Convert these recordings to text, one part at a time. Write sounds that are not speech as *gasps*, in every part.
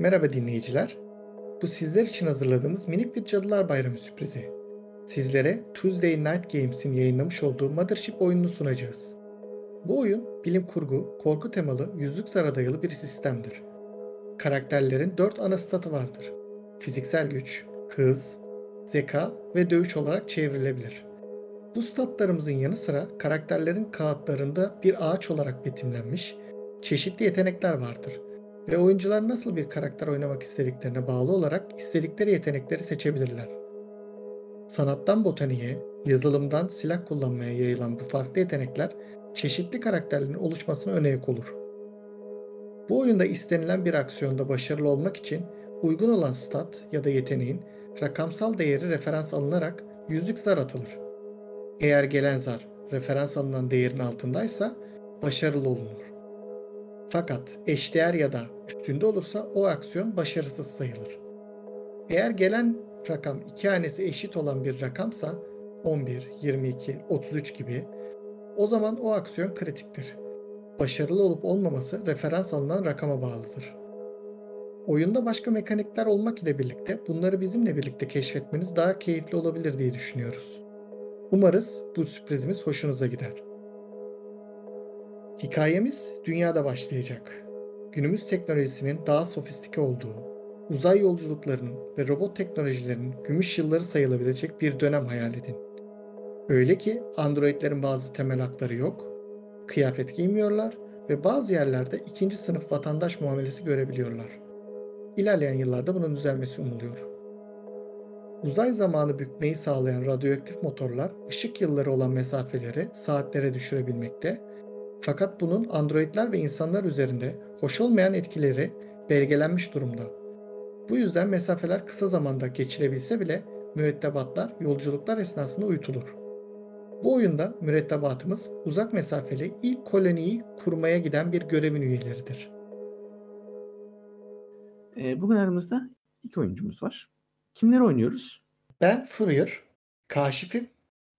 Merhaba dinleyiciler. Bu sizler için hazırladığımız minik bir Cadılar Bayramı sürprizi. Sizlere Tuesday Night Games'in yayınlamış olduğu Mothership oyununu sunacağız. Bu oyun bilim kurgu, korku temalı, yüzlük zara bir sistemdir. Karakterlerin 4 ana statı vardır. Fiziksel güç, hız, zeka ve dövüş olarak çevrilebilir. Bu statlarımızın yanı sıra karakterlerin kağıtlarında bir ağaç olarak betimlenmiş çeşitli yetenekler vardır ve oyuncular nasıl bir karakter oynamak istediklerine bağlı olarak istedikleri yetenekleri seçebilirler. Sanattan botaniğe, yazılımdan silah kullanmaya yayılan bu farklı yetenekler çeşitli karakterlerin oluşmasına önayak olur. Bu oyunda istenilen bir aksiyonda başarılı olmak için uygun olan stat ya da yeteneğin rakamsal değeri referans alınarak yüzlük zar atılır. Eğer gelen zar referans alınan değerin altındaysa başarılı olunur. Fakat eşdeğer ya da üstünde olursa o aksiyon başarısız sayılır. Eğer gelen rakam iki hanesi eşit olan bir rakamsa 11, 22, 33 gibi o zaman o aksiyon kritiktir. Başarılı olup olmaması referans alınan rakama bağlıdır. Oyunda başka mekanikler olmak ile birlikte bunları bizimle birlikte keşfetmeniz daha keyifli olabilir diye düşünüyoruz. Umarız bu sürprizimiz hoşunuza gider. Hikayemiz dünyada başlayacak. Günümüz teknolojisinin daha sofistike olduğu, uzay yolculuklarının ve robot teknolojilerinin gümüş yılları sayılabilecek bir dönem hayal edin. Öyle ki androidlerin bazı temel hakları yok, kıyafet giymiyorlar ve bazı yerlerde ikinci sınıf vatandaş muamelesi görebiliyorlar. İlerleyen yıllarda bunun düzelmesi umuluyor. Uzay zamanı bükmeyi sağlayan radyoaktif motorlar ışık yılları olan mesafeleri saatlere düşürebilmekte fakat bunun androidler ve insanlar üzerinde hoş olmayan etkileri belgelenmiş durumda. Bu yüzden mesafeler kısa zamanda geçilebilse bile mürettebatlar yolculuklar esnasında uyutulur. Bu oyunda mürettebatımız uzak mesafeli ilk koloniyi kurmaya giden bir görevin üyeleridir. Ee, bugün aramızda iki oyuncumuz var. Kimleri oynuyoruz? Ben Fourier, kaşifim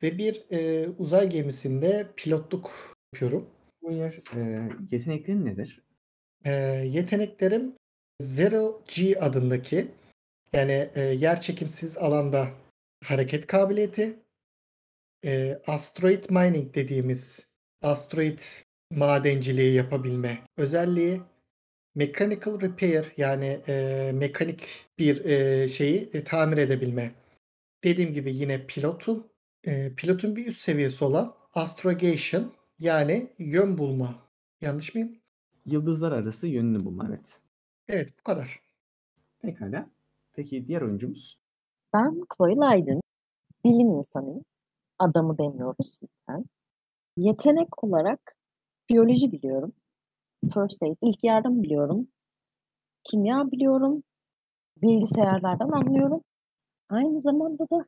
ve bir e, uzay gemisinde pilotluk yapıyorum. Fourier, e, yeteneklerin nedir? E, yeteneklerim Zero G adındaki yani e, yer çekimsiz alanda hareket kabiliyeti, e, asteroid mining dediğimiz asteroid madenciliği yapabilme özelliği, mechanical repair yani e, mekanik bir e, şeyi e, tamir edebilme. Dediğim gibi yine pilotum. E, pilotun bir üst seviyesi olan astrogation yani yön bulma. Yanlış mıyım? Yıldızlar arası yönünü bulma evet. Evet bu kadar. Pekala. Peki diğer oyuncumuz? Ben Chloe Lydon. Bilim insanıyım. Adamı demiyoruz lütfen. Yetenek olarak biyoloji biliyorum. First aid, ilk yardım biliyorum. Kimya biliyorum. Bilgisayarlardan anlıyorum. Aynı zamanda da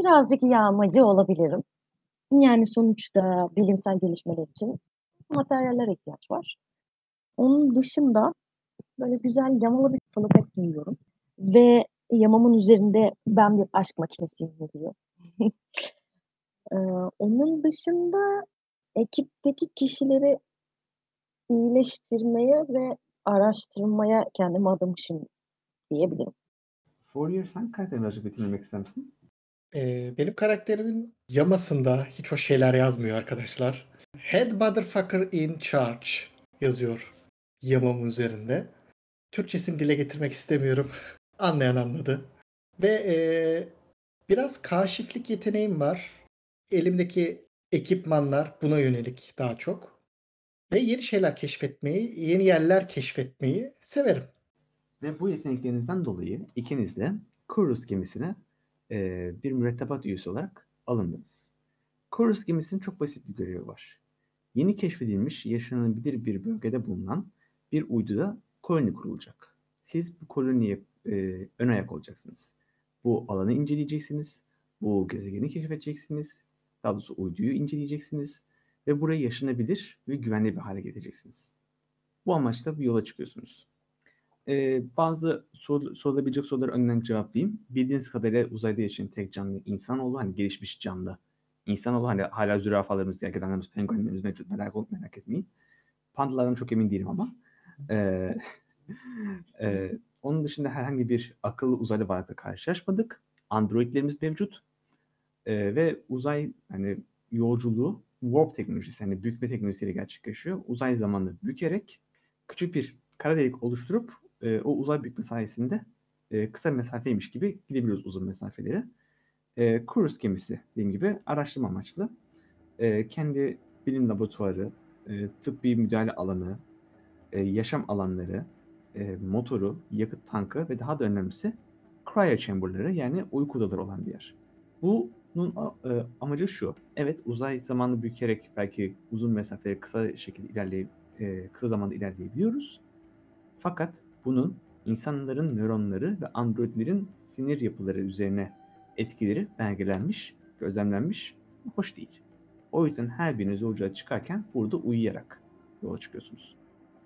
birazcık yağmacı olabilirim. Yani sonuçta bilimsel gelişmeler için materyallere ihtiyaç var. Onun dışında böyle güzel yamalı bir salopet giyiyorum. Ve yamamın üzerinde ben bir aşk makinesiyim yazıyor. *laughs* ee, onun dışında ekipteki kişileri iyileştirmeye ve araştırmaya kendimi adamışım diyebilirim. Fourier sen karakterini betimlemek ister misin? Ee, benim karakterimin yamasında hiç o şeyler yazmıyor arkadaşlar. Head motherfucker in charge yazıyor yamamın üzerinde. Türkçesini dile getirmek istemiyorum. *laughs* Anlayan anladı. Ve e, biraz kaşiflik yeteneğim var. Elimdeki ekipmanlar buna yönelik daha çok. Ve yeni şeyler keşfetmeyi, yeni yerler keşfetmeyi severim. Ve bu yeteneklerinizden dolayı ikiniz de Kurus gemisine e, bir mürettebat üyesi olarak alındınız. Kurus gemisinin çok basit bir görevi var. Yeni keşfedilmiş yaşanabilir bir bölgede bulunan bir uyduda koloni kurulacak. Siz bu koloniye e, ön ayak olacaksınız. Bu alanı inceleyeceksiniz. Bu gezegeni keşfedeceksiniz. Daha doğrusu uyduyu inceleyeceksiniz. Ve burayı yaşanabilir ve güvenli bir hale getireceksiniz. Bu amaçla bir yola çıkıyorsunuz. Ee, bazı sor, sorulabilecek soruları önden cevaplayayım. Bildiğiniz kadarıyla uzayda yaşayan tek canlı insanoğlu hani gelişmiş canlı. İnsanoğlu hani hala zürafalarımız, gergedanlarımız, penguenlerimiz mevcut merak, merak etmeyin. Pandalardan çok emin değilim ama. Ee, *laughs* e, Onun dışında herhangi bir akıllı uzaylı varlıkla karşılaşmadık. Androidlerimiz mevcut. Ee, ve uzay hani yolculuğu warp teknolojisi hani bükme teknolojisiyle gerçekleşiyor. Uzay zamanını bükerek küçük bir kara delik oluşturup e, o uzay bükme sayesinde e, kısa mesafeymiş gibi gidebiliyoruz uzun mesafeleri. E, cruise gemisi dediğim gibi araştırma amaçlı. E, kendi bilim laboratuvarı, e, tıbbi müdahale alanı, e, yaşam alanları, e, motoru, yakıt tankı ve daha da önemlisi cryo chamber'ları yani uyku odaları olan bir yer. Bunun e, amacı şu. Evet uzay zamanı bükerek belki uzun mesafeleri kısa şekilde ilerley e, kısa zamanda ilerleyebiliyoruz. Fakat bunun insanların nöronları ve androidlerin sinir yapıları üzerine etkileri belgelenmiş, gözlemlenmiş, hoş değil. O yüzden her biriniz yolculuğa çıkarken burada uyuyarak yola çıkıyorsunuz.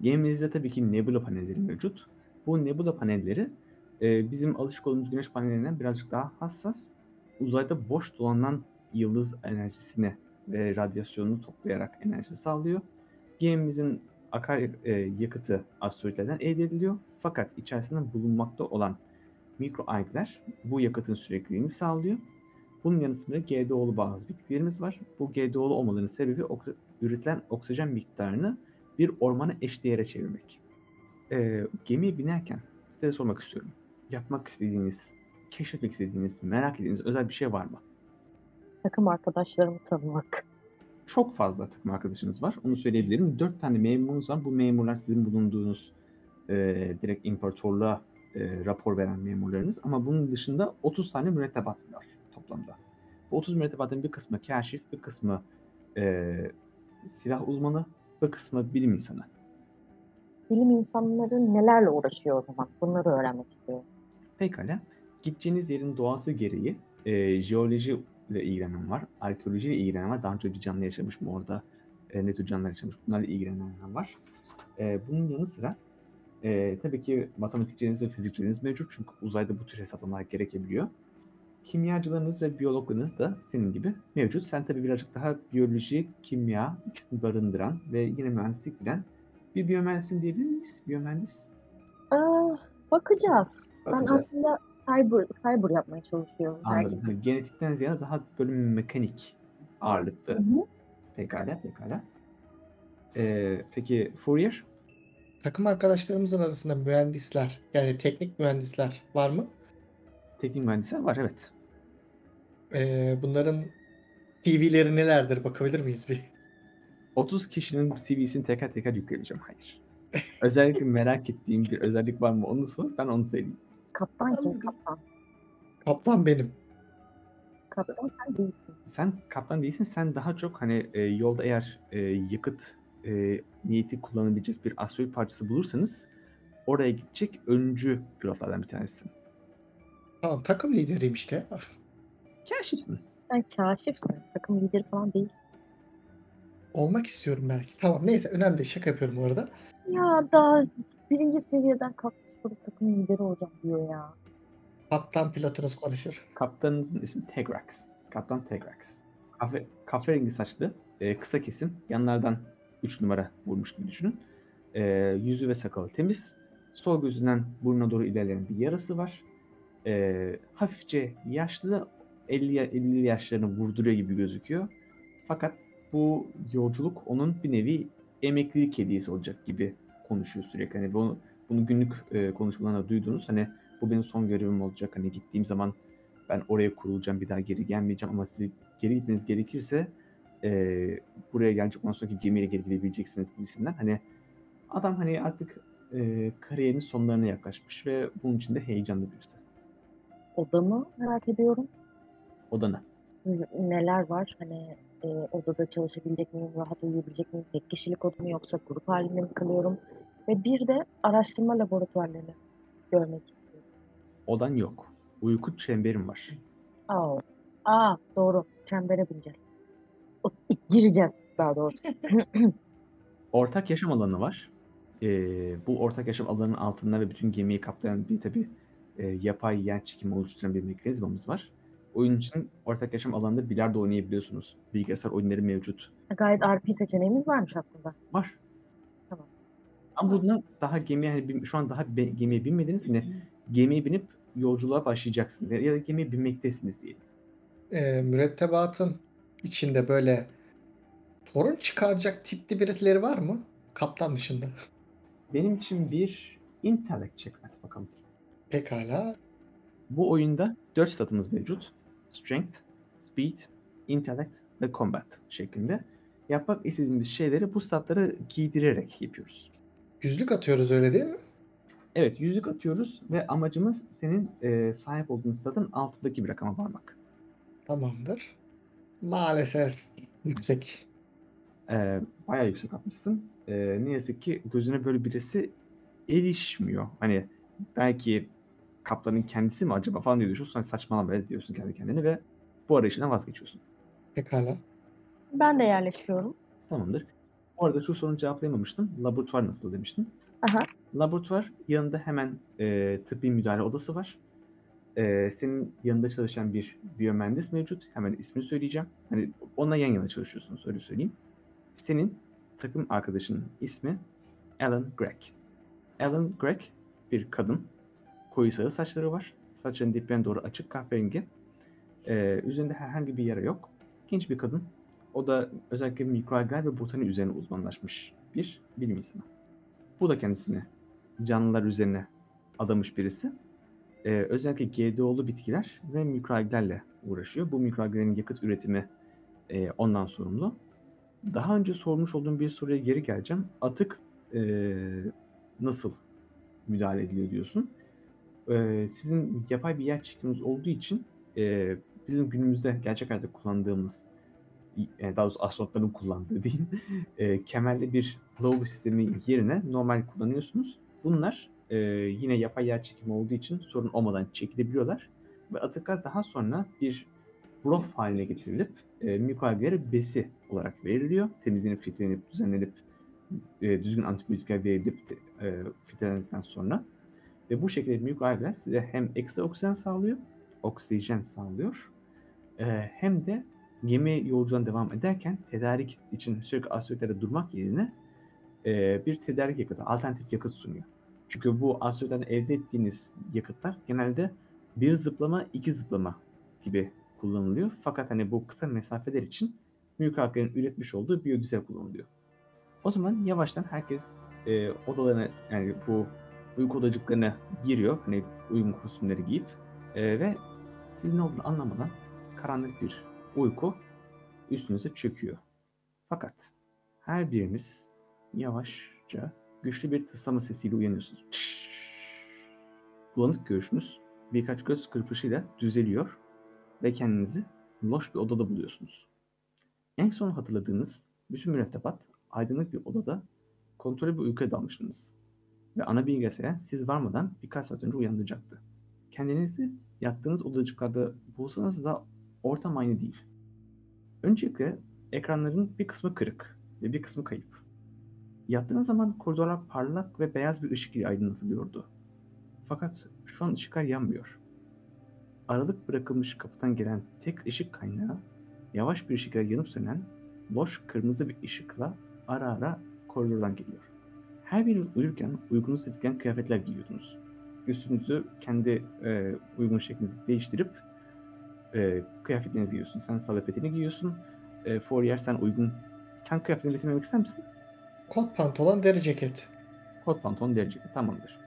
Gemimizde tabii ki nebula panelleri mevcut. Bu nebula panelleri e, bizim alışık olduğumuz güneş panellerinden birazcık daha hassas. Uzayda boş dolanan yıldız enerjisine ve radyasyonunu toplayarak enerji sağlıyor. Gemimizin akar e, yakıtı asteroidlerden elde ediliyor. Fakat içerisinde bulunmakta olan mikroalgler bu yakıtın sürekliliğini sağlıyor. Bunun yanı sıra GDO'lu bazı bitkilerimiz var. Bu GDO'lu olmalarının sebebi ok- üretilen oksijen miktarını bir ormana eşdeğere çevirmek. Ee, gemiye binerken size sormak istiyorum. Yapmak istediğiniz, keşfetmek istediğiniz, merak ettiğiniz özel bir şey var mı? Takım arkadaşlarımı tanımak. Çok fazla takım arkadaşınız var. Onu söyleyebilirim. Dört tane memurunuz var. Bu memurlar sizin bulunduğunuz e, direkt imparatorluğa e, rapor veren memurlarınız. Ama bunun dışında 30 tane mürettebat var toplamda. Bu 30 mürettebatın bir kısmı kaşif, bir kısmı e, silah uzmanı, bir kısmı bilim insanı. Bilim insanları nelerle uğraşıyor o zaman? Bunları öğrenmek istiyorum. Pekala. Gideceğiniz yerin doğası gereği e, jeoloji ile ilgilenen var, arkeoloji ile ilgilenen var. Daha önce bir canlı yaşamış mı orada, e, ne tür canlılar yaşamış bunlarla ilgilenenler var. E, bunun yanı sıra e, tabii ki matematikçileriniz ve fizikçileriniz mevcut çünkü uzayda bu tür hesaplamalar gerekebiliyor. Kimyacılarınız ve biyologlarınız da senin gibi mevcut. Sen tabii birazcık daha biyoloji, kimya ikisini barındıran ve yine mühendislik bilen bir biyomühendisin diyebilir miyiz? Biyomühendis. Aa, bakacağız. Ben Bakacağız. aslında cyber, cyber yapmaya çalışıyorum. Anladım. Hani genetikten ziyade daha böyle mekanik ağırlıklı. Hı hı. Pekala, pekala. Ee, peki Fourier? Takım arkadaşlarımızın arasında mühendisler yani teknik mühendisler var mı? Teknik mühendisler var evet. Ee, bunların TV'leri nelerdir bakabilir miyiz bir? 30 kişinin CV'sini teker teker yükleyeceğim. Hayır. Özellikle merak ettiğim bir özellik var mı onu sor. Ben onu söyleyeyim. Kaptan kim? Kaptan. Kaplan benim. Kaptan sen değilsin. Sen kaptan değilsin. Sen daha çok hani e, yolda eğer e, yakıt e, niyeti kullanabilecek bir asteroid parçası bulursanız oraya gidecek öncü pilotlardan bir tanesisin. Tamam takım lideriyim işte. Kaşifsin. Sen kaşifsin. Takım lideri falan değil. Olmak istiyorum belki. Tamam neyse önemli değil. Şaka yapıyorum bu arada. Ya daha birinci seviyeden kalkmış olup takım lideri olacağım diyor ya. Kaptan pilotunuz konuşur. Kaptanınızın ismi Tegrax. Kaptan Tegrax. Kahve, kahverengi saçlı, e, kısa kesim, yanlardan 3 numara vurmuş gibi düşünün. E, yüzü ve sakalı temiz. Sol gözünden burnuna doğru ilerleyen bir yarası var. E, hafifçe yaşlı, 50, ya- 50 yaşlarını vurduruyor gibi gözüküyor. Fakat bu yolculuk onun bir nevi emeklilik hediyesi olacak gibi konuşuyor sürekli. Hani bunu, bunu günlük e, konuşmalarında duydunuz. Hani bu benim son görevim olacak. Hani gittiğim zaman ben oraya kurulacağım bir daha geri gelmeyeceğim ama siz geri gitmeniz gerekirse eee, buraya gelecek ondan sonraki gemiyle geri gidebileceksiniz gibisinden. Hani adam hani artık eee kariyerinin sonlarına yaklaşmış ve bunun için de heyecanlı birisi. Odamı merak ediyorum. O da ne? N- Neler var? Hani e, odada çalışabilecek miyim? Rahat uyuyabilecek miyim? Tek kişilik oda mı yoksa grup halinde mi kalıyorum? Ve bir de araştırma laboratuvarlarını görmek istiyorum. Odan yok. Uyku çemberim var. Aa, aa doğru. Çembere bineceğiz. O, gireceğiz daha doğrusu. *laughs* Ortak yaşam alanı var. Eee, bu ortak yaşam alanının altında ve bütün gemiyi kaplayan bir tabi yapay yer çekimi oluşturan bir mekanizmamız var. Oyun için ortak yaşam alanında bilardo oynayabiliyorsunuz. Bilgisayar oyunları mevcut. Gayet RP seçeneğimiz varmış aslında. Var. Ama bunlar daha gemiye hani bin- şu an daha be- gemiye binmediniz hani gemiye binip yolculuğa başlayacaksınız ya ya da gemiye binmektesiniz diyelim. Ee, mürettebatın içinde böyle sorun çıkaracak tipli birisileri var mı? Kaptan dışında. Benim için bir intellect check at bakalım. Pekala. Bu oyunda 4 statımız mevcut. Strength, Speed, Intellect ve Combat şeklinde. Yapmak istediğimiz şeyleri bu statları giydirerek yapıyoruz. Yüzlük atıyoruz öyle değil mi? Evet yüzük atıyoruz ve amacımız senin e, sahip olduğun statın altındaki bir rakama varmak. Tamamdır. Maalesef yüksek. E, bayağı yüksek atmışsın. E, ne yazık ki gözüne böyle birisi erişmiyor. Hani belki kaplanın kendisi mi acaba falan diye düşünüyorsun. Hani saçmalama diyorsun kendi kendine ve bu arayışından vazgeçiyorsun. Pekala. Ben de yerleşiyorum. Tamamdır. Bu arada şu sorunu cevaplayamamıştım. Laboratuvar nasıl demiştin? Aha. Laboratuvar yanında hemen e, tıbbi müdahale odası var. E, senin yanında çalışan bir biyomühendis mevcut. Hemen ismini söyleyeceğim. Hani onunla yan yana çalışıyorsunuz öyle söyleyeyim. Senin takım arkadaşının ismi Alan Gregg. Alan Gregg bir kadın. Koyu sarı saçları var. Saçının diplerine doğru açık kahverengi. E, üzerinde herhangi bir yara yok. Genç bir kadın. O da özellikle mikroalgler ve botani üzerine uzmanlaşmış bir bilim insanı. Bu da kendisini canlılar üzerine adamış birisi. Ee, özellikle GDO'lu bitkiler ve mikroalglerle uğraşıyor. Bu mikroalglerin yakıt üretimi e, ondan sorumlu. Daha önce sormuş olduğum bir soruya geri geleceğim. Atık e, nasıl müdahale ediliyor diyorsun. E, sizin yapay bir yer çekiminiz olduğu için e, bizim günümüzde gerçek hayatta kullandığımız yani daha doğrusu astronotların kullandığı diyeyim *laughs* e, kemerli bir lavabo sistemi yerine normal kullanıyorsunuz. Bunlar e, yine yapay yer çekimi olduğu için sorun olmadan çekilebiliyorlar ve atıklar daha sonra bir broth haline getirilip e, mikroalgelere besi olarak veriliyor. Temizlenip, filtrelenip, düzenlenip e, düzgün antibiyotikler verilip e, filtrelendikten sonra ve bu şekilde mikroalgeler size hem ekstra oksijen sağlıyor, oksijen sağlıyor e, hem de gemi yolculuğuna devam ederken tedarik için sürekli asteroidlerde durmak yerine e, bir tedarik yakıtı, alternatif yakıt sunuyor. Çünkü bu asteroidlerden elde ettiğiniz yakıtlar genelde bir zıplama, iki zıplama gibi kullanılıyor. Fakat hani bu kısa mesafeler için mikroalglerin üretmiş olduğu biyodizel kullanılıyor. O zaman yavaştan herkes e, odalarına yani bu uyku odacıklarına giriyor. Hani uyum kostümleri giyip e, ve sizin ne olduğunu anlamadan karanlık bir uyku üstünüze çöküyor. Fakat her biriniz yavaşça güçlü bir tıslama sesiyle uyanıyorsunuz. Bulanık görüşünüz birkaç göz kırpışıyla düzeliyor ve kendinizi loş bir odada buluyorsunuz. En son hatırladığınız bütün mürettebat aydınlık bir odada kontrollü bir uykuya dalmışsınız. Ve ana bilgisayar siz varmadan birkaç saat önce uyandıracaktı. Kendinizi yattığınız odacıklarda bulsanız da ortam aynı değil. Öncelikle ekranların bir kısmı kırık ve bir kısmı kayıp. Yattığınız zaman koridorlar parlak ve beyaz bir ışık ile aydınlatılıyordu. Fakat şu an ışıklar yanmıyor. Aralık bırakılmış kapıdan gelen tek ışık kaynağı yavaş bir şekilde yanıp sönen loş kırmızı bir ışıkla ara ara koridordan geliyor. Her biriniz uyurken uykunuzu tetikleyen kıyafetler giyiyordunuz. Üstünüzü kendi e, uygun şeklinizi değiştirip e, kıyafetlerinizi giyiyorsun. Sen salapetini giyiyorsun. E, Fourier sen uygun... Sen kıyafetini resimlemek ister misin? Kot pantolon, deri ceket. Kot pantolon deri ceket. Tamamdır.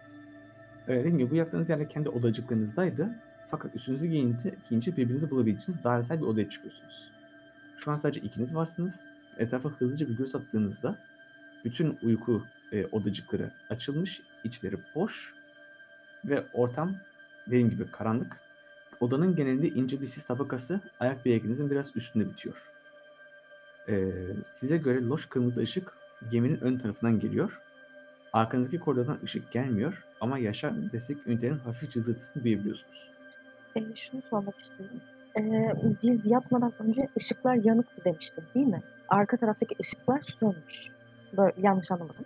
E, dediğim gibi bu yattığınız yerler kendi odacıklarınızdaydı. Fakat üstünüzü giyince, giyince birbirinizi bulabileceğiniz dairesel bir odaya çıkıyorsunuz. Şu an sadece ikiniz varsınız. Etrafa hızlıca bir göz attığınızda bütün uyku e, odacıkları açılmış, içleri boş ve ortam dediğim gibi karanlık. Odanın genelinde ince bir sis tabakası ayak bileğinizin biraz üstünde bitiyor. Ee, size göre loş kırmızı ışık geminin ön tarafından geliyor. Arkanızdaki koridordan ışık gelmiyor ama yaşam destek ünitenin hafif cızırtısını duyabiliyorsunuz. E, şunu sormak istiyorum. E, biz yatmadan önce ışıklar yanıktı demiştin değil mi? Arka taraftaki ışıklar sönmüş. Böyle yanlış anlamadım.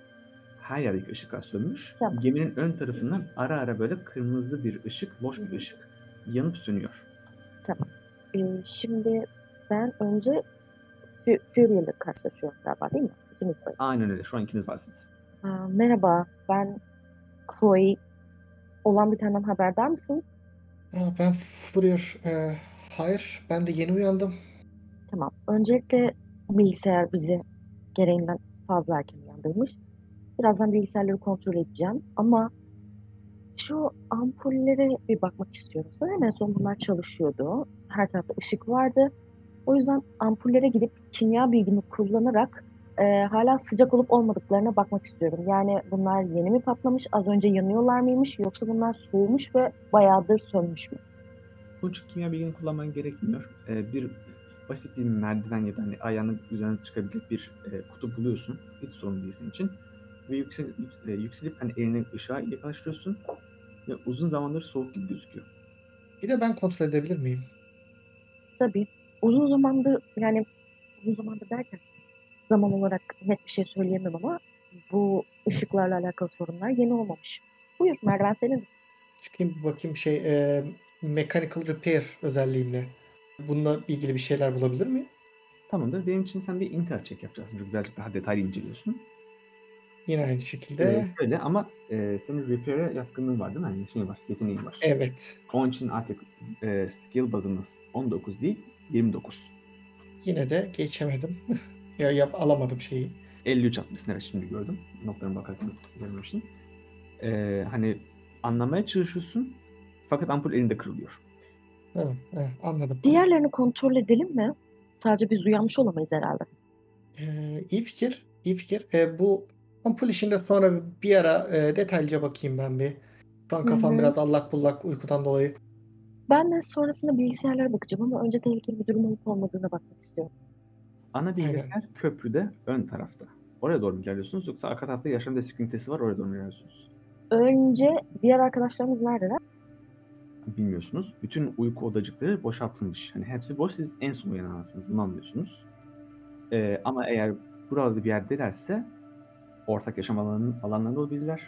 Her yerdeki ışıklar sönmüş. Tamam. Geminin ön tarafından ara ara böyle kırmızı bir ışık, loş bir ışık yanıp sönüyor. E, şimdi ben önce Fury ile karşılaşıyorum galiba değil mi? İkimiz de. Aynen öyle. Şu an ikiniz varsınız. Aa, merhaba, ben Chloe. Olan bitenden haberdar mısın? Aa, ben Fourier. Ee, hayır, ben de yeni uyandım. Tamam. Öncelikle bilgisayar bizi gereğinden fazla erken uyandırmış. Birazdan bilgisayarları kontrol edeceğim ama şu ampullere bir bakmak istiyorum. Sanırım en son bunlar çalışıyordu. Her tarafta ışık vardı. O yüzden ampullere gidip kimya bilgimi kullanarak e, hala sıcak olup olmadıklarına bakmak istiyorum. Yani bunlar yeni mi patlamış, az önce yanıyorlar mıymış yoksa bunlar soğumuş ve bayağıdır sönmüş mü? Bunun için kimya bilgini kullanman gerekmiyor. Ee, bir basit bir merdiven ya da hani ayağının üzerine çıkabilecek bir e, kutu buluyorsun. Hiç sorun değil senin için. Ve yüksel, yük- e, yükselip hani elini ışığa yaklaştırıyorsun. Ve uzun zamandır soğuk gibi gözüküyor. Bir de ben kontrol edebilir miyim? Tabii. Uzun zamandır yani uzun zamandır derken zaman olarak net bir şey söyleyemem ama bu ışıklarla alakalı sorunlar yeni olmamış. Buyur merdiven senin. Çıkayım bir bakayım şey e, mechanical repair özelliğimle. Bununla ilgili bir şeyler bulabilir miyim? Tamamdır. Benim için sen bir intel check yapacaksın. Çünkü birazcık daha detaylı inceliyorsun. Yine aynı Ee, şekilde. şöyle ama e, senin repair'e yatkınlığın var değil mi? Yani şey var, yeteneğin var. Evet. Onun için artık e, skill bazımız 19 değil, 29. Yine de geçemedim. *laughs* ya yap alamadım şeyi. 53 atmışsın evet şimdi gördüm. Notlarına bakarken görmemiştim. Ee, hani anlamaya çalışıyorsun fakat ampul elinde kırılıyor. Evet, anladım. Diğerlerini kontrol edelim mi? Sadece biz uyanmış olamayız herhalde. Ee, iyi fikir. iyi fikir. Ee, bu ampul işinde sonra bir ara e, detaylıca bakayım ben bir. Şu an kafam hı. biraz allak bullak uykudan dolayı. Ben de sonrasında bilgisayarlara bakacağım ama önce tehlikeli bir durum olup olmadığına bakmak istiyorum. Ana bilgisayar köprüde ön tarafta. Oraya doğru mu ilerliyorsunuz yoksa arka tarafta yaşam destek ünitesi var oraya doğru mu ilerliyorsunuz? Önce diğer arkadaşlarımız neredeler? Bilmiyorsunuz. Bütün uyku odacıkları boşaltılmış. Hani hepsi boş siz en son uyanansınız bunu anlıyorsunuz. Ee, ama eğer burada bir yerdelerse ortak yaşam alanının alanlarında olabilirler.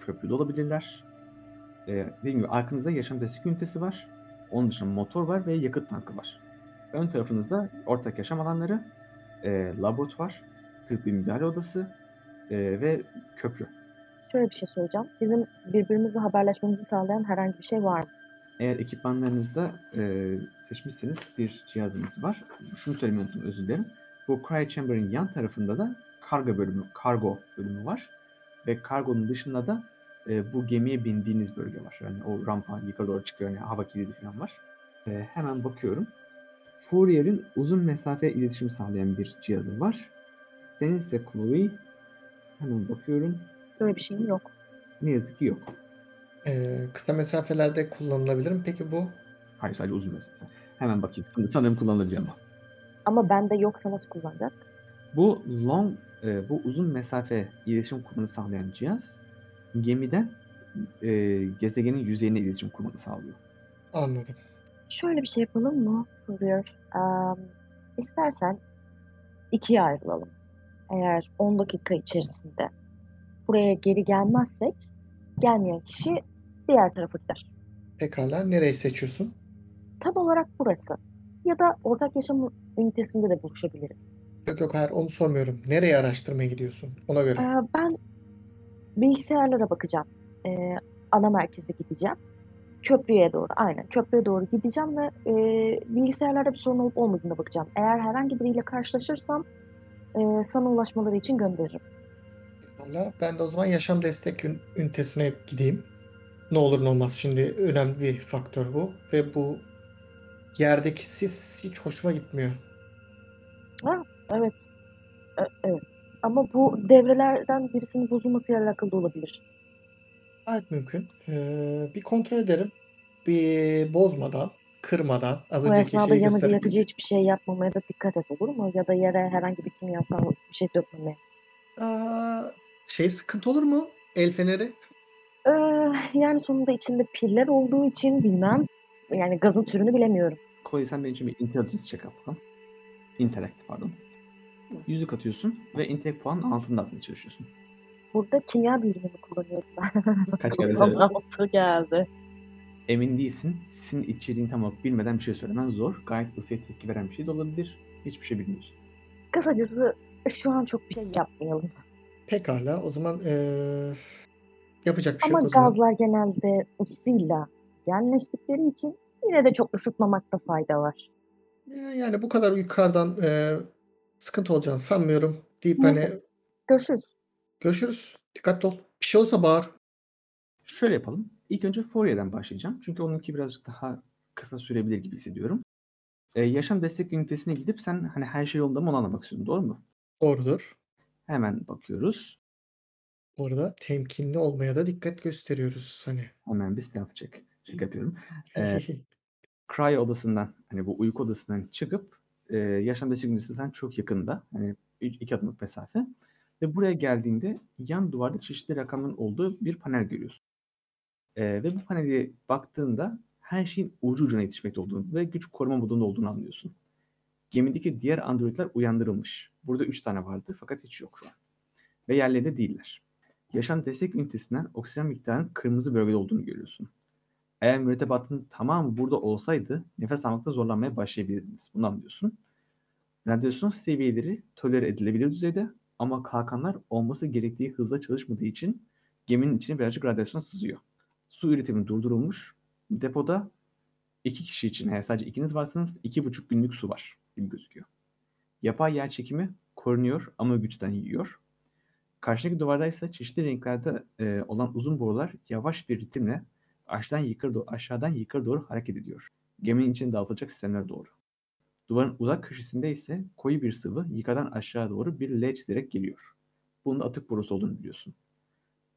Köprüde olabilirler. Ee, dediğim gibi arkanızda yaşam destek ünitesi var. Onun dışında motor var ve yakıt tankı var. Ön tarafınızda ortak yaşam alanları, e, laboratuvar, tıbbi müdahale odası e, ve köprü. Şöyle bir şey söyleyeceğim. Bizim birbirimizle haberleşmemizi sağlayan herhangi bir şey var mı? Eğer ekipmanlarınızda e, seçmişseniz bir cihazınız var. Şunu söylemeyi unuttum özür dilerim. Bu Cryo Chamber'ın yan tarafında da kargo bölümü, kargo bölümü var. Ve kargonun dışında da e, bu gemiye bindiğiniz bölge var. Yani o rampa yukarı doğru çıkıyor. Yani hava kilidi falan var. E, hemen bakıyorum. Fourier'in uzun mesafe iletişim sağlayan bir cihazı var. Senin ise Chloe. Hemen bakıyorum. Böyle bir şeyim yok. Ne yazık ki yok. Ee, kısa mesafelerde kullanılabilir mi peki bu? Hayır sadece uzun mesafe. Hemen bakayım. Sanırım kullanılabilir ama. Ama bende yoksa nasıl kullanacak? Bu long, e, bu uzun mesafe iletişim kurmanı sağlayan cihaz gemiden e, gezegenin yüzeyine iletişim kurmanı sağlıyor. Anladım. Şöyle bir şey yapalım mı? Soruyor. Um, istersen ikiye ayrılalım. Eğer 10 dakika içerisinde buraya geri gelmezsek gelmeyen kişi diğer tarafa gider. Pekala. Nereyi seçiyorsun? Tam olarak burası. Ya da ortak yaşam ünitesinde de buluşabiliriz. Yok yok hayır onu sormuyorum. Nereye araştırmaya gidiyorsun? Ona göre. Ee, ben bilgisayarlara bakacağım. Ee, ana merkeze gideceğim. Köprüye doğru, aynen köprüye doğru gideceğim ve e, bilgisayarlarda bir sorun olup olmadığına bakacağım. Eğer herhangi biriyle karşılaşırsam e, sana ulaşmaları için gönderirim. Pekala. Ben de o zaman yaşam destek ün- ünitesine gideyim. Ne olur ne olmaz. Şimdi önemli bir faktör bu. Ve bu yerdeki sis hiç hoşuma gitmiyor. Evet, E- evet. Ama bu devrelerden birisinin bozulmasıyla alakalı da olabilir. Gayet mümkün. Ee, bir kontrol ederim. Bir bozmadan, kırmadan. Az Bu önceki esnada şeyi yanıcı gösterip- yakıcı hiçbir şey yapmamaya da dikkat et olur mu? Ya da yere herhangi bir kimyasal bir şey dökmemeye. Aa, şey sıkıntı olur mu? El feneri. Ee, yani sonunda içinde piller olduğu için bilmem. Yani gazın türünü bilemiyorum. Chloe sen benim için bir intelligence check yap bakalım. Intellect pardon. Yüzük atıyorsun ve intellect puanın altında atmaya çalışıyorsun. Burada kimya bilgimi kullanıyorum ben. Kaç kere söyledin? 96 geldi. Emin değilsin. Sizin içeriğini tam olarak bilmeden bir şey söylemen zor. Gayet ısıya tepki veren bir şey de olabilir. Hiçbir şey bilmiyorsun. Kısacası şu an çok bir şey yapmayalım. Pekala. O zaman eee, yapacak bir şey Ama yok o zaman. gazlar genelde ısıyla genleştikleri için yine de çok ısıtmamakta fayda var. Ya- Yani bu kadar yukarıdan eee, sıkıntı olacağını sanmıyorum deyip Neyse. hani Görüşürüz. görüşürüz. Dikkatli ol. Bir şey olsa bağır. Şöyle yapalım. İlk önce Fourier'den başlayacağım. Çünkü onunki birazcık daha kısa sürebilir gibi hissediyorum. Ee, yaşam destek ünitesine gidip sen hani her şey yolunda mı onu anlamak istiyorsun. Doğru mu? Doğrudur. Hemen bakıyoruz. Bu arada temkinli olmaya da dikkat gösteriyoruz hani. Hemen bir stealth check. Check yapıyorum. *laughs* Ee, Cry odasından hani bu uyku odasından çıkıp e, yaşam destek ünitesinden çok yakında. Üç- iki adımlık mesafe. Ve buraya geldiğinde yan duvarda çeşitli rakamların olduğu bir panel görüyorsun. Ee, ve bu panele baktığında her şeyin ucu ucuna yetişmekte olduğunu ve güç koruma modunda olduğunu anlıyorsun. Gemideki diğer androidler uyandırılmış. Burada 3 tane vardı fakat hiç yok şu an. Ve yerlerinde değiller. Yaşam destek ünitesinden oksijen miktarının kırmızı bölgede olduğunu görüyorsun. Eğer mürettebatın tamamı burada olsaydı nefes almakta zorlanmaya başlayabilirdiniz. Bunu anlıyorsun. Radyasyon seviyeleri tolere edilebilir düzeyde ama kalkanlar olması gerektiği hızla çalışmadığı için geminin içine birazcık radyasyon sızıyor. Su üretimi durdurulmuş. Depoda iki kişi için eğer sadece ikiniz varsanız iki buçuk günlük su var gibi gözüküyor. Yapay yer çekimi korunuyor ama güçten yiyor. Karşıdaki duvarda ise çeşitli renklerde olan uzun borular yavaş bir ritimle aşağıdan yukarı doğru, aşağıdan yukarı doğru hareket ediyor. Geminin içine dağıtılacak sistemlere doğru. Duvarın uzak köşesinde ise koyu bir sıvı yukarıdan aşağı doğru bir L çizerek geliyor. Bunun atık borusu olduğunu biliyorsun.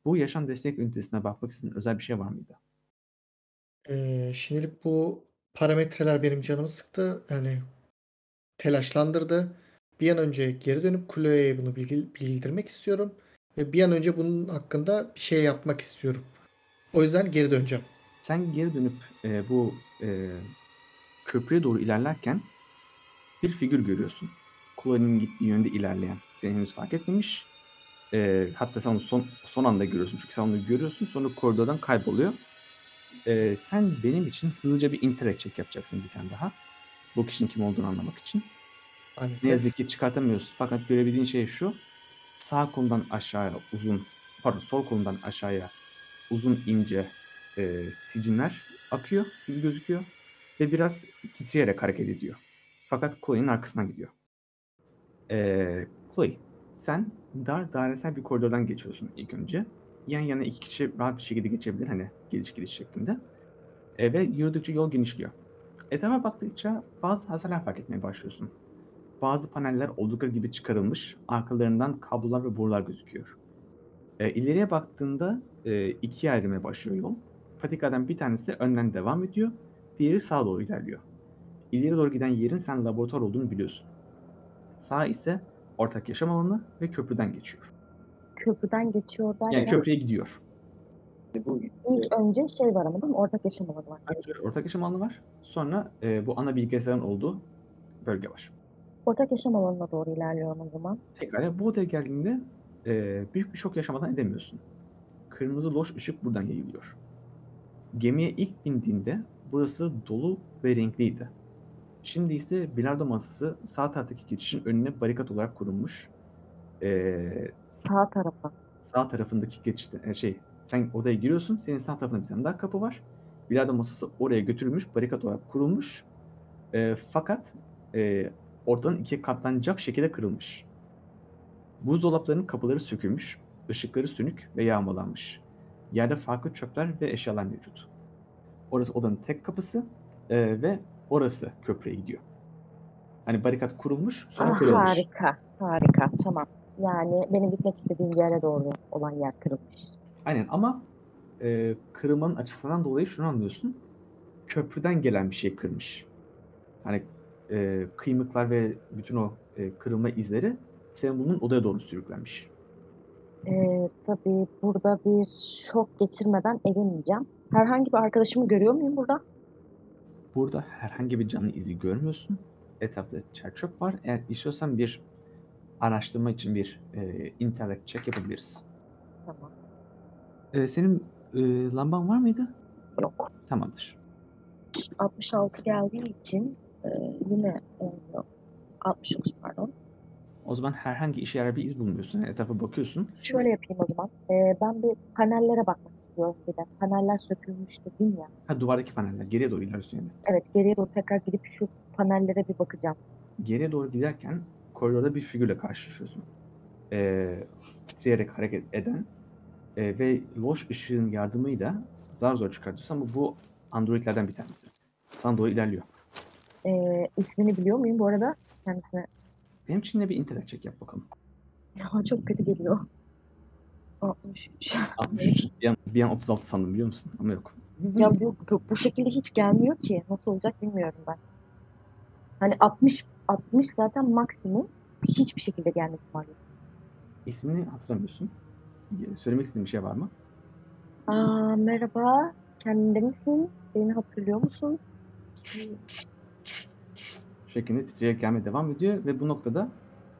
Bu yaşam destek ünitesine bakmak istediğin özel bir şey var mıydı? Eee, şimdilik bu parametreler benim canımı sıktı. Yani telaşlandırdı. Bir an önce geri dönüp Chloe'ye bunu bildirmek istiyorum. Ve bir an önce bunun hakkında bir şey yapmak istiyorum. O yüzden geri döneceğim. Sen geri dönüp e, bu e, köprüye doğru ilerlerken bir figür görüyorsun. Chloe'nin gittiği yönde ilerleyen. Seni henüz fark etmemiş. E, hatta sen onu son, son anda görüyorsun. Çünkü sen onu görüyorsun. Sonra koridordan kayboluyor. E, sen benim için hızlıca bir interact check yapacaksın bir tane daha. Bu kişinin kim olduğunu anlamak için. Ne Maalesef. yazık ki çıkartamıyorsun. Fakat görebildiğin şey şu. Sağ kolundan aşağıya uzun, pardon sol kolundan aşağıya uzun ince e, sicimler akıyor gibi gözüküyor. Ve biraz titreyerek hareket ediyor. Fakat Chloe'nin arkasından gidiyor. E, Chloe, sen dar dairesel bir koridordan geçiyorsun ilk önce. Yan yana iki kişi rahat bir şekilde geçebilir hani geliş gidiş şeklinde. E, ve yürüdükçe yol genişliyor. Etrafa baktıkça bazı hasarlar fark etmeye başlıyorsun. Bazı paneller oldukları gibi çıkarılmış, arkalarından kablolar ve borular gözüküyor. E, ileriye baktığında e, ikiye ayrılmaya başlıyor yol. Patikadan bir tanesi önden devam ediyor, diğeri sağa doğru ilerliyor. İleri doğru giden yerin sen laboratuvar olduğunu biliyorsun. Sağ ise ortak yaşam alanı ve köprüden geçiyor. Köprüden geçiyor derken Yani köprüye gidiyor. Bu ilk önce şey var ama değil mi? Ortak yaşam alanı var. Önce ortak yaşam alanı var. Sonra e, bu ana bilgisayarın olduğu bölge var. Ortak yaşam alanına doğru ilerliyorum o zaman. Pekala bu odaya geldiğinde e, büyük bir şok yaşamadan edemiyorsun. Kırmızı loş ışık buradan yayılıyor. Gemiye ilk bindiğinde burası dolu ve renkliydi. Şimdi ise bilardo masası sağ taraftaki geçişin önüne barikat olarak kurulmuş. E, Sağ tarafa. sağ tarafındaki geçişte e, şey sen odaya giriyorsun. Senin sağ tarafında bir tane daha kapı var. Bilardo masası oraya götürülmüş, barikat olarak kurulmuş. E, fakat e, ortadan ikiye katlanacak şekilde kırılmış. Buzdolaplarının kapıları sökülmüş, ışıkları sönük ve yağmalanmış. Yerde farklı çöpler ve eşyalar mevcut. Orası odanın tek kapısı e, ve orası köprüye gidiyor. Hani barikat kurulmuş, sonra Ah, kırılmış. harika. Harika. Tamam. Yani benim gitmek istediğim yere doğru olan yer kırılmış. Aynen ama e, kırılmanın açısından dolayı şunu anlıyorsun. Köprüden gelen bir şey kırmış. Hani e, kıymıklar ve bütün o e, kırılma izleri bunun odaya doğru sürüklenmiş. Ee, tabii burada bir şok geçirmeden edemeyeceğim. Herhangi bir arkadaşımı görüyor muyum burada? Burada herhangi bir canlı izi görmüyorsun. Etrafta çer çöp var. Eğer istiyorsan bir araştırma için bir e, intellect check yapabiliriz. Tamam. E, senin e, lamban var mıydı? Yok. Tamamdır. 66 geldiği için e, yine 10 yok. 69 pardon. O zaman herhangi işe yarar bir iz bulmuyorsun. Yani etrafa bakıyorsun. Şöyle yapayım o zaman. Ee, ben bir panellere bakmak istiyorum bir de. Paneller sökülmüş dedim ya. Ha duvardaki paneller. Geriye doğru ilerliyorsun yani. Evet geriye doğru tekrar gidip şu panellere bir bakacağım. Geriye doğru giderken koridorda bir figürle karşılaşıyorsun. Ee, titreyerek hareket eden e, ve loş ışığın yardımıyla zar zor çıkartıyorsun ama bu androidlerden bir tanesi. Sana doğru ilerliyor. Ee, ismini biliyor muyum bu arada kendisine? Benim için yine bir internet check yap bakalım. Ya çok kötü geliyor. 63. 63. Bir an, bir an 36 sandım biliyor musun? Ama yok. ya bu, bu, bu şekilde hiç gelmiyor ki. Nasıl olacak bilmiyorum ben. Hani 60 60 zaten maksimum. Hiçbir şekilde gelme ihtimali yok. İsmini hatırlamıyorsun. Söylemek istediğin bir şey var mı? Aa, merhaba. Kendinde misin? Beni hatırlıyor musun? Şeklinde titreyerek gelmeye devam ediyor ve bu noktada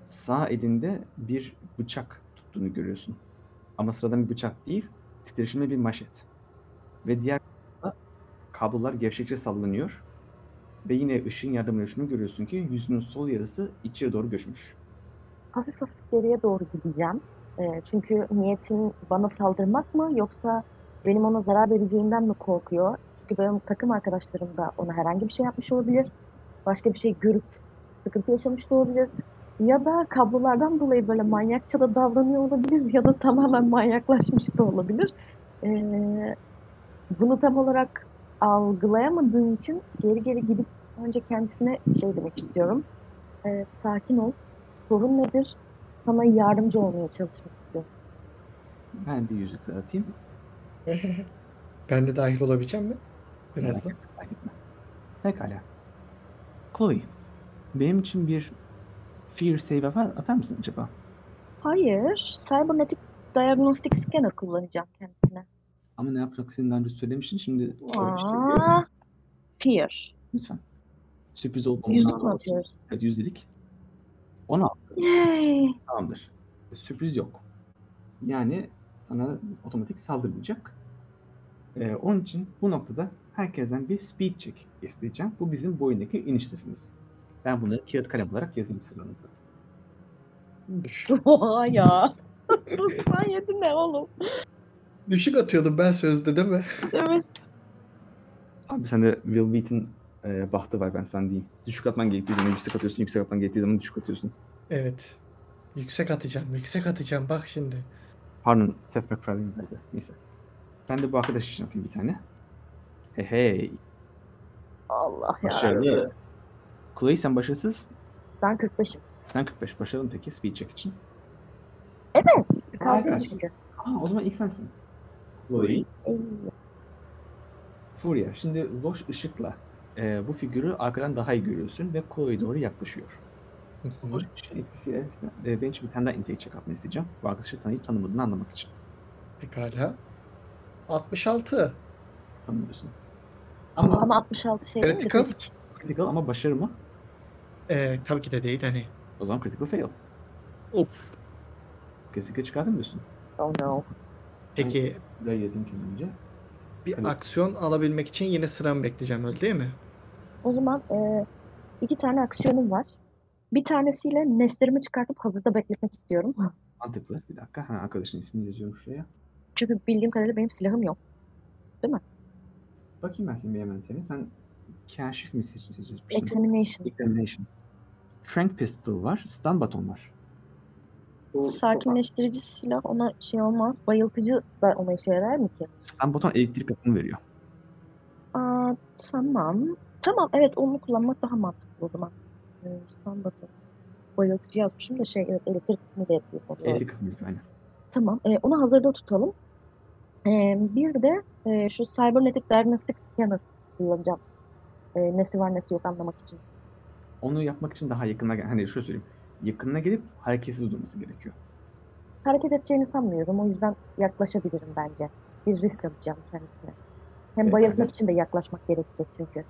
sağ elinde bir bıçak tuttuğunu görüyorsun. Ama sıradan bir bıçak değil, titreşimli bir maşet. Ve diğer kablolar gevşekçe sallanıyor. Ve yine ışığın yardımıyla şunu görüyorsun ki yüzünün sol yarısı içeri doğru göçmüş. Hafif hafif geriye doğru gideceğim. Ee, çünkü niyetin bana saldırmak mı yoksa benim ona zarar vereceğimden mi korkuyor? Çünkü benim takım arkadaşlarım da ona herhangi bir şey yapmış olabilir. Başka bir şey görüp sıkıntı yaşamış da olabilir. Ya da kablolardan dolayı böyle manyakça da davranıyor olabilir ya da tamamen manyaklaşmış da olabilir. Ee, bunu tam olarak algılayamadığım için geri geri gidip önce kendisine şey demek istiyorum. Ee, sakin ol. Sorun nedir? Sana yardımcı olmaya çalışmak istiyorum. Ben bir yüzük atayım. *laughs* ben de dahil olabileceğim mi? Birazdan. Pekala. Chloe, benim için bir fear save atar, atar mısın acaba? Hayır. Cybernetic Diagnostic Scanner kullanacağım kendisine. Ama ne yapmak istediğini daha önce söylemiştin. Şimdi Aa, fear. Lütfen. Sürpriz olmaması. Yüzlük mü atıyoruz? Evet yüzdelik. 16 Yay. tamamdır. Sürpriz yok. Yani sana otomatik saldırmayacak. Ee, onun için bu noktada herkesten bir speed check isteyeceğim. Bu bizim bu oyundaki inisiyatifimiz. Ben bunları kağıt kalem olarak yazayım sıranızı. *laughs* Oha ya. *laughs* 97 ne oğlum? Düşük atıyordum ben sözde değil mi? Evet. Abi sende Will Wheat'in e, bahtı var ben sana diyeyim. Düşük atman gerektiği zaman yüksek atıyorsun, yüksek atman gerektiği zaman düşük atıyorsun. Evet. Yüksek atacağım, yüksek atacağım. Bak şimdi. Pardon, Seth MacFarlane'deydi. Neyse. Ben de bu arkadaş için atayım bir tane. Hey hey. Allah ya. Başarılı. Chloe sen başarısız. Ben 45'im. Sen 45. Başarılı peki speed check için? Evet. Kaldım Harika. çünkü. Aa o zaman ilk sensin. Chloe. Ey, Furia. Şimdi loş ışıkla e, bu figürü arkadan daha iyi görüyorsun ve Chloe'ye doğru yaklaşıyor. Loş ışığın etkisiyle e, benim için bir tane daha intake check isteyeceğim. Bu arkadaşı tanıyıp tanımadığını anlamak için. Pekala. 66. Tanımıyorsun. Ama Ama 66 şey değil mi? Critical. Critical ama başarı mı? Ee, tabii ki de değil hani. O zaman critical fail. Of. Kesinlikle çıkartamıyorsun. Oh no. Peki Buraya yazayım kendimce. bir Evet. aksiyon alabilmek için yine sıramı bekleyeceğim öyle değil mi? O zaman e, iki tane aksiyonum var. Bir tanesiyle neslerimi çıkartıp hazırda bekletmek istiyorum. Mantıklı. Bir dakika. Ha, arkadaşın ismini yazıyorum şuraya. Çünkü bildiğim kadarıyla benim silahım yok. Bakayım ben senin bir envanterine. Sen kaşif mi seç- seçmiştin? Examination. Examination. Trank pistol var. Stun baton var. Bu- Sakinleştirici silah ona şey olmaz. Bayıltıcı da ona işe yarar mı ki? Stun baton elektrik akımı veriyor. Aa, tamam. Tamam evet onu kullanmak daha mantıklı o zaman. Ee, standart. Bayıltıcı yazmışım da şey evet elektrik mi de yapıyor. Elektrik akımı veriyor aynen. Tamam. e, onu hazırda tutalım. E, bir de e, şu Cybernetic Diagnostic Scanner kullanacağım. E, nesi var nesi yok anlamak için. Onu yapmak için daha yakına. Hani şöyle söyleyeyim. Yakınına gelip hareketsiz durması gerekiyor. Hareket edeceğini sanmıyorum. O yüzden yaklaşabilirim bence. Bir risk alacağım kendisine. Hem Evet, bayıltmak evet. için de yaklaşmak gerekecek çünkü.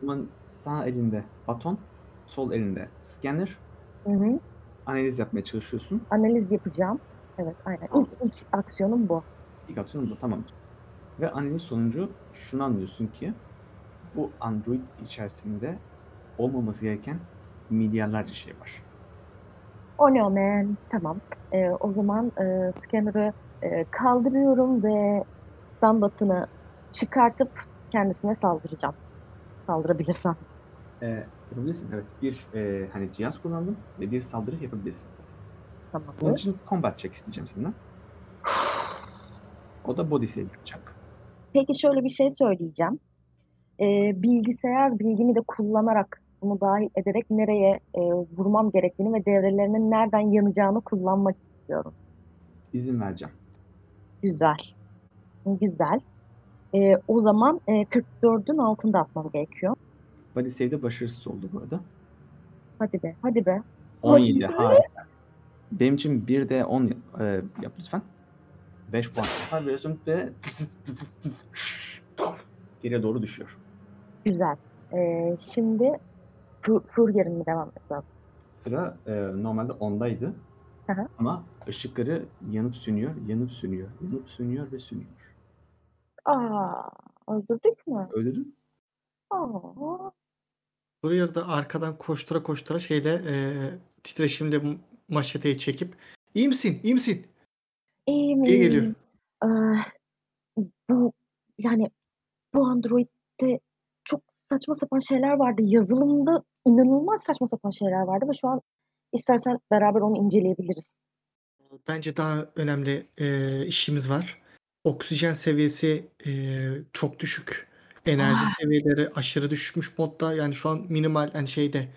Zaman sağ elinde baton, sol elinde scanner, Hı hı. analiz yapmaya çalışıyorsun. Analiz yapacağım. Evet aynen. İlk, ilk aksiyonum bu. İlk aksiyonun bu tamam. Ve analiz sonucu şunu anlıyorsun ki bu Android içerisinde olmaması gereken milyarlarca şey var. Oh no man. Tamam. Ee, o zaman e, scanner'ı e, kaldırıyorum ve stun button'ı çıkartıp kendisine saldıracağım. Saldırabilirsem. Ee, yapabilirsin evet. Bir e, hani cihaz kullandın ve bir saldırı yapabilirsin. Bunun Tamamdır. için combat check isteyeceğim senden. O da body save yapacak. Peki şöyle bir şey söyleyeceğim. Ee, bilgisayar bilgimi de kullanarak bunu dahil ederek nereye e, vurmam gerektiğini ve devrelerinin nereden yanacağını kullanmak istiyorum. İzin vereceğim. Güzel. Güzel. Ee, o zaman e, 44'ün altında atmam gerekiyor. Body save'de başarısız oldu bu arada. Hadi be, hadi be. 17 Hadi be. harika. Benim için 1 de 10 e, yap lütfen. 5 puan hasar veriyorsun ve geriye doğru düşüyor. Güzel. Ee, şimdi Fu- Furier'in mi devam etmesi lazım? Sıra e, normalde 10'daydı. Hı hı. Ama ışıkları yanıp sönüyor, yanıp sönüyor, yanıp sönüyor ve sönüyor. Aa, öldürdük mü? Öldürdün. Aa, Buraya da arkadan koştura koştura şeyle e, titreşimle maşeteyi çekip iyi misin? İyi misin? İyi İyi geliyor. miyim? Ee, bu yani bu Android'de çok saçma sapan şeyler vardı. Yazılımda inanılmaz saçma sapan şeyler vardı ve şu an istersen beraber onu inceleyebiliriz. Bence daha önemli e, işimiz var. Oksijen seviyesi e, çok düşük. Enerji Ah. seviyeleri aşırı düşmüş modda. Yani şu an minimal hani şeyde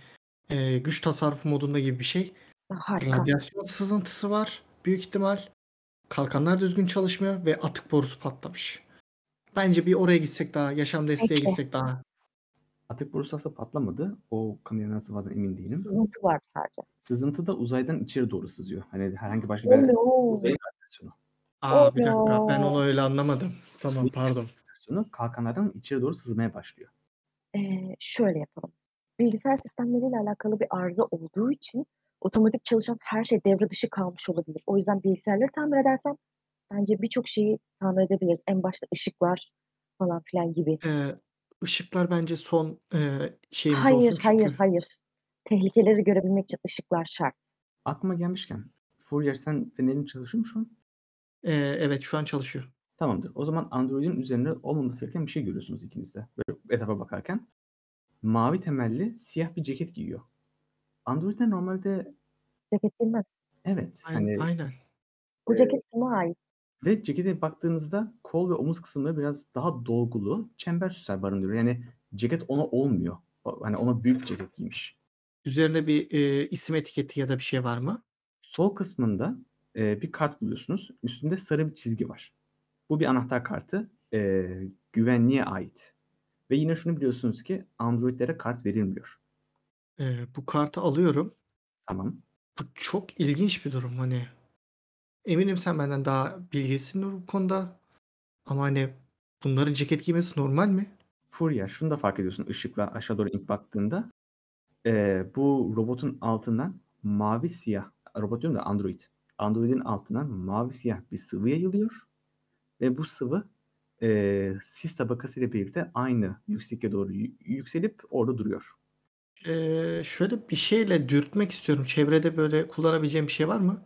e, güç tasarrufu modunda gibi bir şey. Harika. Radyasyon sızıntısı var büyük ihtimal. Kalkanlar düzgün çalışmıyor ve atık borusu patlamış. Bence bir oraya gitsek daha, yaşam desteğe Peki. gitsek daha. Atık borusu aslında patlamadı. O kanayan sıvıdan emin değilim. Sızıntı var sadece. Sızıntı da uzaydan içeri doğru sızıyor. Hani herhangi başka Oh bir uzayın radyasyonu. Aa bir dakika Oh ben onu öyle anlamadım. Tamam pardon. Radyasyonu kalkanlardan içeri doğru sızmaya başlıyor. Ee, şöyle yapalım. Bilgisayar sistemleriyle alakalı bir arıza olduğu için otomatik çalışan her şey devre dışı kalmış olabilir. O yüzden bilgisayarları tamir edersem bence birçok şeyi tamir edebiliriz. En başta ışıklar falan filan gibi. Ee, ışıklar bence son e, şeyimiz Hayır, olsun hayır, çünkü. hayır. Tehlikeleri görebilmek için ışıklar şart. Aklıma gelmişken Fourier sen fenerin çalışıyor mu şu an? Ee, evet şu an çalışıyor. Tamamdır. O zaman Android'in üzerinde olmaması gereken bir şey görüyorsunuz ikiniz de. Böyle etrafa bakarken. Mavi temelli siyah bir ceket giyiyor. Android'de normalde Ceket bilmez. evet Aynen. hani aynen. Bu ceket kime ait? ve cekete baktığınızda kol ve omuz kısımları biraz daha dolgulu çember süsler barındırıyor. Yani ceket ona olmuyor. O- Hani ona büyük ceket giymiş. Üzerinde bir e, isim etiketi ya da bir şey var mı? Sol kısmında e, bir kart buluyorsunuz. Üstünde sarı bir çizgi var. Bu bir anahtar kartı. E, güvenliğe ait. Ve yine şunu biliyorsunuz ki Android'lere kart verilmiyor. Ee, bu kartı alıyorum. Tamam. Bu çok ilginç bir durum hani. Eminim sen benden daha bilgilisin bu konuda. Ama hani bunların ceket giymesi normal mi? Fourier şunu da fark ediyorsun ışıkla aşağı doğru inip baktığında. e, bu robotun altından mavi siyah, robot diyorum da Android. Android'in altından mavi siyah bir sıvı yayılıyor. Ve bu sıvı e, sis tabakası ile birlikte aynı yüksekliğe doğru yükselip orada duruyor. Ee, şöyle bir şeyle dürtmek istiyorum. Çevrede böyle kullanabileceğim bir şey var mı?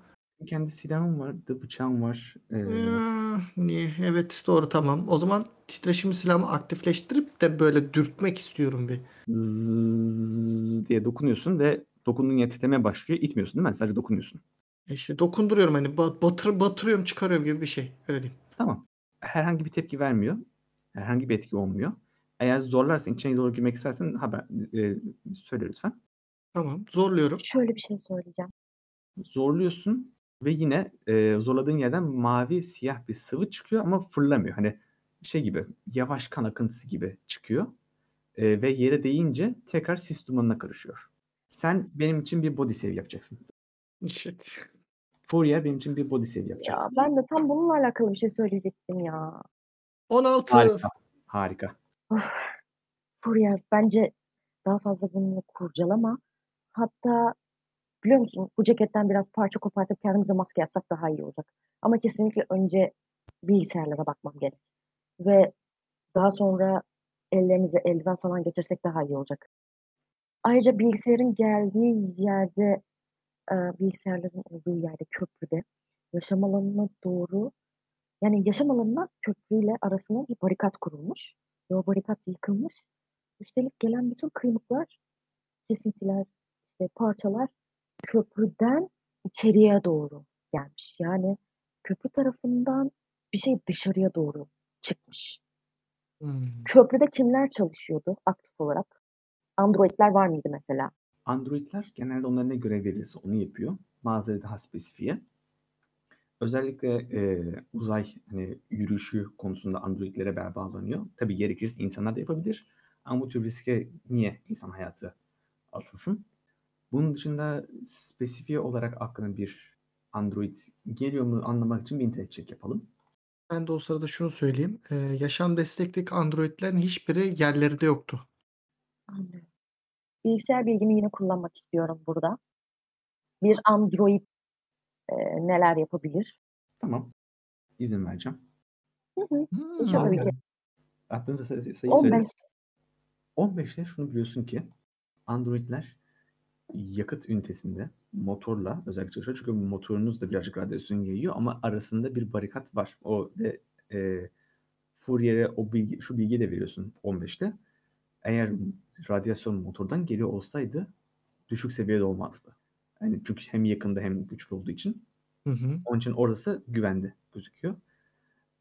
Kendi silahım var, da bıçağım var. E, Ya, niye? Evet doğru tamam. O zaman titreşimli silahımı aktifleştirip de böyle dürtmek istiyorum bir. zzz diye dokunuyorsun ve dokunduğun yer titremeye başlıyor. İtmiyorsun değil mi? Sadece dokunuyorsun. E İşte dokunduruyorum hani ba- batır, batırıyorum çıkarıyorum gibi bir şey. Öyle diyeyim. Tamam. Herhangi bir tepki vermiyor. Herhangi bir etki olmuyor. Eğer zorlarsan, içine doğru girmek istersen haber e, söyle lütfen. Tamam zorluyorum. Şöyle bir şey söyleyeceğim. Zorluyorsun ve yine e, zorladığın yerden mavi siyah bir sıvı çıkıyor ama fırlamıyor. Hani şey gibi yavaş kan akıntısı gibi çıkıyor. E, ve yere değince tekrar sis dumanına karışıyor. Sen benim için bir body save yapacaksın. Shit. Fourier benim için bir body save yapacak. Ya ben de tam bununla alakalı bir şey söyleyecektim ya. 16. Harika. Harika. Of, Furya bence daha fazla bunu kurcalama. Hatta biliyor musun bu ceketten biraz parça kopartıp kendimize maske yapsak daha iyi olacak. Ama kesinlikle önce bilgisayarlara bakmam gerek. Ve daha sonra ellerimize eldiven falan getirsek daha iyi olacak. Ayrıca bilgisayarın geldiği yerde bilgisayarların olduğu yerde köprüde yaşam alanına doğru yani yaşam alanına köprüyle arasına bir barikat kurulmuş o barikat yıkılmış. Üstelik gelen bütün kıymıklar, kesintiler, işte parçalar köprüden içeriye doğru gelmiş. Yani köprü tarafından bir şey dışarıya doğru çıkmış. Hımm. Köprüde kimler çalışıyordu aktif olarak? Android'ler var mıydı mesela? Android'ler genelde onlara ne görev verilirse onu yapıyor. Bazıları daha spesifiye. Özellikle e, uzay hani yürüyüşü konusunda Android'lere bel bağlanıyor. Tabii gerekirse insanlar da yapabilir. Ama bu tür riske niye insan hayatı atılsın? Bunun dışında spesifiye olarak aklına bir Android geliyor mu anlamak için bir internet check yapalım. Ben de o sırada şunu söyleyeyim. Eee, yaşam destekli Android'lerin hiçbiri yerlerinde yoktu. Anlıyorum. Bilgisayar bilgimi yine kullanmak istiyorum burada. Bir Android eee, neler yapabilir? Tamam. İzin vereceğim. Hı hı. Ki. Attığınız sayı, sayıyı söyle. 15. 15'te şunu biliyorsun ki Android'ler yakıt ünitesinde motorla özellikle çalışıyor. Çünkü motorunuz da birazcık radyasyon yayıyor ama arasında bir barikat var. O de e, Fourier'e o bilgi, şu bilgiyi de veriyorsun 15'te. Eğer radyasyon motordan geliyor olsaydı düşük seviyede olmazdı. Yani çünkü hem yakında hem güçlü olduğu için. Hı hı. Onun için orası güvende gözüküyor.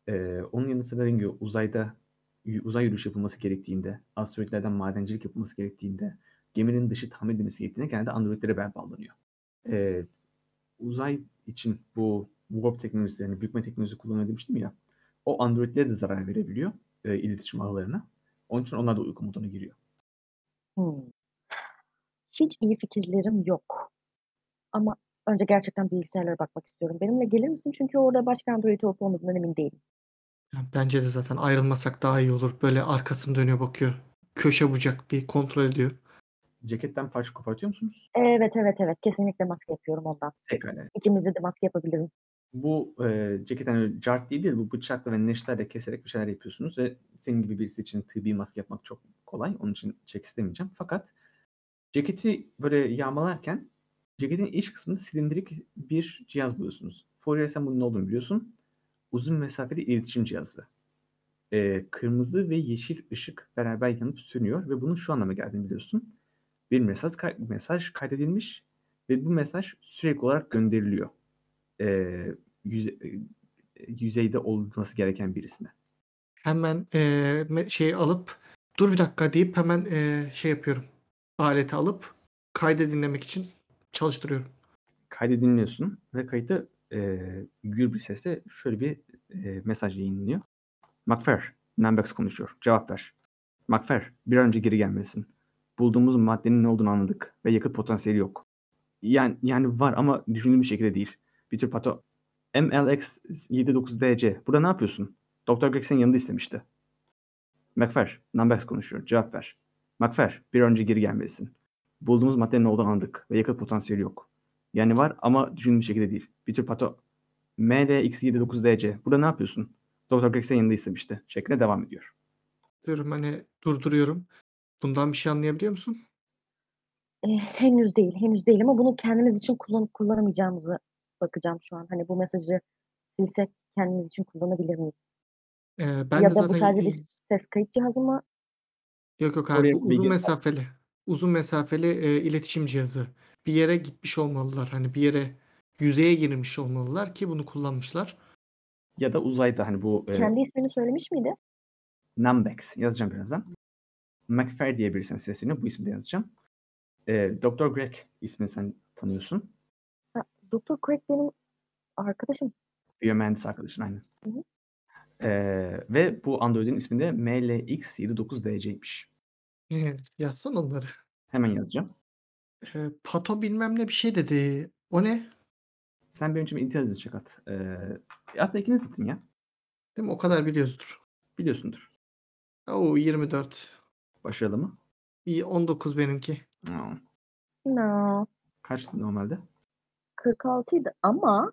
Ee, onun yanı sıra dediğim gibi uzayda uzay yürüyüşü yapılması gerektiğinde, asteroidlerden madencilik yapılması gerektiğinde, geminin dışı tamir edilmesi gerektiğinde genelde androidlere bel bağlanıyor. Ee, uzay için bu warp teknolojisi, yani bükme teknolojisi kullanıyor demiştim ya, o androidlere de zarar verebiliyor e, iletişim ağlarına. Onun için onlar da uyku moduna giriyor. Hımm. Hiç iyi fikirlerim yok. Ama önce gerçekten bilgisayarlara bakmak istiyorum. Benimle gelir misin? Çünkü orada başka Android olup olmadığından emin değilim. Ya, bence de zaten ayrılmasak daha iyi olur. Böyle arkasını dönüyor bakıyor. Köşe bucak bir kontrol ediyor. Ceketten parça kopartıyor musunuz? Evet, evet, evet. Kesinlikle maske yapıyorum ondan. Pekala. İkimize de maske yapabilirim. Bu e, ceket hani cart değil de bu bıçakla ve neşterle keserek bir şeyler yapıyorsunuz ve senin gibi birisi için tıbbi maske yapmak çok kolay. Onun için çek istemeyeceğim. Fakat ceketi böyle yağmalarken ceketin iç kısmında silindirik bir cihaz buluyorsunuz. Fourier sen bunun ne olduğunu biliyorsun. Uzun mesafeli iletişim cihazı. E, kırmızı ve yeşil ışık beraber yanıp sönüyor ve bunun şu anlama geldiğini biliyorsun. Bir mesaj, mesaj kaydedilmiş ve bu mesaj sürekli olarak gönderiliyor. E, yüze- e, yüzeyde olması gereken birisine. Hemen me şeyi alıp dur bir dakika deyip hemen eee, şey yapıyorum. Aleti alıp kaydı dinlemek için çalıştırıyorum. Kaydı dinliyorsun ve kayıtta e, gür bir sesle şöyle bir e, mesaj yayınlanıyor. Macfer, Nambex konuşuyor. Cevap ver. Macfer, bir an önce geri gelmelisin. Bulduğumuz maddenin ne olduğunu anladık ve yakıt potansiyeli yok. Yani, yani var ama düşündüğümüz şekilde değil. Bir tür pato... MLX79DC. Burada ne yapıyorsun? Dr. Greg senin yanında istemişti. Macfer, Nambex konuşuyor. Cevap ver. Macfer, bir an önce geri gelmelisin. Bulduğumuz maddenin ne olduğunu anladık ve yakıt potansiyeli yok. Yani var ama düşündüğümüz şekilde değil. Bir tür pato... MLX79DC. Burada ne yapıyorsun? Dr. Greg senin yanında istemişti. Şeklinde devam ediyor. Diyorum hani durduruyorum. Bundan bir şey anlayabiliyor musun? Eee, henüz değil, henüz değil ama bunu kendimiz için kullanıp kullanamayacağımızı bakacağım şu an. Hani bu mesajı silsek kendimiz için kullanabilir miyiz? Eee, ben Ya de da bu zaten sadece i bir ses kayıt cihazı mı? Yok yok hayır Oraya bu uzun bilgi mesafeli. Uzun mesafeli eee, iletişim cihazı. Bir yere gitmiş olmalılar. Hani bir yere yüzeye girmiş olmalılar ki bunu kullanmışlar. Ya da uzayda hani bu e, Kendi ismini söylemiş miydi? Nambex yazacağım birazdan. McFair diye birisine sesleniyor. Bu ismi de yazacağım. E, Dr. Greg ismini sen tanıyorsun. Ha, Dr. Craig benim arkadaşım. Biyomühendis arkadaşın aynı. Hı hı. E, ve bu Android'in ismi de MLX79DC'ymiş. Eee, yazsan onları. Hemen yazacağım. Eee, pato bilmem ne bir şey dedi. O ne? Sen benim için bir intelligence check at. E, hatta ikiniz atın ya. Değil mi? O kadar biliyoruzdur. Biliyorsundur. Oo 24. Başarılı mı? İyi 19 benimki. Aa, No. Kaçtı normalde? 46 idi ama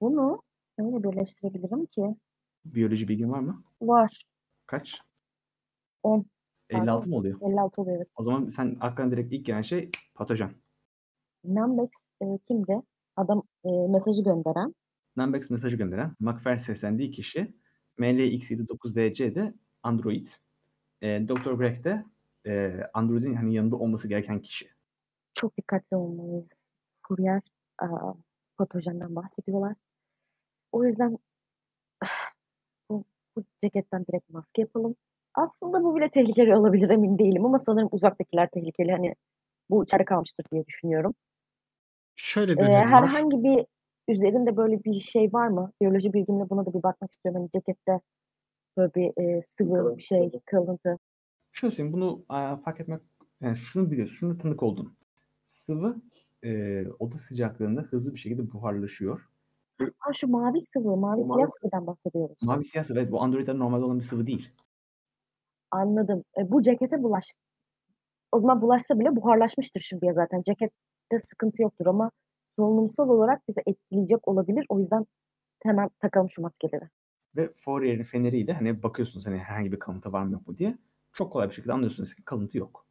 bunu öyle birleştirebilirim ki. Biyoloji bilgin var mı? Var. Kaç? 10. 56 Pardon. mı oluyor? 56 oluyor evet. O zaman sen aklına direkt ilk gelen şey patojen. Nambex e, kimdi? Adam e, mesajı gönderen. Nambex mesajı gönderen, Macfer seslendiği kişi MLX79DC de Android. E, Dr. Greg de e, Android'in hani yanında olması gereken kişi. Çok dikkatli olmalıyız. Kuryer e, patojenden bahsediyorlar. O yüzden *sighs* bu, bu ceketten direkt maske yapalım. Aslında bu bile tehlikeli olabilir emin değilim ama sanırım uzaktakiler tehlikeli. Hani bu içeride kalmıştır diye düşünüyorum. Şöyle bir Ee, önerim var. herhangi bir üzerinde böyle bir şey var mı? Biyoloji bilgimle buna da bir bakmak istiyorum. Hani cekette böyle bir e, sıvı bir şey, kırıntı. Şöyle söyleyeyim bunu aa, fark etmek yani şunu biliyorsun, şunu tanık oldun. Sıvı e, oda sıcaklığında hızlı bir şekilde buharlaşıyor. Ha şu mavi sıvı, mavi O siyah mavi- sıvıdan bahsediyoruz. Mavi siyah sıvı evet bu Android'de normalde olan bir sıvı değil. Anladım. E, bu cekete bulaş. O zaman bulaşsa bile buharlaşmıştır şimdiye zaten. Cekette sıkıntı yoktur ama solunumsal olarak bizi etkileyecek olabilir. O yüzden hemen takalım şu maskeleri. Ve Fourier'in feneriyle hani bakıyorsunuz hani herhangi bir kalıntı var mı yok mu diye. Çok kolay bir şekilde anlıyorsunuz ki kalıntı yok.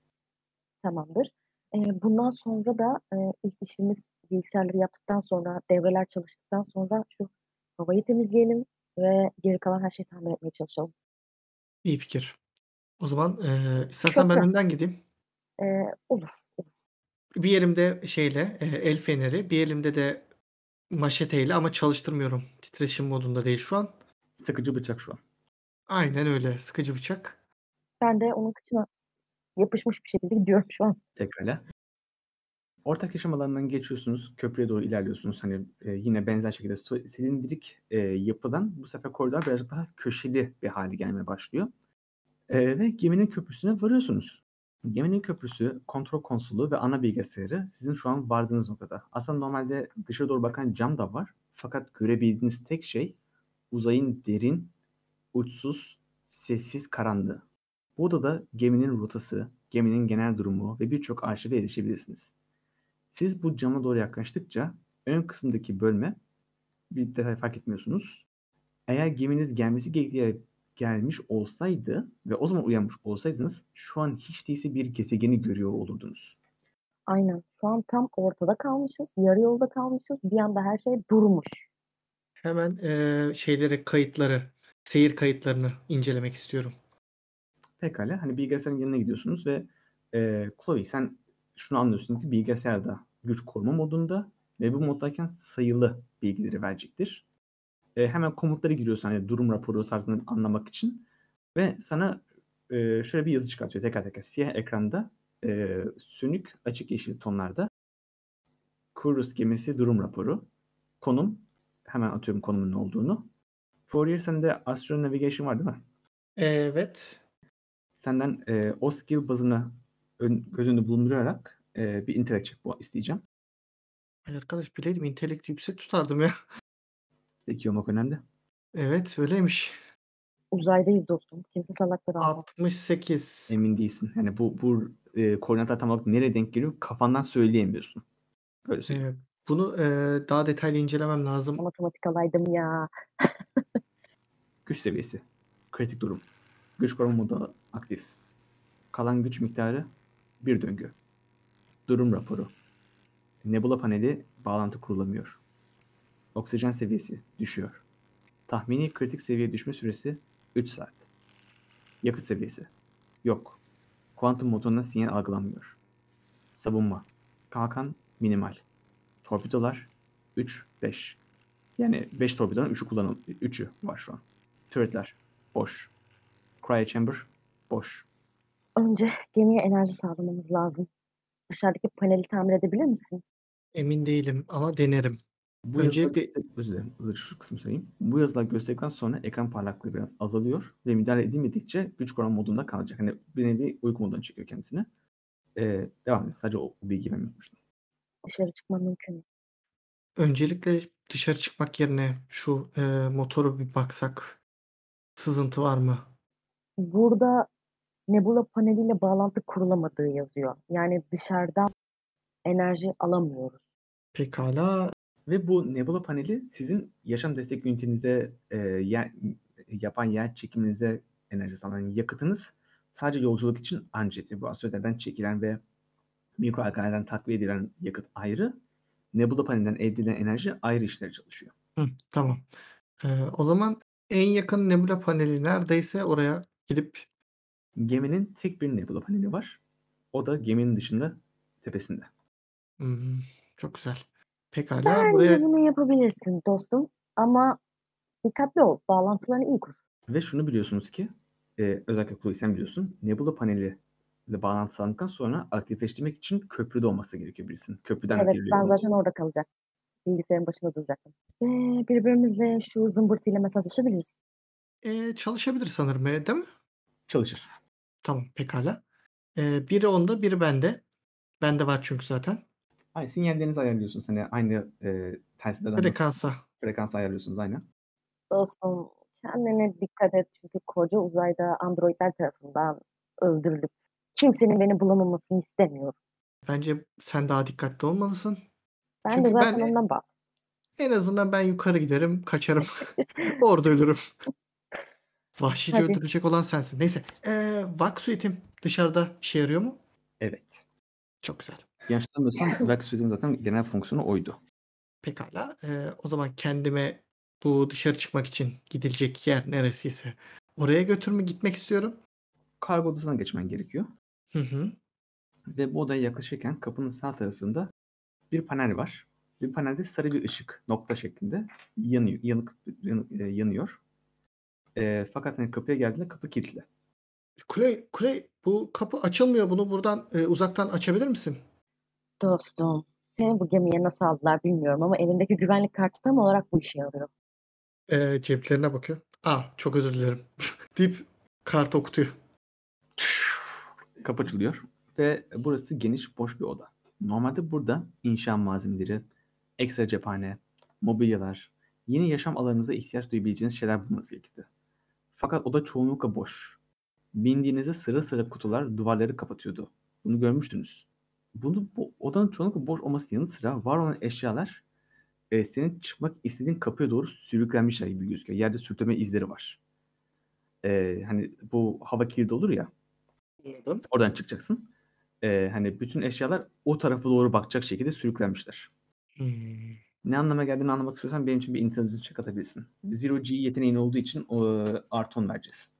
Tamamdır. E, bundan sonra da e, ilk işimiz bilgisayarları yaptıktan sonra, devreler çalıştıktan sonra şu havayı temizleyelim ve geri kalan her şeyi tamir etmeye çalışalım. İyi fikir. O zaman e, istersen ben Köprü. önden gideyim. E, olur. Bir elimde şeyle e, el feneri, bir elimde de maşeteyle ama çalıştırmıyorum. Titreşim modunda değil şu an. Sıkıcı bıçak şu an. Aynen öyle. Sıkıcı bıçak. Ben de onun kıçına yapışmış bir şekilde gidiyorum şu an. Pekala. Ortak yaşam alanından geçiyorsunuz. Köprüye doğru ilerliyorsunuz. Hani e, yine benzer şekilde so- silindirik e, yapıdan bu sefer koridor birazcık daha köşeli bir hale gelmeye başlıyor. E, ve geminin köprüsüne varıyorsunuz. Geminin köprüsü, kontrol konsolu ve ana bilgisayarı sizin şu an vardığınız noktada. Aslında normalde dışarı doğru bakan cam da var. Fakat görebildiğiniz tek şey uzayın derin, uçsuz, sessiz karanlığı. Bu odada geminin rotası, geminin genel durumu ve birçok arşive erişebilirsiniz. Siz bu cama doğru yaklaştıkça ön kısımdaki bölme bir detay fark etmiyorsunuz. Eğer geminiz gelmesi gerektiği gelmiş olsaydı ve o zaman uyanmış olsaydınız şu an hiç değilse bir gezegeni görüyor olurdunuz. Aynen. Şu an tam ortada kalmışız. Yarı yolda kalmışız. Bir anda her şey durmuş. Hemen e, şeyleri, kayıtları, seyir kayıtlarını incelemek istiyorum. Pekala hani bilgisayarın yanına gidiyorsunuz ve e, Chloe sen şunu anlıyorsun ki bilgisayarda güç koruma modunda ve bu moddayken sayılı bilgileri verecektir. E, hemen komutları giriyorsun hani durum raporu tarzını anlamak için ve sana e, şöyle bir yazı çıkartıyor teker teker siyah ekranda e, sönük açık yeşil tonlarda Kurus gemisi durum raporu konum hemen atıyorum konumun ne olduğunu Fourier sende Astro Navigation var değil mi? Evet. Senden e, o skill bazını ön, göz önünde bulundurarak e, bir intellect check bu isteyeceğim. Ay arkadaş bileydim intelekti yüksek tutardım ya. Zeki olmak önemli. Evet öyleymiş. Uzaydayız dostum. Kimse salakları almaz. 68. Emin değilsin. Yani bu bu e, koordinatlar tam olarak nereye denk geliyor kafandan söyleyemiyorsun. Öyle söyleyeyim. Bunu e, daha detaylı incelemem lazım. Matematik alaydım ya. Güç seviyesi. Kritik durum. Güç koruma modu aktif. Kalan güç miktarı bir döngü. Durum raporu. Nebula paneli bağlantı kurulamıyor. Oksijen seviyesi düşüyor. Tahmini kritik seviye düşme süresi 3 saat. Yakıt seviyesi. Yok. Kuantum motoruna sinyal algılanmıyor. Savunma. Kalkan minimal. Torpidolar 3-5. Yani 5 torpidonun 3'ü kullanıl 3'ü var şu an. Turretler boş. Cryo chamber boş. Önce gemiye enerji sağlamamız lazım. Dışarıdaki paneli tamir edebilir misin? Emin değilim ama denerim. Bu Önce yazılar, bir- özür dilerim, şu kısmı söyleyeyim. Bu yazılar gösterdikten sonra ekran parlaklığı biraz azalıyor ve müdahale edilmedikçe güç koruma modunda kalacak. Hani bir nevi uyku moduna çekiyor kendisini. Ee, devam edin. Sadece o, o bilgiyi ben unutmuştum. Dışarı çıkmam mümkün mü? Öncelikle dışarı çıkmak yerine şu e, motoru bir baksak. Sızıntı var mı? Burada nebula paneliyle bağlantı kurulamadığı yazıyor. Yani dışarıdan enerji alamıyoruz. Pekala. Ve bu nebula paneli sizin yaşam destek ünitenize e, yer, yapan yer çekiminizde enerji sağlayan yakıtınız sadece yolculuk için anca. Bu astroleden çekilen ve Mikro alkanelerden takviye edilen yakıt ayrı. Nebula panelinden elde edilen enerji ayrı işlere çalışıyor. Hı, tamam. Ee, o zaman en yakın nebula paneli neredeyse oraya gidip Geminin tek bir nebula paneli var. O da geminin dışında tepesinde. Hmm, çok güzel. Pekala Bence buraya bunu yapabilirsin dostum. Ama dikkatli ol. Bağlantılarını iyi kur. Ve şunu biliyorsunuz ki e, özellikle Chloe sen biliyorsun. Nebula paneli ile bağlantı sonra aktifleştirmek için köprüde olması gerekiyor birisinin. Köprüden Evet ben zaten orada kalacak. Bilgisayarın başında duracaktım. Ve birbirimizle şu zımbırtıyla mesajlaşabiliriz. e, çalışabilir sanırım e, değil mi? Çalışır. Tamam pekala. Ee, biri onda biri bende. Bende var çünkü zaten. Aynı sinyallerinizi ayarlıyorsunuz. Hani aynı e, telsizlerden Frekansa. frekans ayarlıyorsunuz aynı. Dostum kendine dikkat et çünkü koca uzayda androidler tarafından öldürülüp kimsenin beni bulamamasını istemiyorum. Bence sen daha dikkatli olmalısın. Ben Çünkü de zaten ben- ondan bahsediyorum. En azından ben yukarı giderim, kaçarım. *laughs* *laughs* Orada ölürüm. *laughs* Vahşice Hadi. öldürecek olan sensin. Neyse. Ee, Vak suitim dışarıda işe yarıyor mu? Evet. Çok güzel. Yanlış hatırlamıyorsam *laughs* Workspace'in zaten genel fonksiyonu oydu. Pekala. Ee, o zaman kendime bu dışarı çıkmak için gidilecek yer neresiyse oraya götürme gitmek istiyorum. Kargo odasına geçmen gerekiyor. Hı hı. Ve bu odaya yaklaşırken kapının sağ tarafında bir panel var. Bir panelde sarı bir ışık nokta şeklinde yanıyor, yanık, yanık- e, yanıyor. E, fakat hani kapıya geldiğinde kapı kilitli. Kule, kule bu kapı açılmıyor. Bunu buradan e, uzaktan açabilir misin? Dostum seni bu gemiye nasıl aldılar bilmiyorum ama elindeki güvenlik kartı tam olarak bu işe yarıyor. Ee, ceplerine bakıyor. Aa çok özür dilerim. *laughs* deyip kart okutuyor. Kapı açılıyor ve burası geniş boş bir oda. Normalde burada inşa malzemeleri, ekstra cephane, mobilyalar, yeni yaşam alanınıza ihtiyaç duyabileceğiniz şeyler bulunması gerekirdi. Fakat oda çoğunlukla boş. Bindiğinizde sıra sıra kutular duvarları kapatıyordu. Bunu görmüştünüz. Bunu bu odanın çoğunlukla boş olması yanı sıra var olan eşyalar e, senin çıkmak istediğin kapıya doğru sürüklenmişler gibi gözüküyor. Yerde sürtünme izleri var. E, hani bu hava kilidi olur ya. Anladım. Oradan çıkacaksın. Ee, hani bütün eşyalar o tarafa doğru bakacak şekilde sürüklenmişler. Hmm. Ne anlama geldiğini anlamak istiyorsan benim için bir intelligence check atabilirsin. Zero G yeteneğin olduğu için o, artı 10 vereceğiz.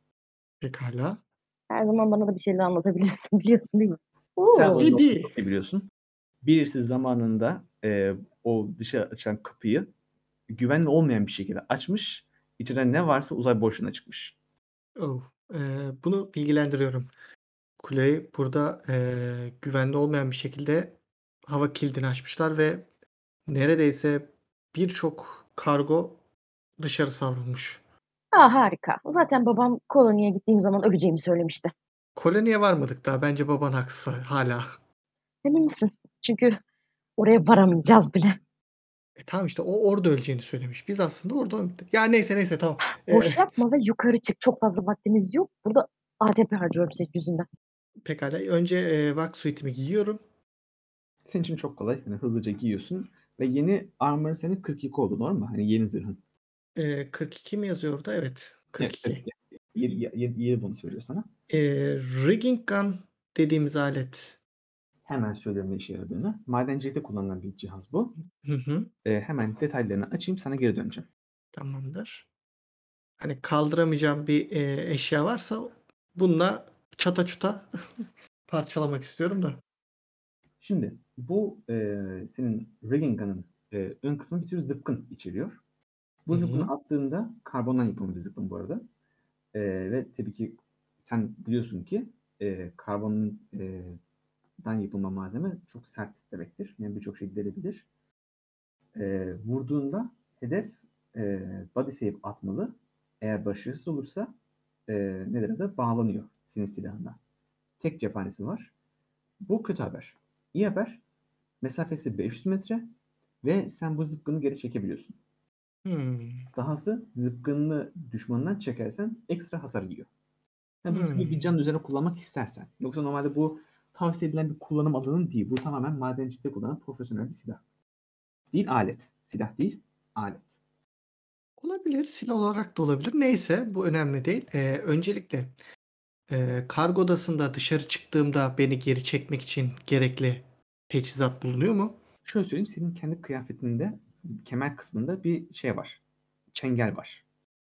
Pekala. Her zaman bana da bir şeyler anlatabilirsin biliyorsun değil mi? Sen Oo, çok iyi biliyorsun. Birisi zamanında e, o dışa açılan kapıyı güvenli olmayan bir şekilde açmış. İçeride ne varsa uzay boşluğuna çıkmış. Oh, eee, bunu bilgilendiriyorum. Kuleyi burada eee, güvenli olmayan bir şekilde hava kilidini açmışlar ve neredeyse birçok kargo dışarı savrulmuş. Aa, harika. Zaten babam koloniye gittiğim zaman öleceğimi söylemişti. Koloniye varmadık daha. Bence baban haksız hala. Emin misin? Çünkü oraya varamayacağız bile. E tamam işte o orada öleceğini söylemiş. Biz aslında orada ya neyse neyse tamam. Boş *laughs* yapma ve yukarı çık. Çok fazla vaktimiz yok. Burada ATP harcıyorum senin yüzünden. pekala. Önce eee vak suitimi giyiyorum. Senin için çok kolay. Hani hızlıca giyiyorsun. Ve yeni armor senin 42 oldu normal mi? Hani yeni zırhın. Eee 42 mi yazıyor orada? Evet. 42. Evet, evet. Yedi, yedi, yedi bunu söylüyor sana. Eee, rigging gun dediğimiz alet. Hemen söylüyorum ne işe yaradığını. Madencilikte kullanılan bir cihaz bu. Hı hı. Ee, hemen detaylarını açayım sana geri döneceğim. Tamamdır. Hani kaldıramayacağım bir e, eşya varsa bununla çata çuta *laughs* parçalamak istiyorum da. Şimdi bu e, senin rigging gun'ın e, ön kısmı bir tür zıpkın içeriyor. Bu Hı zıpkını attığında karbondan yapılma bir zıpkın bu arada. E, ve tabii ki sen biliyorsun ki e, karbonun e, dan yapılma malzeme çok sert demektir. Yani birçok şey delebilir. E, vurduğunda hedef e, body save atmalı. Eğer başarısız olursa e, nedir adı? Bağlanıyor senin silahına. Tek cephanesi var. Bu kötü haber. İyi haber. Mesafesi 500 metre ve sen bu zıpkını geri çekebiliyorsun. Hmm. Dahası zıpkınını düşmanından çekersen ekstra hasar yiyor. Yani bu Hmm. bir can üzerine kullanmak istersen. Yoksa normalde bu tavsiye edilen bir kullanım alanı değil. Bu tamamen madencilikte kullanılan profesyonel bir silah. Değil alet. Silah değil, alet. Olabilir. Silah olarak da olabilir. Neyse bu önemli değil. Ee, öncelikle e, kargo odasında dışarı çıktığımda beni geri çekmek için gerekli teçhizat bulunuyor mu? Şöyle söyleyeyim senin kendi kıyafetinde kemer kısmında bir şey var. Çengel var.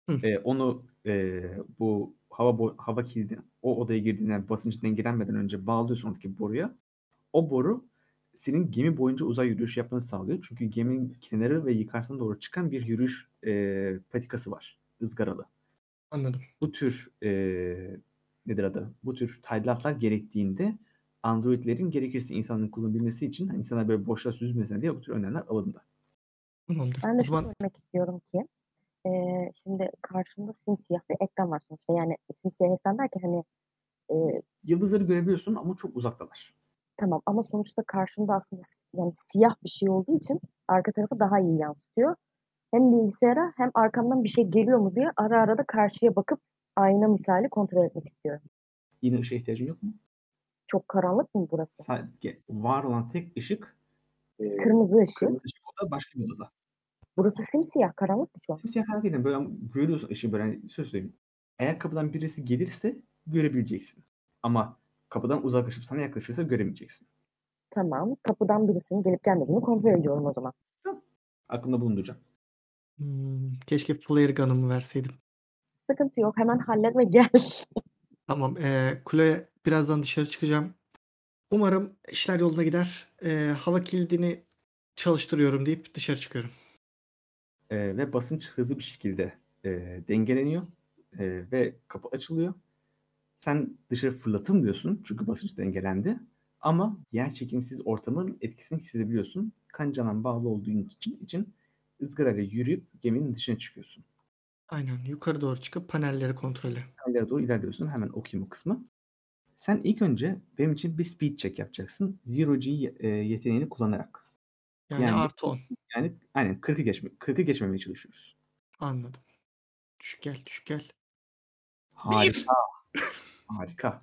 Hı. Ee, onu e, bu hava bo- hava kilidi o odaya girdiğinde basınç dengelenmeden önce bağlıyorsun oradaki boruya. O boru senin gemi boyunca uzay yürüyüş yapmanı sağlıyor. Çünkü geminin kenarı ve yukarısına doğru çıkan bir yürüyüş e, patikası var. ızgaralı. Anladım. Bu tür e, nedir adı? Bu tür tadilatlar gerektiğinde androidlerin gerekirse insanların kullanabilmesi için hani insanlar böyle boşluğa süzülmesin diye bu tür önlemler alındı. Tamamdır. Ben O de şunu zaman istiyorum ki eee, şimdi karşımda simsiyah bir ekran var sonuçta. Yani simsiyah ekran derken hani eee, Yıldızları görebiliyorsun ama çok uzaktalar. tamam ama sonuçta karşımda aslında yani siyah bir şey olduğu için arka tarafı daha iyi yansıtıyor. Hem bilgisayara hem arkamdan bir şey geliyor mu diye ara ara da karşıya bakıp ayna misali kontrol etmek istiyorum. Yine ışığa ihtiyacın yok mu? Çok karanlık mı burası? Sadece var olan tek ışık e, Kırmızı ışık. kırmızı ışık o da başka bir odada. Burası simsiyah karanlık mı şu an? Simsiyah karanlık değil. Böyle görüyorsun ışığı böyle hani söz söyleyeyim. Eğer kapıdan birisi gelirse görebileceksin. Ama kapıdan uzaklaşıp sana yaklaşırsa göremeyeceksin. Tamam. Kapıdan birisinin gelip gelmediğini kontrol ediyorum o zaman. Aklımda bulunduracağım. hmm, keşke flare gun'ımı verseydim. Sıkıntı yok. Hemen hallet ve gel. Tamam. E, kuleye birazdan dışarı çıkacağım. Umarım işler yoluna gider. E, hava kilidini çalıştırıyorum deyip dışarı çıkıyorum. Ee, ve basınç hızlı bir şekilde e, dengeleniyor e, ve kapı açılıyor. Sen dışarı fırlatılmıyorsun çünkü basınç dengelendi. Ama yer çekimsiz ortamın etkisini hissedebiliyorsun. Kancanan bağlı olduğun için, için ızgarayla yürüyüp geminin dışına çıkıyorsun. Aynen. Yukarı doğru çıkıp panelleri kontrole. Panellere doğru ilerliyorsun. Hemen okuyayım o kısmı. Sen ilk önce benim için bir speed check yapacaksın. Zero G e, yeteneğini kullanarak. Yani, Yani- artı 10. Yani aynen 40'ı geçme, 40'ı geçmemeye çalışıyoruz. Anladım. Düşük gel, düşük gel. Harika. *laughs* Harika.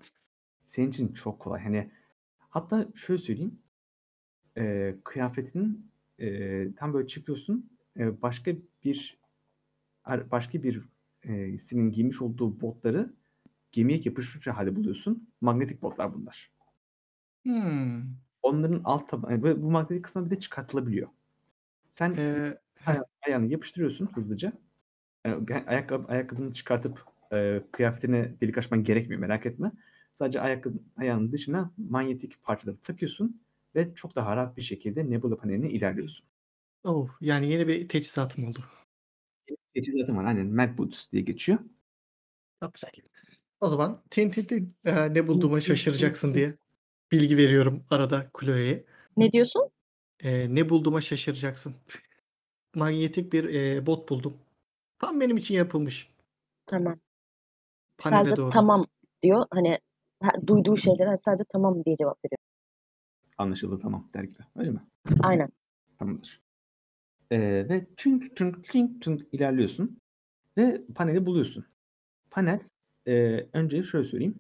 Senin için çok kolay. Hani hatta şöyle söyleyeyim. Ee, kıyafetinin e, tam böyle çıkıyorsun. e, başka bir başka bir e, senin giymiş olduğu botları gemiye yapışmış halde buluyorsun. Magnetik botlar bunlar. Hmm. Onların alt tabanı ve bu magnetik kısmı bir de çıkartılabiliyor. Sen Ee, aya- ayağını yapıştırıyorsun hızlıca. Yani ayakkabı, ayakkabını çıkartıp e, kıyafetine delik açman gerekmiyor merak etme. Sadece ayakkabı ayağının dışına manyetik parçaları takıyorsun ve çok daha rahat bir şekilde Nebula paneline ilerliyorsun. oh, yani yeni bir teçhizatım oldu. Teçhizatım var. Aynen Mac Boots diye geçiyor. Çok güzel. O zaman tin tin tin ee, ne bulduğuma şaşıracaksın diye bilgi veriyorum arada Chloe'ye. Ne diyorsun? Ee, ne bulduğuma şaşıracaksın. Manyetik bir ee, bot buldum. Tam benim için yapılmış. Tamam. Panele sadece doğru. tamam diyor. Hani ha- duyduğu şeylere sadece tamam diye cevap veriyor. Anlaşıldı tamam der gibi. Öyle mi? Aynen. Tamamdır. Ee, ve tünk tünk tünk tünk ilerliyorsun ve paneli buluyorsun. Panel e, önce şöyle söyleyeyim.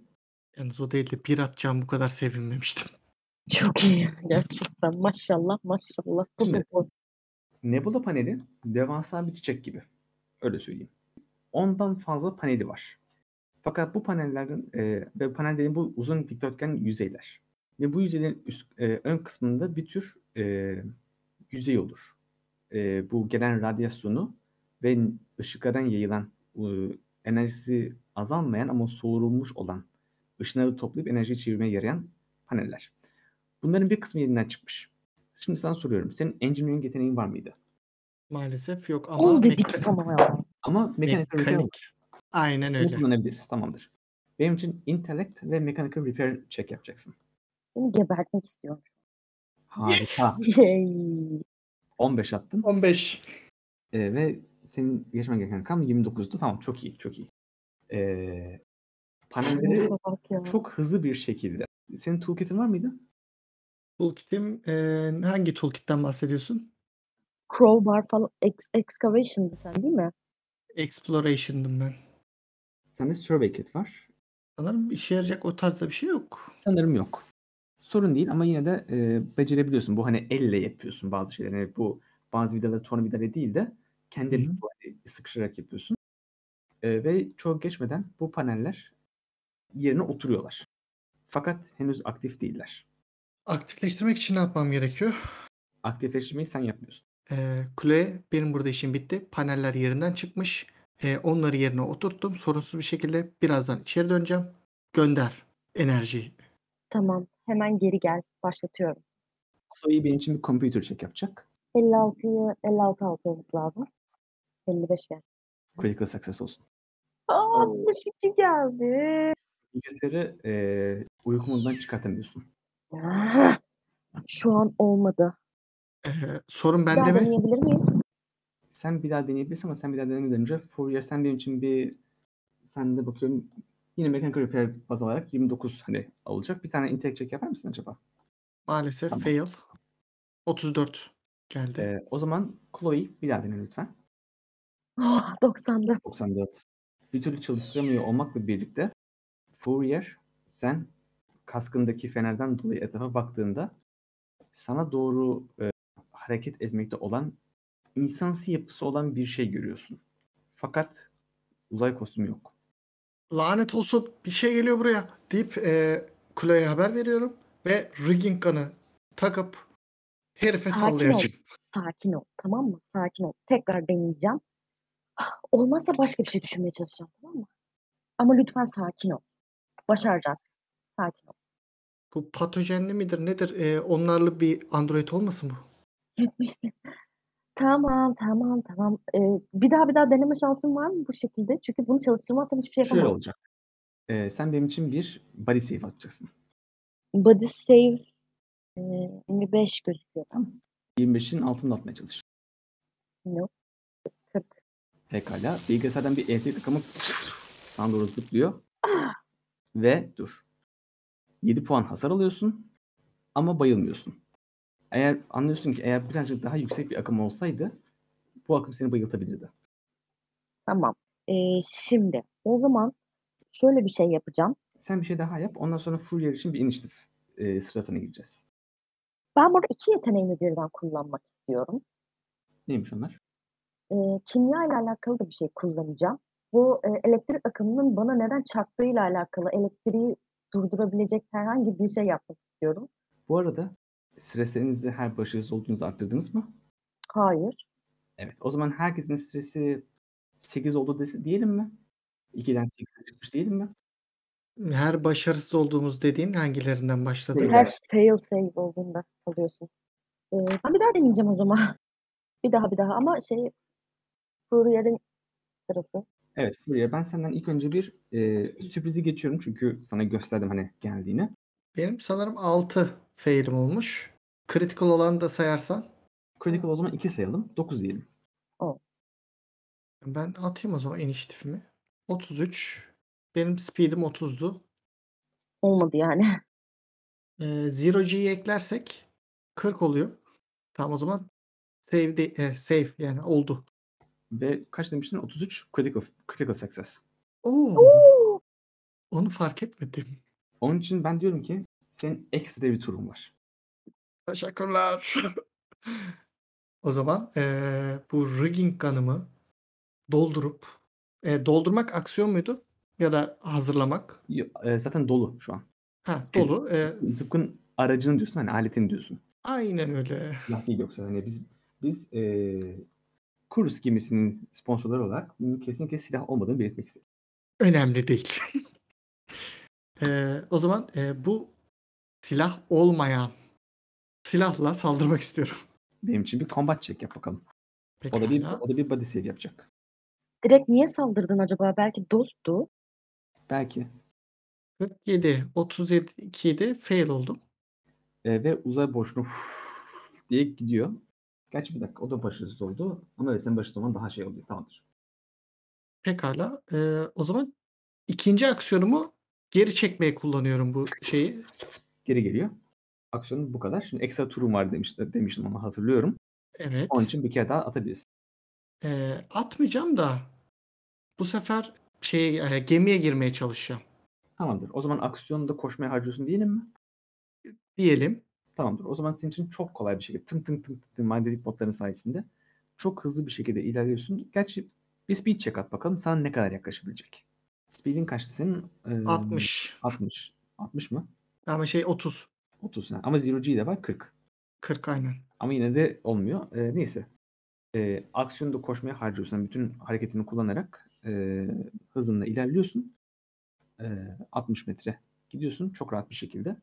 Yalnız o değil de bir atacağım bu kadar sevinmemiştim. *laughs* Çok iyi. Gerçekten. Maşallah maşallah. Bu Şimdi- bu. Nebula paneli devasa bir çiçek gibi. Öyle söyleyeyim. Ondan fazla paneli var. Fakat bu panellerin e, ve panellerin bu uzun dikdörtgen yüzeyler. Ve bu yüzeylerin üst, e, ön kısmında bir tür e, yüzey olur. E, bu gelen radyasyonu ve ışıklardan yayılan e, enerjisi azalmayan ama soğurulmuş olan ışınları toplayıp enerjiyi çevirmeye yarayan paneller. Bunların bir kısmı yerinden çıkmış. Şimdi sana soruyorum. Senin engineering yeteneğin var mıydı? Maalesef yok ama Ol dedik meka- sana ya. Ama repair mekanik. Aynen bunu öyle. kullanabiliriz. Tamamdır. Benim için intellect ve mechanical repair check yapacaksın. Seni gebertmek istiyorum. Harika. Yay. 15 attın. 15. Ee, ve senin geçmen gereken rakam 29'du. Tamam çok iyi. Çok iyi. Ee, panelleri çok hızlı bir şekilde. Senin toolkit'in var mıydı? Toolkit'im ee, hangi toolkit'ten bahsediyorsun? Crowbar falan ex excavation'dı sen değil mi? Exploration'dım ben. Sende survey kit var. Sanırım işe yarayacak o tarzda bir şey yok. Sanırım yok. Sorun değil ama yine de e, becerebiliyorsun. Bu hani elle yapıyorsun bazı şeyleri. Yani bu bazı vidaları tornavidayla değil de kendi Hı hı. elini bu hani sıkıştırarak yapıyorsun. E, ve çok geçmeden bu paneller yerine oturuyorlar. Fakat henüz aktif değiller. Aktifleştirmek için ne yapmam gerekiyor? Aktifleştirmeyi sen yapmıyorsun. Ee, kule benim burada işim bitti. Paneller yerinden çıkmış. Ee, onları yerine oturttum. Sorunsuz bir şekilde birazdan içeri döneceğim. Gönder enerjiyi. Tamam. Hemen geri gel. Başlatıyorum. Chloe benim için bir computer check yapacak. 56'yı 56 altı olması lazım. 55 gel. Critical success olsun. Aa 62 geldi. Bilgisayarı eee uyku modundan çıkartamıyorsun. Ah, Şu an olmadı. Ee, sorun Bir bende daha mi? deneyebilir miyim? Sen bir daha deneyebilirsin ama sen bir daha denemeden önce Fourier sen benim için bir sen de bakıyorum yine mechanical repair baz alarak 29 hani alacak. Bir tane intake check yapar mısın acaba? Maalesef Tamam. fail. 34 geldi. Eee, o zaman Chloe bir daha dene lütfen. Oh, 90'da. 94. Bir türlü çalıştıramıyor olmakla birlikte Fourier sen kaskındaki fenerden dolayı etrafa baktığında sana doğru e, hareket etmekte olan insansı yapısı olan bir şey görüyorsun. Fakat uzay kostümü yok. Lanet olsun bir şey geliyor buraya deyip e, kuleye haber veriyorum ve rigging gun'ı takıp herife Sakin ol. sallayacağım. Sakin ol. Tamam mı? Sakin ol. Tekrar deneyeceğim. Ah, Olmazsa başka bir şey düşünmeye çalışacağım. Tamam mı? Ama lütfen sakin ol. Başaracağız. Sakin ol. Bu patojenli midir nedir? E, onlarla bir android olmasın bu? *laughs* Tamam, tamam, tamam. Ee, bir daha bir daha deneme şansın var mı bu şekilde? Çünkü bunu çalıştırmazsam hiçbir şey Şöyle yapamam. olacak. E, sen benim için bir body save atacaksın. Body save e, 25 gözüküyor. Tamam. 25'in altında atmaya çalış. Yok. 40. Pekala. Bilgisayardan bir elektrik takımı sana doğru zıplıyor. *laughs* Ve dur. 7 puan hasar alıyorsun ama bayılmıyorsun. Eğer anlıyorsun ki eğer birazcık daha yüksek bir akım olsaydı bu akım seni bayıltabilirdi. Tamam. Ee, şimdi o zaman şöyle bir şey yapacağım. Sen bir şey daha yap. Ondan sonra Fourier için bir iniştif e, sırasına gireceğiz. Ben burada iki yeteneğimi birden kullanmak istiyorum. Neymiş onlar? Ee, kimya ile alakalı da bir şey kullanacağım. Bu e, elektrik akımının bana neden çarptığıyla alakalı elektriği durdurabilecek herhangi bir şey yapmak istiyorum. Bu arada streslerinizi her başarısız olduğunuzu arttırdınız mı? Hayır. Evet. O zaman herkesin stresi 8 oldu dese, diyelim mi? 2'den 8'e çıkmış diyelim mi? Her başarısız olduğumuz dediğin hangilerinden başladı? Her fail save olduğunda alıyorsun. Ee, ben bir daha deneyeceğim o zaman. *laughs* bir daha bir daha ama şey Fourier'in sırası. Evet Fourier ben senden ilk önce bir e, sürprizi geçiyorum çünkü sana gösterdim hani geldiğini. Benim sanırım 6 failim olmuş. Critical olanı da sayarsan Critical o zaman 2 sayalım. 9 diyelim. ben atayım o zaman inisiyatifimi. 33. Benim speed'im 30'du. Olmadı yani. Ee, Zero G'yi eklersek 40 oluyor. Tamam o zaman save, de, e, save yani oldu. Ve kaç demiştin? 33 critical, critical success. Oo, Oo! onu fark etmedim. Onun için ben diyorum ki senin ekstra bir turun var. Teşekkürler. *laughs* o zaman eee, bu rigging gun'ımı doldurup e, doldurmak aksiyon muydu? Ya da hazırlamak? Yo- e, zaten dolu şu an. Ha dolu. E, s- Tıpkın aracını diyorsun hani aletini diyorsun. aynen öyle. Silah değil yoksa hani biz biz e, Kurus gemisinin sponsorları olarak bunun kesinlikle silah olmadığını belirtmek istedim. Önemli değil. Eee, *laughs* o zaman e, bu silah olmayan silahla saldırmak istiyorum. Benim için bir combat check yap bakalım. O da bir o da bir body save yapacak. Direkt niye saldırdın acaba? Belki dosttu. Belki. 47, 37, 2'de fail oldum. E, ve uzay boşluğu *laughs* diye gidiyor. Gerçi bir dakika o da başarısız oldu. Ama evet sen başarısız olman daha şey oluyor. Tamamdır. Pekala. Eee, o zaman ikinci aksiyonumu geri çekmeye kullanıyorum bu şeyi. Geri geliyor. Aksiyonun bu kadar. Şimdi ekstra turum var demiştim, demiştim ama hatırlıyorum. Evet. Onun için bir kere daha atabiliriz. Eee, atmayacağım da bu sefer şeye, e, gemiye girmeye çalışacağım. Tamamdır. O zaman aksiyonu da koşmaya harcıyorsun diyelim mi? Diyelim. Tamamdır. O zaman senin için çok kolay bir şekilde tım tım tım tım manyetik botların sayesinde çok hızlı bir şekilde ilerliyorsun. Gerçi bir speed check at bakalım sana ne kadar yaklaşabilecek. Speed'in kaçtı senin? Ee, 60. 60. 60 mı? Ama şey 30. 30 yani. Ama Zero G de var 40. 40 aynen. Ama yine de olmuyor. Ee, neyse. Ee, aksiyonu da koşmaya harcıyorsun. Yani bütün hareketini kullanarak e, hızınla ilerliyorsun. Ee, 60 metre gidiyorsun çok rahat bir şekilde.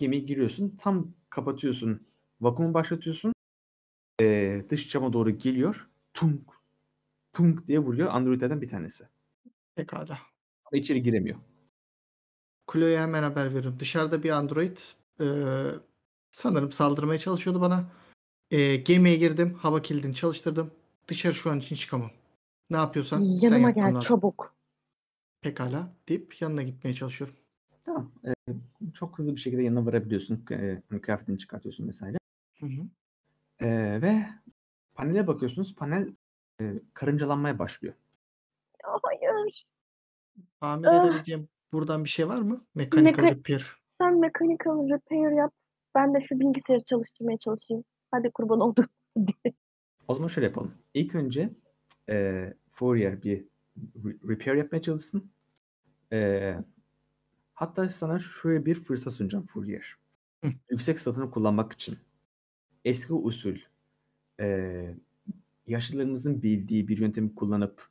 Gemiye giriyorsun. Tam kapatıyorsun. Vakumu başlatıyorsun. Ee, dış cama doğru geliyor. Tunk tunk diye vuruyor androidlerden bir tanesi. Pekala. Ama içeri giremiyor. Chloe'ye hemen haber veririm. Dışarıda bir android eee, sanırım saldırmaya çalışıyordu bana. Eee, gemiye girdim. Hava kilidini çalıştırdım. Dışarı şu an için çıkamam. Ne yapıyorsan sen Yanıma yapman gel lazım. çabuk. Pekala deyip yanına gitmeye çalışıyorum. Ee, çok hızlı bir şekilde yanına varabiliyorsun. Hani kıyafetini çıkartıyorsun vesaire. Hı hı. Ee, ve panele bakıyorsunuz. Panel e, karıncalanmaya başlıyor. Hayır. Tamir Ah. edebileceğim buradan bir şey var mı? Mechanical Meka- repair. Sen mechanical repair yap. Ben de şu bilgisayarı çalıştırmaya çalışayım. Hadi kurban oldum. *laughs* O zaman şöyle yapalım. İlk önce e, Fourier bir re- repair yapmaya çalışsın. E, hatta sana şöyle bir fırsat sunacağım Fourier. Hı. Yüksek statını kullanmak için eski usul e, yaşlılarımızın bildiği bir yöntemi kullanıp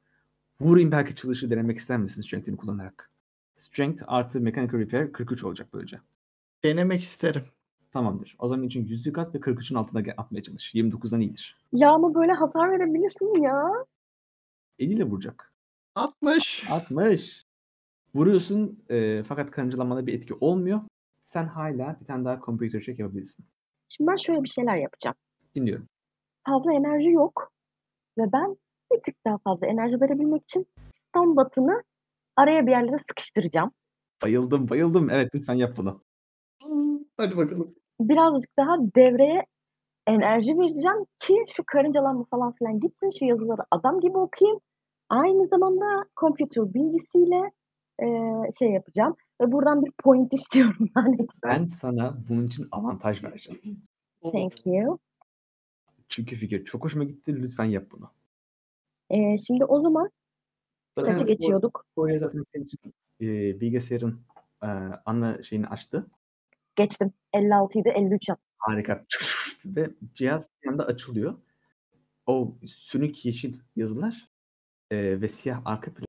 vurayım belki çalışır denemek ister misin strength'ini kullanarak? Strength artı mechanical repair 43 olacak böylece. Denemek isterim. Tamamdır. O zaman için yüzlük at ve 43'ün altına gel- atmaya çalış. 29'dan iyidir. Ya ama böyle hasar verebilirsin ya. Eliyle vuracak. 60. 60. Vuruyorsun e, fakat karıncalanmada bir etki olmuyor. Sen hala bir tane daha computer check yapabilirsin. Şimdi ben şöyle bir şeyler yapacağım. Dinliyorum. Fazla enerji yok. Ve ben bir tık daha fazla enerji verebilmek için stun batını araya bir yerlere sıkıştıracağım. Bayıldım bayıldım. Evet lütfen yap bunu. Hadi bakalım. Birazcık daha devreye enerji vereceğim ki şu karıncalanma falan filan gitsin. Şu yazıları adam gibi okuyayım. Aynı zamanda computer bilgisiyle eee, şey yapacağım. Ve buradan bir point *laughs* istiyorum. Yani. Ben sana bunun için avantaj vereceğim. Thank you. Çünkü fikir çok hoşuma gitti. Lütfen yap bunu. Eee, şimdi o zaman Zaten kaçı geçiyorduk? Fourier zaten senin için e, bilgisayarın e, ana şeyini açtı. Geçtim. 56 idi 53 yaptım. Harika. Ve cihaz bir anda açılıyor. O sönük yeşil yazılar e, ve siyah arka plan,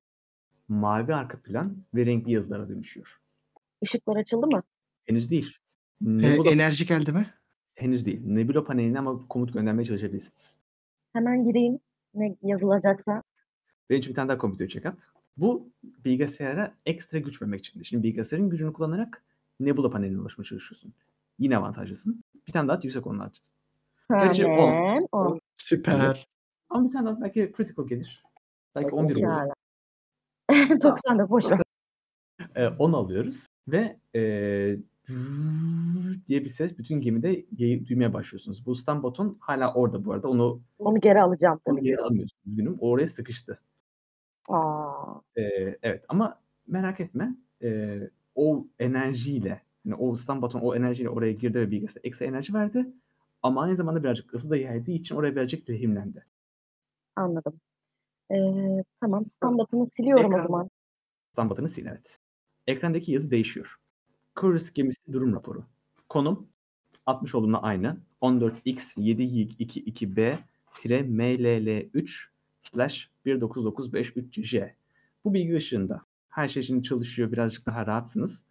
mavi arka plan ve renkli yazılara dönüşüyor. Işıklar açıldı mı? Henüz değil. Ee, Nebula, enerji geldi mi? henüz değil. Nebula paneline ama komut göndermeye çalışabilirsiniz. Hemen gireyim. Ne yazılacaksa. Benim için bir tane daha computer check at. Bu bilgisayara ekstra güç vermek için. Şimdi bilgisayarın gücünü kullanarak Nebula paneline ulaşmaya çalışıyorsun. Yine avantajlısın. Bir tane daha at, yüksek onunla atacaksın. Gerçi on. Hemen on. Süper. Ama bir tane daha belki critical gelir. Belki 11 olur. *laughs* Yani. 90 da boş ver. Ee, 10 alıyoruz ve ee, diye bir ses bütün gemide yayı- duymaya başlıyorsunuz. Bu stun buton hala orada bu arada. Onu, Onu geri alacağım onu tabii. geri alamıyorsunuz. Üzgünüm. Oraya sıkıştı. Aa, Ee, evet ama merak etme. Ee, o enerjiyle yani o stun buton o enerjiyle oraya girdi ve bilgisayar ekstra enerji verdi. Ama aynı zamanda birazcık ısı da yaydığı için oraya birazcık lehimlendi. anladım. Tamam. Standartını siliyorum o Ekran- zaman. Stun buton'ı sil evet. Ekrandaki yazı değişiyor. Cruise gemisi durum raporu. Konum 60 olduğuna aynı. 14x722b mll3 slash 19953j. Bu bilgi ışığında her şey şimdi çalışıyor. Birazcık daha rahatsınız.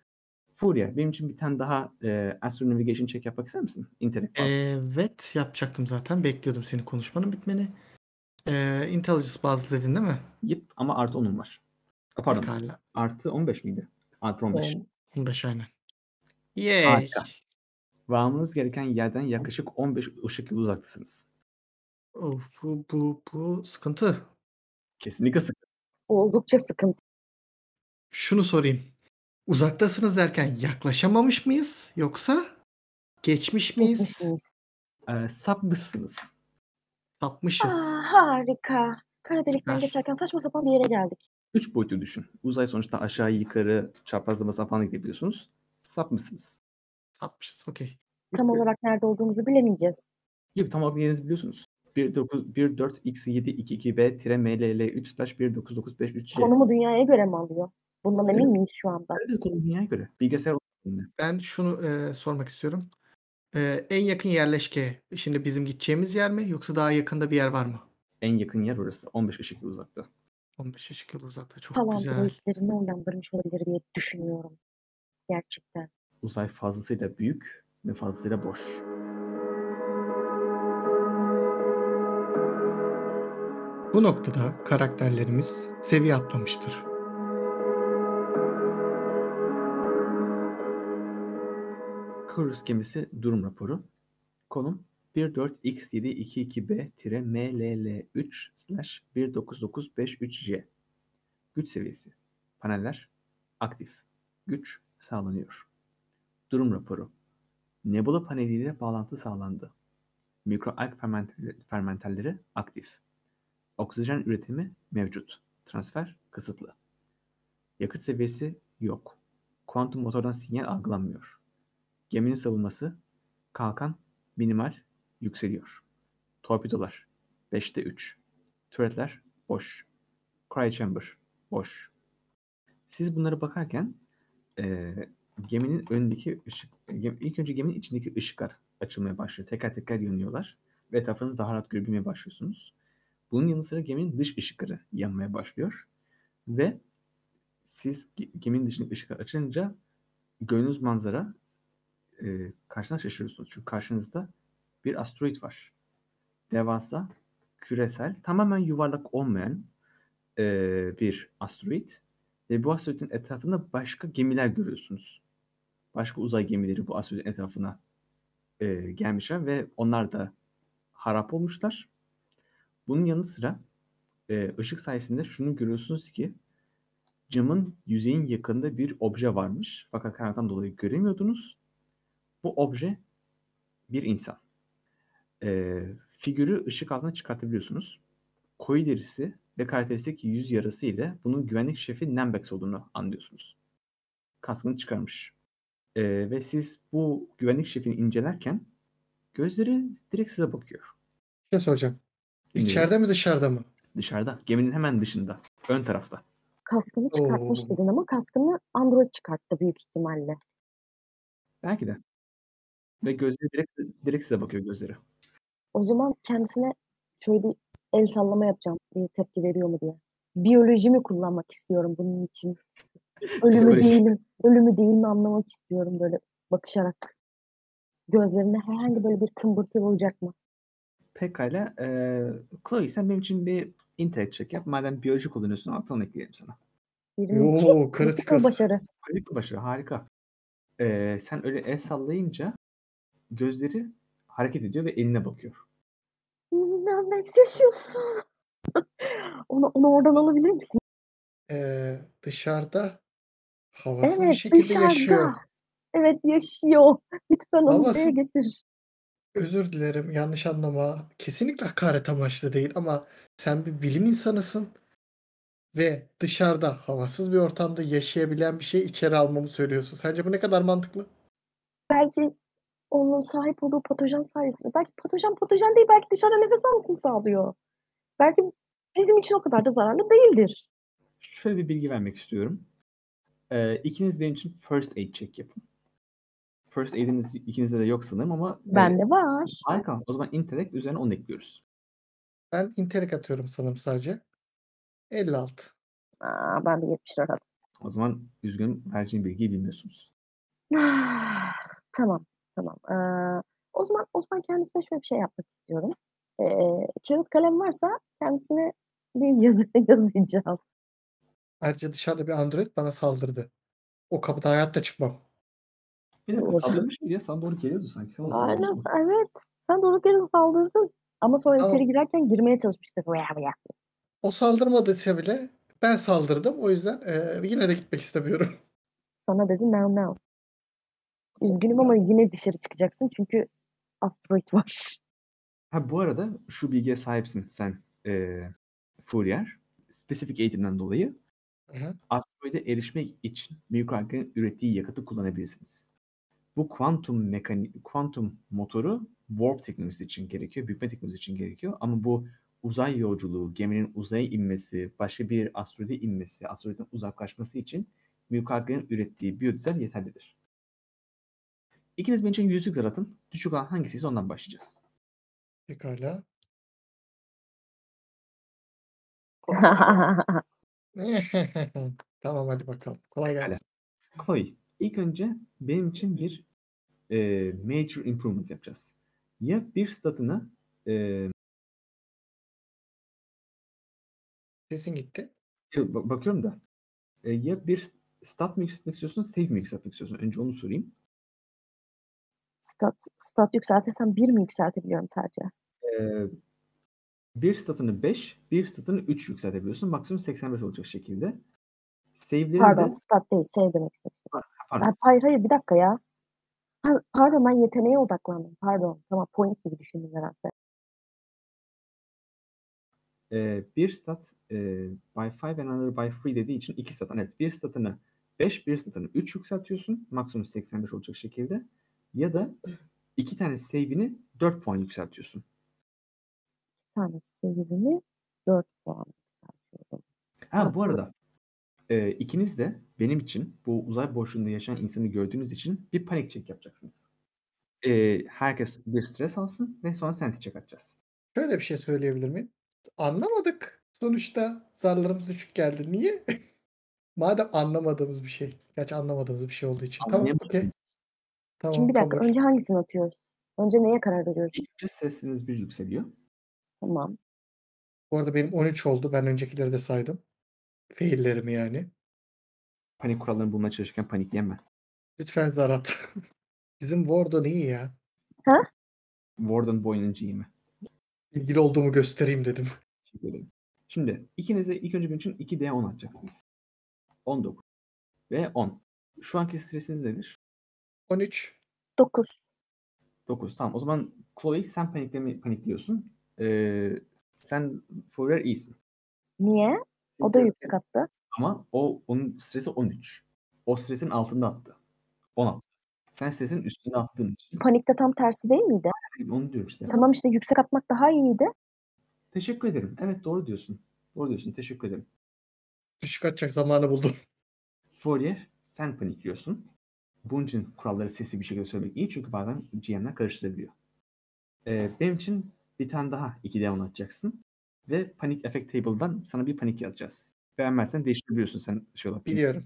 Fourier, benim için bir tane daha e, Astro Navigation check yapmak ister misin? İnternet bazlı. Evet yapacaktım zaten. Bekliyordum senin konuşmanın bitmeni. Ee, intelligence bazlı dedin değil mi? Yip ama artı 10'um var. A, Pardon. Pekala. Artı 15 miydi? Artı 15. On. 15 aynen. Yay. Harika. Varmanız gereken yerden yaklaşık 15 ışık yılı uzaktasınız. Of, bu, bu, bu sıkıntı. Kesinlikle sık. Oldukça sıkıntı. Şunu sorayım. Uzaktasınız derken yaklaşamamış mıyız? Yoksa geçmiş miyiz? Geçmiş miyiz? Ee, sapmışsınız. Sapmışız. Aa, harika. Kara delikten Süper. geçerken saçma sapan bir yere geldik. Üç boyutlu düşün. Uzay sonuçta aşağı yukarı çaprazlama falan gidebiliyorsunuz. Sapmışsınız. Sapmışız. Okey. Tam olarak nerede olduğumuzu bilemeyeceğiz. Yok tam olarak yerinizi biliyorsunuz. 14x22b-mll3 slash 19953c. Konumu dünyaya göre mi alıyor? Bundan emin Evet. miyiz şu anda? Evet, konu dünyaya göre. Bilgisayar Ben şunu, eee, sormak istiyorum. Eee, en yakın yerleşke şimdi bizim gideceğimiz yer mi yoksa daha yakında bir yer var mı? En yakın yer orası. 15 ışık yılı uzakta. 15 ışık yılı uzakta. Çok Falan güzel. droidlerini uyandırmış olabilir diye düşünüyorum. Gerçekten. Uzay fazlasıyla büyük ve fazlasıyla boş. Bu noktada karakterlerimiz seviye atlamıştır. Kıbrıs gemisi durum raporu. Konum 14X722B-MLL3/19953J. Güç seviyesi. Paneller aktif. Güç sağlanıyor. Durum raporu. Nebula paneliyle bağlantı sağlandı. Mikroalg fermenterleri aktif. Oksijen üretimi mevcut. Transfer kısıtlı. Yakıt seviyesi yok. Kuantum motordan sinyal algılanmıyor. Geminin savunması kalkan minimal yükseliyor. Torpidolar 5'te 3. Turretler boş. Cryo chamber boş. Siz bunlara bakarken eee, geminin önündeki ışık, ilk önce geminin içindeki ışıklar açılmaya başlıyor. Teker teker yanıyorlar ve etrafınızı daha rahat görebilmeye başlıyorsunuz. Bunun yanı sıra geminin dış ışıkları yanmaya başlıyor ve siz ge- geminin dışındaki ışıklar açılınca gördüğünüz manzara e, karşısına şaşırıyorsunuz. Çünkü karşınızda bir asteroid var. Devasa, küresel, tamamen yuvarlak olmayan e, bir asteroid. Ve bu asteroidin etrafında başka gemiler görüyorsunuz. Başka uzay gemileri bu asteroidin etrafına e, gelmişler ve onlar da harap olmuşlar. Bunun yanı sıra e, ışık sayesinde şunu görüyorsunuz ki camın yüzeyin yakında bir obje varmış. Fakat karanlıktan dolayı göremiyordunuz. Bu obje bir insan. Ee, figürü ışık altına çıkartabiliyorsunuz. Koyu derisi ve karakteristik yüz yarası ile bunun güvenlik şefi Nembex olduğunu anlıyorsunuz. Kaskını çıkarmış. Ee, ve siz bu güvenlik şefini incelerken gözleri direkt size bakıyor. Bir şey soracağım. İçeride mi dışarıda mı? Dışarıda, geminin hemen dışında, ön tarafta. Kaskını çıkartmış Oo. dedin ama kaskını Android çıkarttı büyük ihtimalle. Belki de. Ve gözleri direkt, direkt size bakıyor gözleri. O zaman kendisine şöyle bir el sallama yapacağım. Bir tepki veriyor mu diye. Biyolojimi kullanmak istiyorum bunun için. *laughs* Ölümü Psikoloji. değil mi? Ölümü değil mi anlamak istiyorum böyle bakışarak. Gözlerinde herhangi böyle bir kımbırtı olacak mı? Pekala. Ee, Chloe sen benim için bir intellect check yap. Madem biyoloji kullanıyorsun alttan ekleyelim sana. 22 Oo, kritikal başarı. Kritik bir başarı harika. Ee, sen öyle el sallayınca gözleri hareket ediyor ve eline bakıyor. Max yaşıyorsun. *laughs* onu, onu oradan alabilir misin? Ee, dışarıda havasız bir Evet şekilde dışarıda. yaşıyor. Evet yaşıyor. Lütfen onu Havası- buraya getir. Özür dilerim yanlış anlama. Kesinlikle hakaret amaçlı değil ama sen bir bilim insanısın ve dışarıda havasız bir ortamda yaşayabilen bir şey içeri almamı söylüyorsun. Sence bu ne kadar mantıklı? Belki onun sahip olduğu patojen sayesinde. Belki patojen patojen değil. Belki dışarıda nefes almasını sağlıyor. Belki bizim için o kadar da zararlı değildir. Şöyle bir bilgi vermek istiyorum. Ee, ikiniz benim için first aid check yapın. First aid'iniz ikinizde de yok sanırım ama e, Bende var. harika. O zaman intellect üzerine 10 ekliyoruz. Ben intelik atıyorum sanırım sadece. 56. Aa, ben de 74 attım. O zaman üzgünüm vereceğim bilgiyi bilmiyorsunuz. *sighs* tamam. Tamam. Ee, o zaman o zaman kendisine şöyle bir şey yapmak istiyorum. Ee, kağıt kalem varsa kendisine bir yazı *laughs* yazacağım. Ayrıca dışarıda bir android bana saldırdı. O kapıdan hayatta çıkmam. Bir dakika Doğru. saldırmış mıydı ya? Sana doğru geliyordu sanki. Sen ona Aynen, evet. Sen durduk yere saldırdın. Ama sonra Tamam. içeri girerken girmeye çalışmıştı. O saldırmadıysa bile ben saldırdım. O yüzden eee, yine de gitmek istemiyorum. Sana dedi now now. Üzgünüm ama yine dışarı çıkacaksın çünkü asteroid *laughs* var. Ha bu arada şu bilgiye sahipsin sen e, Fourier. Spesifik eğitimden dolayı Hı. asteroide erişmek için mikroalglerin ürettiği yakıtı kullanabilirsiniz. Bu kuantum mekani kuantum motoru warp teknolojisi için gerekiyor, bükme teknolojisi için gerekiyor. Ama bu uzay yolculuğu, geminin uzaya inmesi, başka bir asteroide inmesi, asteroidden uzaklaşması için mikroalglerin ürettiği biyodizel yeterlidir. İkiniz benim için yüzlük zar atın. Düşük olan hangisiyse ondan başlayacağız. Pekala. *laughs* tamam hadi bakalım. Kolay gelsin. Chloe, ilk önce benim için bir e, major improvement yapacağız. Ya bir statını e, Sesin gitti. ba- bakıyorum da e, ya bir stat mı yükseltmek istiyorsun, save mi yükseltmek istiyorsun? Önce onu sorayım. Stat, stat yükseltirsem bir mi yükseltebiliyorum sadece? E, bir statını 5, bir statını 3 yükseltebiliyorsun. Maksimum 85 olacak şekilde. Save'lerin Pardon de stat değil save demek istedim. pardon. Ha, hayır hayır bir dakika ya. Ha, pardon ben yeteneğe odaklandım. Pardon. Tamam point gibi düşündüm nedense. e, bir stat e, by 5 and another by 3 dediği için iki stat. Evet bir statını 5, bir statını 3 yükseltiyorsun. Maksimum 85 olacak şekilde. Ya da iki tane save'ini 4 puan yükseltiyorsun. Bir tane save'imi 4 puan yükseltiyorum. Ha bu arada e, ikiniz de benim için bu uzay boşluğunda yaşayan insanı gördüğünüz için bir panik check yapacaksınız. E, herkes bir stres alsın ve sonra sanity check atacağız. Şöyle bir şey söyleyebilir miyim? Anlamadık. Sonuçta zarlarımız düşük geldi. Niye? *laughs* Madem anlamadığımız bir şey. Gerçi anlamadığımız bir şey olduğu için. Tamam okey. Tamam Şimdi bir dakika kabul. önce hangisini atıyoruz? Önce neye karar veriyoruz? İlk önce stresiniz bir yükseliyor. Tamam. Bu arada benim 13 oldu. Ben öncekileri de saydım. Faillerimi yani. Panik kurallarını bulmaya çalışırken panikleyen ben. Lütfen zar at. *laughs* Bizim Warden iyi ya. Warden boyunca mi? İlgili olduğumu göstereyim dedim. Teşekkür ederim. Şimdi ikiniz de ilk önce benim için 2D10 atacaksınız. 19 ve 10. Şu anki stresiniz nedir? 13. 9. 9. Tamam. O zaman Chloe sen panikleme, panikliyorsun. Ee, sen Fourier iyisin. Niye? O da yüksek attı. Ama o onun stresi 13. O stresin altında attı. 10 attı. Sen stresin üstünde attığın için. Panikte tam tersi değil miydi? Onu diyorum işte. Tamam işte yüksek atmak daha iyiydi. Teşekkür ederim. Evet doğru diyorsun. Doğru diyorsun. Teşekkür ederim. Düşük atacak zamanı buldum. Fourier sen panikliyorsun. Bunun için kuralları sesli bir şekilde söylemek iyi çünkü bazen GM'ler karıştırabiliyor. Ee, benim için bir tane daha 2D10 atacaksın. Ve Panic Effect Table'dan sana bir panik yazacağız. Beğenmezsen değiştirebiliyorsun sen şey olarak. Biliyorum.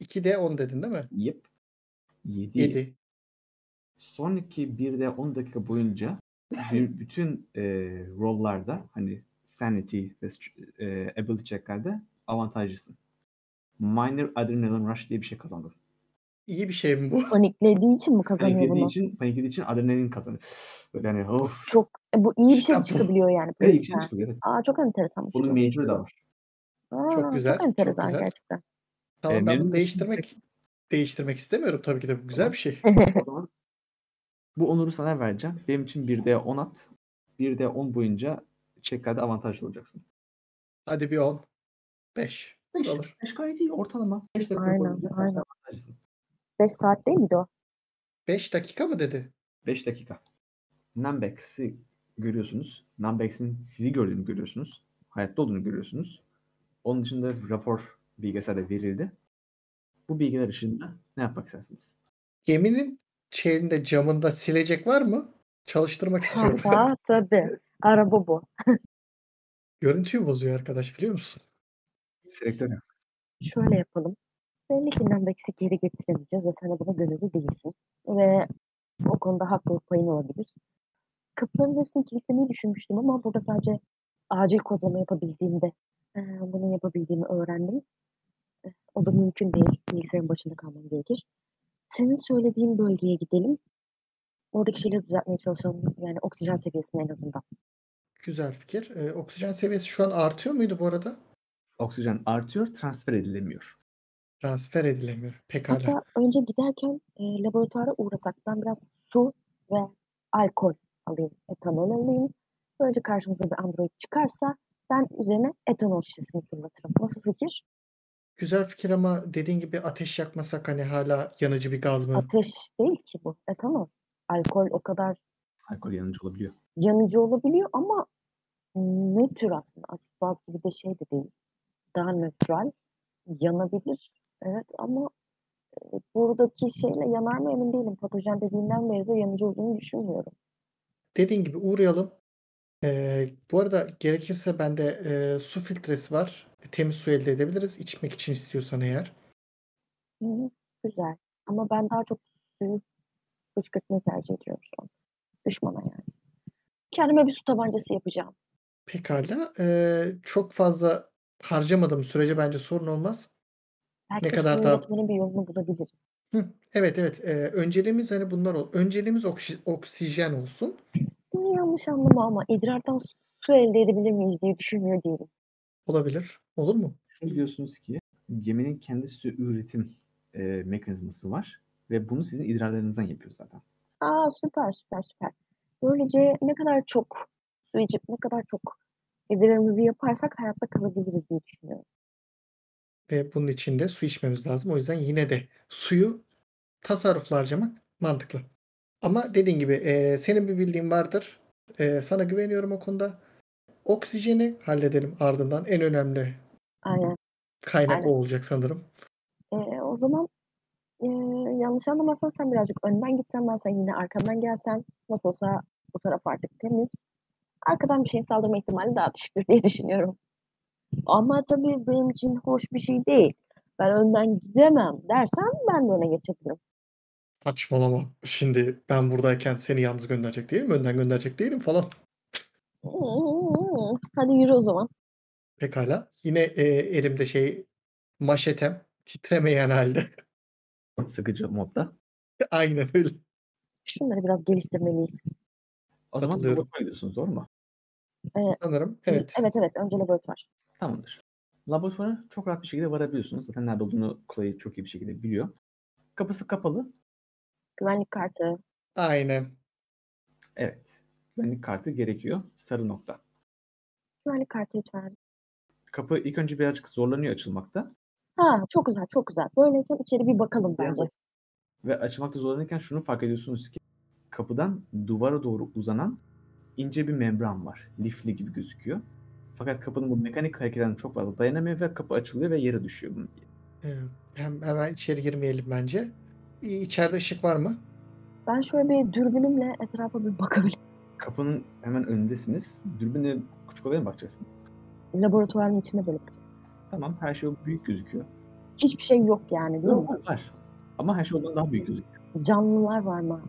2'de 10 dedin değil mi? Yep. 7. 7. Sonraki 1'de 10 dakika boyunca *laughs* bütün e, roll'larda hani sanity ve e, ability check'lerde avantajlısın. Minor Adrenaline Rush diye bir şey kazandın. İyi bir şey mi bu? *laughs* Paniklediği için mi kazanıyor Paniklediği bunu? için, paniklediği için adrenalin kazanır. Böyle hani of. Çok e, bu iyi bir şey İşte çıkabiliyor yani. Evet, panikten. ilginç çıkıyor, evet. Aa çok enteresan. Bunun major'ı da var. Aa, Çok güzel, Çok çok enteresan güzel. gerçekten. Tamam ben memnun bunu değiştirmek değiştirmek istemiyorum tabii ki de bu güzel bir şey. *laughs* O zaman bu onuru sana vereceğim. Benim için 1'de 10 at. 1'de 10 boyunca checklerde avantajlı olacaksın. Hadi bir 10. 5. Bu 5, da olur. 5 gayet iyi ortalama. 5 dakika Aynen, boyunca aynen. avantajlısın. 5 saat değil miydi o? 5 dakika mı dedi? 5 dakika. Numbex'i görüyorsunuz. Numbex'in sizi gördüğünü görüyorsunuz. Hayatta olduğunu görüyorsunuz. Onun dışında rapor bilgisayarda verildi. Bu bilgiler ışığında ne yapmak istersiniz? Geminin şeyinde camında silecek var mı? Çalıştırmak istiyorum. Ha, tabii. Araba bu. Görüntüyü bozuyor arkadaş biliyor musun? Selektör yap. Şöyle yapalım. Belli ki Nambex'i geri getiremeyeceğiz ve sen de buna gönüllü değilsin. Ve o konuda haklılık payın olabilir. Kapıların hepsini kilitlemeyi düşünmüştüm ama burada sadece acil kodlama yapabildiğimde e, bunu yapabildiğimi öğrendim. E, O da mümkün değil. Bilgisayarın başında kalmam gerekir. Senin söylediğin bölgeye gidelim. Oradaki şeyleri düzeltmeye çalışalım. Yani oksijen seviyesini en azından. Güzel fikir. Ee, oksijen seviyesi şu an artıyor muydu bu arada? Oksijen artıyor, transfer edilemiyor. Transfer edilemiyor. Pekala. Hatta önce giderken e, laboratuvara uğrasak ben biraz su ve alkol alayım, etanol alayım. Böylece karşımıza bir android çıkarsa ben üzerine etanol şişesini fırlatırım. Nasıl fikir? Güzel fikir ama dediğin gibi ateş yakmasak hani hala yanıcı bir gaz mı? Ateş değil ki bu, etanol. Alkol o kadar Alkol yanıcı olabiliyor. yanıcı olabiliyor ama nötr aslında. Asit baz gibi de şey de değil. Daha nötral. Yanabilir. Evet ama buradaki şeyle yanar mı emin değilim. Patojen dediğinden beri de yanıcı olduğunu düşünmüyorum. Dediğin gibi uğrayalım. Eee, bu arada gerekirse bende, eee, su filtresi var. Temiz su elde edebiliriz içmek için istiyorsan eğer. Hı. Güzel ama ben daha çok suyu fışkırtmayı tercih ediyorum şu an. Düşmana yani. Kendime bir su tabancası yapacağım. Pekâlâ. Eee, çok fazla harcamadığımız sürece bence sorun olmaz. Ne kadar daha üretmenin bir yolunu bulabiliriz. Hıh, evet, evet. Eee, önceliğimiz, hani, bunlar ol önceliğimiz okşi oksijen olsun. Beni yanlış anlama ama idrardan su elde edebilir miyiz diye düşünmüyor değilim. Olabilir. Olur mu? Şunu biliyorsunuz ki geminin kendi su üretim, eee, mekanizması var ve bunu sizin idrarlarınızdan yapıyor zaten. A! Süper, süper, süper. Böylece ne kadar çok su içip ne kadar çok idrarımızı yaparsak hayatta kalabiliriz diye düşünüyorum. Ve bunun için de su içmemiz lazım. O yüzden yine de suyu tasarruflu harcamak mantıklı. Ama dediğin gibi, eee, senin bir bildiğin vardır. Eee, sana güveniyorum o konuda. Oksijeni halledelim ardından. En önemli Aynen. kaynak Aynen. o olacak sanırım. Eee, o zaman, eee, yanlış anlamazsan sen birazcık önden gitsen, ben sen yine arkamdan gelsen nasıl olsa bu taraf artık temiz. Arkadan bir şeye saldırma ihtimali daha düşüktür diye düşünüyorum. Ama tabii benim için hoş bir şey değil. Ben önden gidemem dersen ben de öne geçebilirim. Saçmalama. Şimdi ben buradayken seni yalnız gönderecek değilim, önden gönderecek değilim falan. Hadi yürü o zaman. Pekâlâ. Yine, eee, elimde şey maşetem titremeyen hâlde. Sıkıcı modda. Aynen öyle. Şunları biraz geliştirmeliyiz. O zaman Katılıyorum. gidiyorsunuz, doğru mu? Eee, Sanırım evet. evet, evet. Önce laboratuvar. Tamamdır. Laboratuvara çok rahat bir şekilde varabiliyorsunuz. Zaten nerede olduğunu Chloe çok iyi bir şekilde biliyor. Kapısı kapalı. Güvenlik kartı. Aynen. Evet. Güvenlik kartı gerekiyor. Sarı nokta. Güvenlik kartı lütfen. Kapı ilk önce birazcık zorlanıyor açılmakta. Ha, çok güzel, çok güzel. Böyleyken içeri bir bakalım bence. Ve açılmakta zorlanırken şunu fark ediyorsunuz ki kapıdan duvara doğru uzanan ince bir membran var. Lifli gibi gözüküyor. Fakat kapının bu mekanik hareketlerine çok fazla dayanamıyor ve kapı açılıyor ve yere düşüyor. bunun. Hem hemen içeri girmeyelim bence. İçeride ışık var mı? Ben şöyle bir dürbünümle etrafa bir bakabilirim. Kapının hemen önündesiniz. Dürbünle küçük olaya mı bakacaksın? Laboratuvarın içinde böyle. Tamam her şey büyük gözüküyor. Hiçbir şey yok yani değil mi? Yok, var. Ama her şey ondan daha büyük gözüküyor. Canlılar var mı?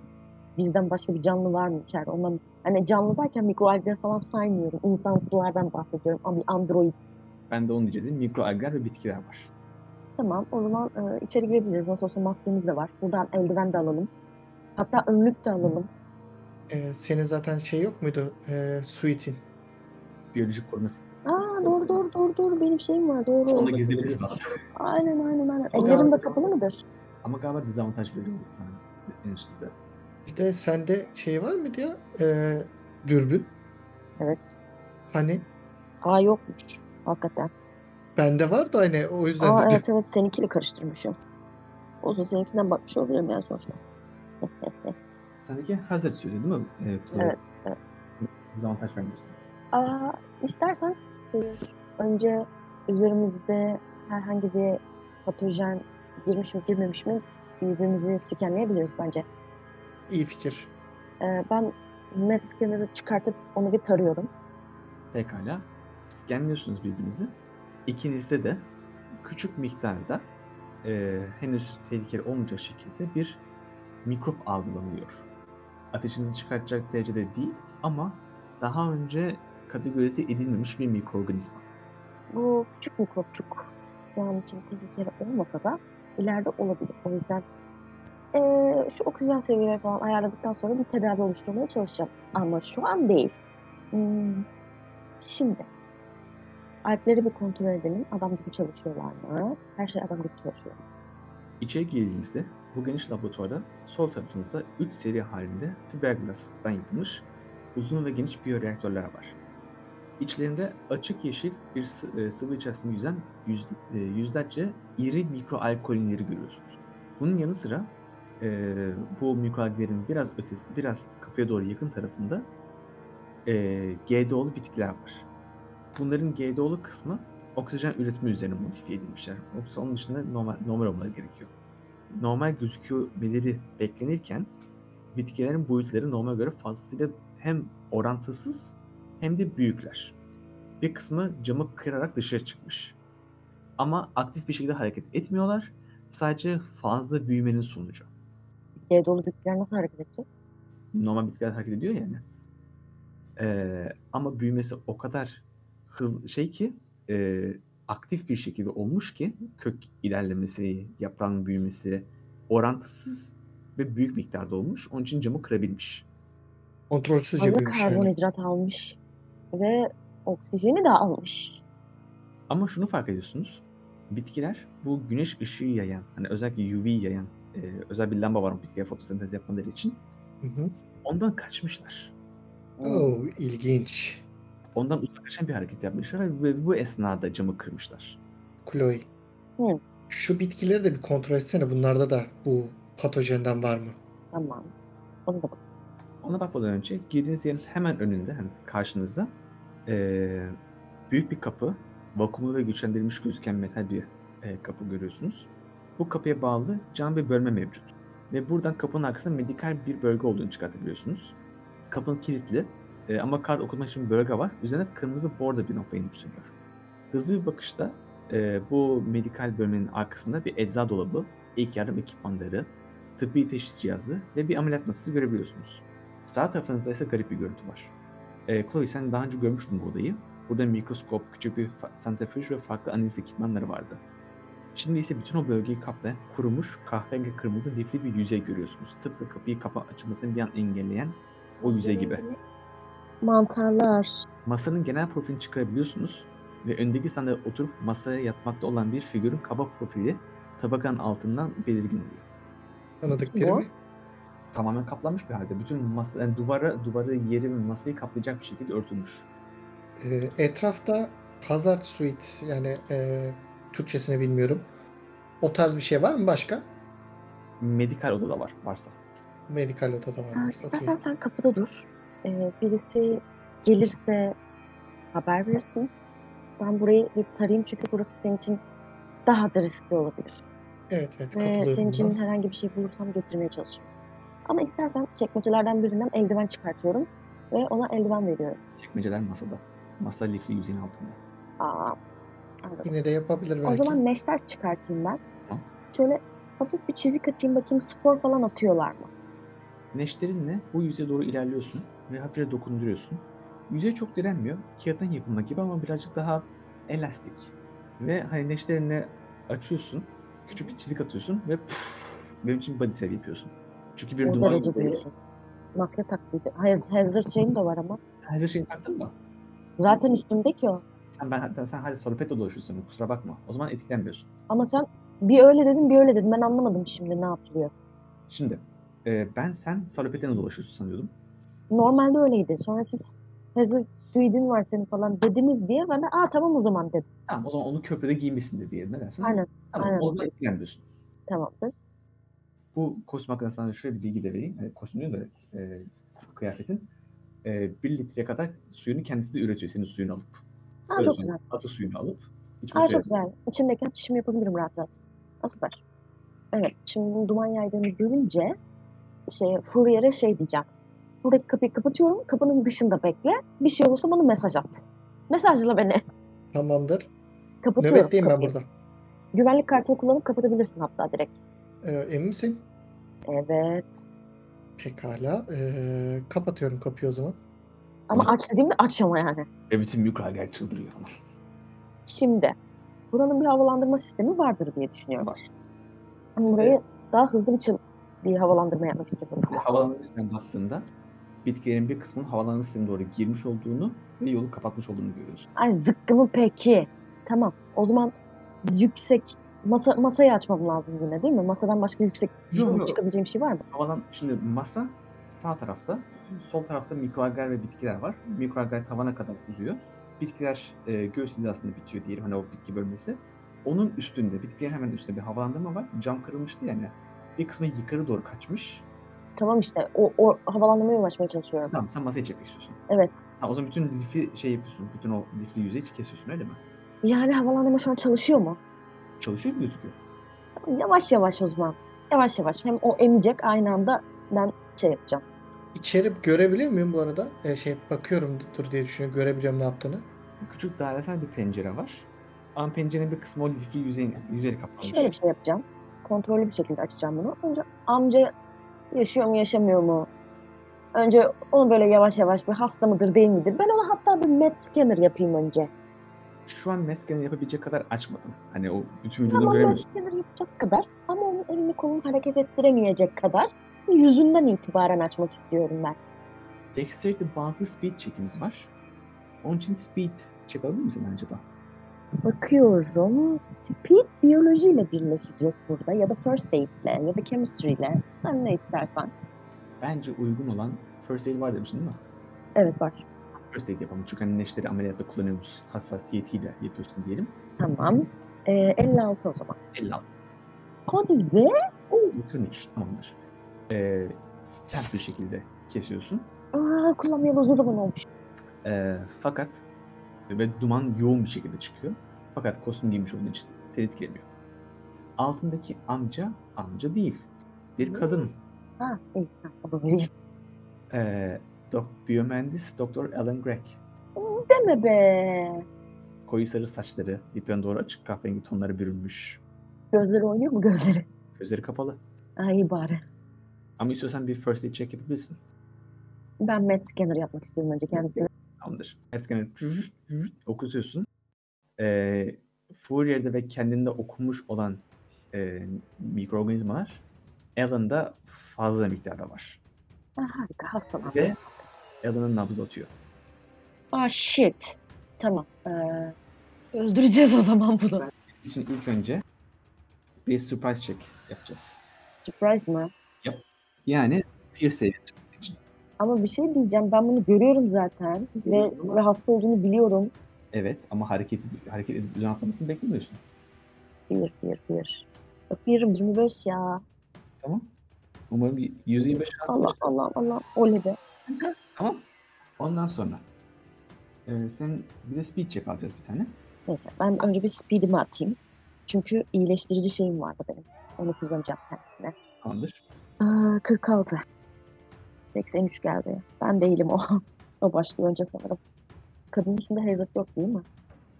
Bizden başka bir canlı var mı içeride? Ondan, hani canlı derken mikroalgleri falan saymıyorum. İnsansılardan bahsediyorum. Ama bir android. Ben de onu diyecektim. Mikroalgler ve bitkiler var. Tamam o zaman e, içeri girebiliriz. Nasıl olsa maskemiz de var. Buradan eldiven de alalım. Hatta önlük de alalım. Eee, senin zaten şey yok muydu, eee, suitin? Biyolojik koruması. Aa doğru doğru doğru doğru benim şeyim var doğru. Sonra gezebiliriz aslında. Aynen aynen aynen. Ellerim de kapalı mıdır? Ama galiba dezavantaj veriyor sana enişte. Bir de sende şey var mıydı ya, eee, dürbün? Evet. Hani Aa yokmuş. Hakikaten. bende var da hani o yüzden Aa dedim. evet evet seninkiyle karıştırmışım. Olsun seninkinden bakmış olabilirim yani sonuçta. *laughs* Sendeki hazır söylüyor değil mi? Evet. evet, evet. Dezavantaj vermiyorsun. Aa, istersen e, önce üzerimizde herhangi bir patojen girmiş mi girmemiş mi birbirimizi skenleyebiliriz bence. İyi fikir. Ee, ben net scanner'ı çıkartıp onu bir tarıyorum. Pekala. Scanliyorsunuz birbirinizi. İkinizde de küçük miktarda e, henüz tehlikeli olmayacak şekilde bir mikrop algılanıyor. Ateşinizi çıkartacak derecede değil ama daha önce kategorize edilmemiş bir mikroorganizma. Bu küçük mikropçuk şu an için tehlikeli olmasa da ileride olabilir. O yüzden eee, şu oksijen seviyeleri falan ayarladıktan sonra bir tedavi oluşturmaya çalışacağım. Ama şu an değil. Hmm, Şimdi alpleri bir kontrol edelim. Adam gibi çalışıyorlar mı? Her şey adam gibi çalışıyor. mu? İçeri girdiğinizde bu geniş laboratuvarda sol tarafınızda 3 seri halinde fiberglass'tan yapılmış uzun ve geniş biyoreaktörler var. İçlerinde açık yeşil bir sı- e, sıvı içerisinde yüzen yüz, e, yüzlerce iri mikroalkolinleri görüyorsunuz. Bunun yanı sıra e, bu mikroalglerin biraz ötesi, biraz kapıya doğru yakın tarafında e, GDO'lu bitkiler var. Bunların GDO'lu kısmı oksijen üretimi üzerine modifiye edilmişler. Yoksa onun dışında normal, normal olmaları gerekiyor. normal gözükmeleri beklenirken bitkilerin boyutları normale göre fazlasıyla hem orantısız hem de büyükler. Bir kısmı camı kırarak dışarı çıkmış. Ama aktif bir şekilde hareket etmiyorlar. Sadece fazla büyümenin sonucu. Bitkiye dolu bitkiler nasıl hareket edecek? Normal bitkiler hareket ediyor yani. Ee, ama büyümesi o kadar hız şey ki e, aktif bir şekilde olmuş ki kök ilerlemesi, yaprağın büyümesi orantısız ve büyük miktarda olmuş. Onun için camı kırabilmiş. Kontrolsüzce Fazla büyümüş yani. karbonhidrat almış ve oksijeni de almış. Ama şunu fark ediyorsunuz. Bitkiler bu güneş ışığı yayan, hani özellikle UV yayan e, özel bir lamba var o bitkiler fotosentez yapmaları için. Hı hı. Ondan kaçmışlar. Oo, ilginç. Ondan uzaklaşan bir hareket yapmışlar ve bu esnada camı kırmışlar. Chloe. Hı. Şu bitkileri de bir kontrol etsene. Bunlarda da bu patojenden var mı? Tamam. Onu da bak. Ona bakmadan önce girdiğiniz yerin hemen önünde, hani karşınızda eee, büyük bir kapı, vakumlu ve güçlendirilmiş gözüken metal bir eee, kapı görüyorsunuz. Bu kapıya bağlı cam bir bölme mevcut. Ve buradan kapının arkasında medikal bir bölge olduğunu çıkartabiliyorsunuz. Kapının kilitli eee, ama kart okumak için bir bölge var. Üzerine kırmızı bordo bir nokta inip sönüyor. Hızlı bir bakışta eee, bu medikal bölmenin arkasında bir ecza dolabı, ilk yardım ekipmanları, tıbbi teşhis cihazı ve bir ameliyat masası görebiliyorsunuz. Sağ tarafınızda ise garip bir görüntü var. Ee, Chloe sen daha önce görmüştün bu odayı. Burada mikroskop, küçük bir santrifüj ve farklı analiz ekipmanları vardı. Şimdi ise bütün o bölgeyi kaplayan kurumuş kahverengi kırmızı lifli bir yüzey görüyorsunuz. Tıpkı kapıyı kapa açılmasını bir an engelleyen o yüzey gibi. Mantarlar. Masanın genel profilini çıkarabiliyorsunuz ve öndeki sandalyeye oturup masaya yatmakta olan bir figürün kaba profili tabakanın altından belirgin oluyor. Tanıdık biri mi? Tamamen kaplanmış bir halde. Bütün masa, yani duvara, duvarı, yeri ve masayı kaplayacak bir şekilde örtülmüş. Ee, etrafta Hazard Suite yani e, Türkçesini bilmiyorum. O tarz bir şey var mı başka? Medikal odada var varsa. Medikal odada var. Varsa istersen sen kapıda dur. Ee, birisi gelirse haber verirsin. Ben burayı bir tarayayım çünkü burası senin için daha da riskli olabilir. Evet evet Ve senin için buna. herhangi bir şey bulursam getirmeye çalışırım. Ama istersen çekmecelerden birinden eldiven çıkartıyorum ve ona eldiven veriyorum. Çekmeceler masada. Masa lifli yüzeyin altında. Aa, anladım. Yine de yapabilir O belki. zaman neşter çıkartayım ben. Tamam. Şöyle hafif bir çizik atayım bakayım spor falan atıyorlar mı? Neşterinle bu yüzeye doğru ilerliyorsun ve hafifçe dokunduruyorsun. Yüzey çok direnmiyor. Kağıttan yapılma gibi ama birazcık daha elastik. Ve hani neşterinle açıyorsun. Küçük bir çizik atıyorsun ve puf, benim için body save yapıyorsun. Çünkü bir o derece diyorsun. Maske taktıydı. Haz- Hazard şeyim de var ama. Hazır şeyini taktın mı? Zaten üstümdeki o. Sen, ben, ben- sen hadi solopetto dolaşıyorsun kusura bakma. O zaman etkilenmiyorsun. Ama sen bir öyle dedin bir öyle dedin. Ben anlamadım şimdi ne yapılıyor. Şimdi e, ben sen salopetene dolaşıyorsun sanıyordum. Normalde öyleydi. Sonra siz Hazard suidin var senin falan dediniz diye ben de aa tamam o zaman dedim. Tamam o zaman onu köprüde giymişsin de diyelim. Ne dersin? Aynen Tamam aynen. o zaman etkilenmiyorsun. tamamdır. Bu kostüm hakkında sana şöyle bir bilgi de vereyim. E, kostüm değil de e, kıyafetin. E, bir litreye kadar suyunu kendisi de üretiyor senin suyunu alıp. Aa çok güzel. Atı suyunu alıp içme Aa çok güzel. İçindeyken çişimi yapabilirim rahat rahat. Aa, süper. Evet şimdi bunun duman yaydığını görünce şey Fourier'e şey diyeceğim. Buradaki kapıyı kapatıyorum. Kapının dışında bekle. Bir şey olursa bana mesaj at. Mesajla beni. Tamamdır. Kapatıyorum Nöbetteyim ben kapıyı. burada. Güvenlik kartını kullanıp kapatabilirsin hatta direkt. Ee, emin misin? Evet. Pekala. Ee, kapatıyorum kapıyı o zaman. Ama aç dediğimde aç ama yani. Ve bütün mikroalger çıldırıyor. Şimdi buranın bir havalandırma sistemi vardır diye düşünüyorum. Var. Ama burayı daha hızlı bir, çıl- bir havalandırma yapmak istiyorum. Havalandırma sistemine baktığında bitkilerin bir kısmının havalandırma sistemine doğru girmiş olduğunu ve yolu kapatmış olduğunu görüyorsun. Ay zıkkımı peki. Tamam. O zaman yüksek masa masayı açmam lazım yine değil mi? Masadan başka yüksek Yok, yok. çıkabileceğim bir şey var mı? Havalan şimdi masa sağ tarafta, sol tarafta mikroalger ve bitkiler var. Mikroalger tavana kadar uzuyor. Bitkiler e, göğüs hizasında bitiyor diyelim hani o bitki bölmesi. Onun üstünde, bitkilerin hemen üstünde bir havalandırma var. Cam kırılmıştı yani. Bir kısmı yukarı doğru kaçmış. Tamam işte o, o havalandırmaya ulaşmaya çalışıyorum. Tamam sen masayı çekmek istiyorsun. Evet. Tamam o zaman bütün lifi şey yapıyorsun. Bütün o lifli yüzeyi kesiyorsun öyle mi? Yani havalandırma şu an çalışıyor mu? Çalışıyor mu gözüküyor? Yavaş yavaş o zaman. Yavaş yavaş hem o emecek aynı anda ben şey yapacağım. İçeri görebiliyor muyum bu arada? E, şey bakıyorum dur diye düşünüyorum. Görebiliyorum ne yaptığını. Küçük dairesel bir pencere var. Ama pencerenin bir kısmı o lifli yüzeyin, yüzeyi kapalı. Şöyle bir şey yapacağım. Kontrollü bir şekilde açacağım bunu. Önce amca yaşıyor mu yaşamıyor mu? Önce onu böyle yavaş yavaş bir hasta mıdır değil midir? Ben ona hatta bir met scanner yapayım önce. Şu an meskenin yapabilecek kadar açmadım. Hani o bütün vücudunu Tamam göremiyorsun. scanner yapacak kadar ama onun elini kolunu hareket ettiremeyecek kadar yüzünden itibaren açmak istiyorum ben. Dexterity bazı speed çekimiz var. Onun için speed check alabilir misin acaba? Bakıyorum speed biyolojiyle birleşecek burada ya da first aid ile ya da chemistry ile sen ne istersen. Bence uygun olan first aid var demiştin değil mi? Evet var. First aid yapalım. Çünkü hani neşteri ameliyatta kullanıyoruz. Hassasiyetiyle yapıyorsun diyelim. Tamam. Ee, 56 o zaman. 56. Hadi be. Bütün üç tamamdır. Ee, sert bir şekilde kesiyorsun. Aa, kullanmayalı uzun zaman olmuş. Ee, fakat ve duman yoğun bir şekilde çıkıyor. Fakat kostüm giymiş olduğu için seni etkilemiyor. Altındaki amca amca değil. Bir kadın. Ha iyi. Onu vereyim. Ee, dok biyomühendis Dr. Alan Gregg. Deme be. Koyu sarı saçları, dipten doğru açık kahverengi tonlara bürünmüş. Gözleri oynuyor mu gözleri? Gözleri kapalı. İyi bari. Ama istiyorsan bir first aid check yapabilirsin. Ben med scanner yapmak istiyorum önce kendisine. Tamamdır. Eskiden okutuyorsun. Ee, Fourier'de ve kendinde okunmuş olan e, mikroorganizmalar Alan'da fazla miktarda var. Ha, harika hastalandı. Ve Alan'ın nabzı atıyor. Aa shit. Tamam. Ee, öldüreceğiz o zaman bunu. için ilk önce bir surprise check yapacağız. Surprise mı? Yani fear save Ama bir şey diyeceğim. Ben bunu görüyorum zaten. Ve, ve hasta olduğunu biliyorum. Evet ama hareket hareket edip düzen atlamasını beklemiyorsun. Fear, fear, fear. Fear'ım 25 ya. Tamam. Umarım bir 125 şansı Allah var. Allah Allah. Oley be. *laughs* Tamam. Ondan sonra e, sen bir de speed check alacağız bir tane. Neyse ben önce bir speed'imi atayım. Çünkü iyileştirici şeyim vardı benim. Onu kullanacağım kendisine. Tamamdır. Aa, 46. 83 geldi. Ben değilim o. *laughs* o başlıyor önce sanırım. Kadının üstünde hazard yok değil mi?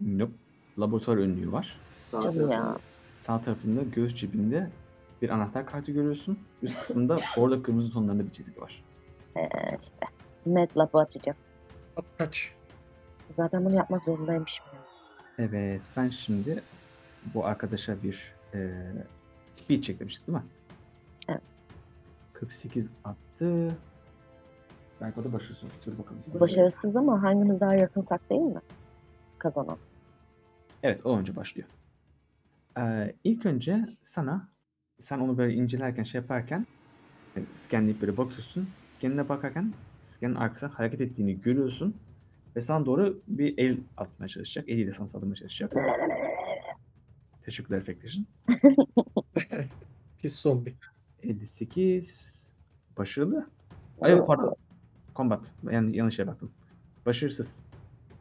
Nope. Laboratuvar önlüğü var. Canım ya. Sağ tarafında göğüs cebinde bir anahtar kartı görüyorsun. Üst kısmında orada kırmızı tonlarında bir çizgi var. Ee, işte. MATLAB'ı açacağız. At kaç. Zaten bunu yapmak zorundaymışım. Evet, ben şimdi bu arkadaşa bir e, speed check demiştik değil mi? Evet. 48 attı. Belki o da başarısız olur. Dur bakalım. Başarısız ama hangimiz daha yakınsak değil mi? Kazanan. Evet, o önce başlıyor. Ee, ilk önce sana, sen onu böyle incelerken, şey yaparken, yani scanleyip böyle bakıyorsun. Scanine bakarken, scanın arkasından hareket ettiğini görüyorsun. Ve sana doğru bir el atmaya çalışacak. Eliyle sana saldırmaya çalışacak. *laughs* Teşekkürler Efektaş'ın. Pis *laughs* zombi. 58 başarılı. Ay yok, pardon. Combat. Yani yanlış şeye baktım. Başarısız.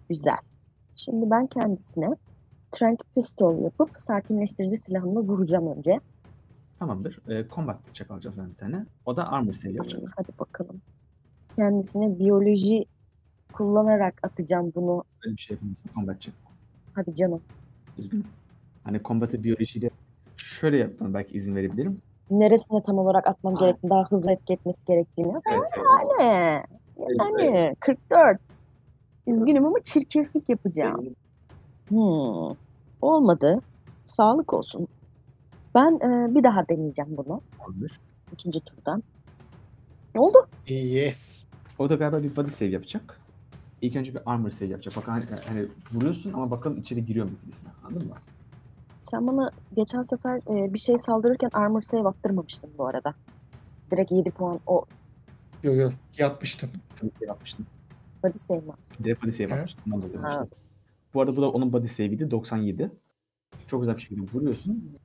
Güzel. Şimdi ben kendisine Trank Pistol yapıp sakinleştirici silahımla vuracağım önce. Tamamdır. Ee, combat check alacağım sana bir tane. O da armor save yapacak. Hadi bakalım. Kendisine biyoloji kullanarak atacağım bunu. Öyle bir şey yapamazsın. Combat check. Hadi canım. Üzgünüm. Hani combat'ı biyolojiyle şöyle yapmana belki izin verebilirim. Neresine tam olarak atmam gerektiğini, daha hızlı etki etmesi gerektiğini. Evet. Yani, yani 44. Üzgünüm ama çirkeflik yapacağım. Hmm. Olmadı. Sağlık olsun. Ben e, bir daha deneyeceğim bunu Tamamdır. ikinci turdan. Ne oldu? Yes. O da galiba bir body save yapacak. İlk önce bir armor save yapacak. Bak hani, hani vuruyorsun ama bakalım içeri giriyor mu birisine. Anladın mı? Sen bana geçen sefer e, bir şey saldırırken armor save attırmamıştın bu arada. Direkt 7 puan o Yo yo yapmıştım. Yapmıştın. body save mi? Direkt body save He. dolayı Ha. demiştim. Bu arada bu da onun body save'iydi. 97. Çok güzel bir şekilde vuruyorsun.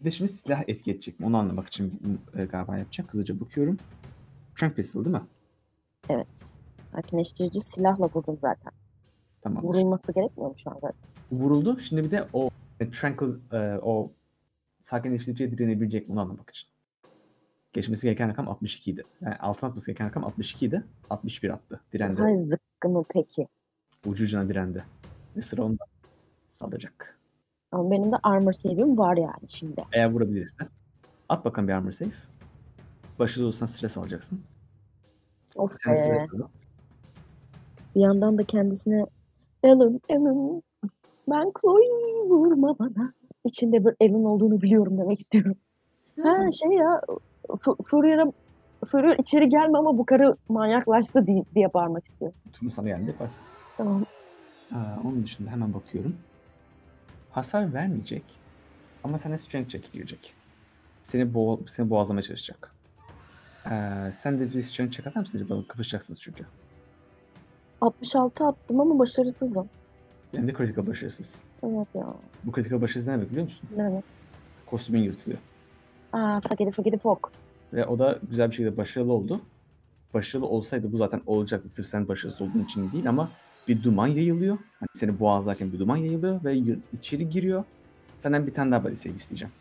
Bir de şimdi silah etki edecek mi? Onu anlamak için e, galiba yapacak. Hızlıca bakıyorum. Trank pistol değil mi? Evet. Sakinleştirici silahla vurdum zaten. Tamam. Vurulması gerekmiyor mu şu anda? Vuruldu. Şimdi bir de o tranquil, e, o sakinleştiriciye direnebilecek mi onu anlamak için. Geçmesi gereken rakam 62 idi. Yani altın atması gereken rakam 62 idi. 61 attı. Direndi. Hay zıkkımı peki. Ucu ucuna direndi. Ve sıra onda saldıracak. Ama benim de armor save'im var yani şimdi. Eğer vurabilirse. At bakalım bir armor save. Başarılı olursan stres alacaksın. Of Sen be. stres. Bir yandan da kendisine Alan, Alan ben Chloe vurma bana. İçinde bir Alan olduğunu biliyorum demek istiyorum. Ha şey ya Fourier'a Fourier içeri gelme ama bu karı manyaklaştı diye, diye bağırmak istiyor. Turnu sana geldi yaparsın. Tamam. Aa, onun dışında hemen bakıyorum. Hasar vermeyecek. Ama sana strength check girecek. Seni, boğa, seni boğazlamaya çalışacak. Ee, sen de bir strength check atar mısın? Kapışacaksınız çünkü. 66 attım ama başarısızım. Yani de critical başarısız. Evet ya. Bu critical başarısız ne demek biliyor musun? Ne demek? Kostümün yırtılıyor. Aa fakiri fakiri fok. Ve o da güzel bir şekilde başarılı oldu. Başarılı olsaydı bu zaten olacaktı sırf sen başarısız olduğun için değil ama bir duman yayılıyor. Hani seni boğazlarken bir duman yayılıyor ve y- içeri giriyor. Senden bir tane daha body save isteyeceğim.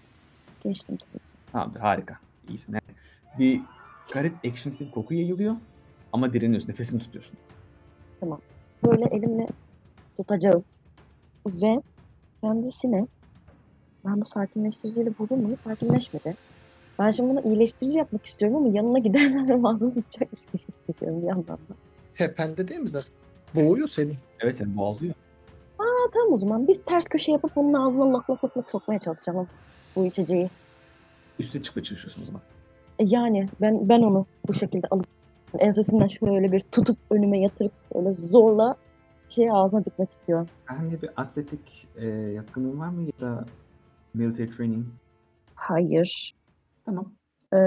Geçtim tabii. Tamamdır harika. İyisin. Yani bir garip ekşimsi bir koku yayılıyor ama direniyorsun. Nefesini tutuyorsun. Böyle elimle tutacağım. Ve kendisine ben bu sakinleştiriciyle vurdum mu? Sakinleşmedi. Ben şimdi bunu iyileştirici yapmak istiyorum ama yanına gidersem benim *laughs* ağzına sıçacakmış gibi hissediyorum bir yandan da. Tepende değil mi zaten? Boğuyor seni. Evet seni boğazlıyor. Ha, tamam o zaman biz ters köşe yapıp onun ağzına lak lak lak lak sokmaya çalışalım bu içeceği. Üste çıkmaya çalışıyorsun o zaman. E yani ben ben onu bu şekilde alıp ensesinden şöyle bir tutup önüme yatırıp öyle zorla şey ağzına dikmek istiyorum. Herhangi bir atletik e, yatkınlığın var mı ya da military training? Hayır. Tamam. Ee,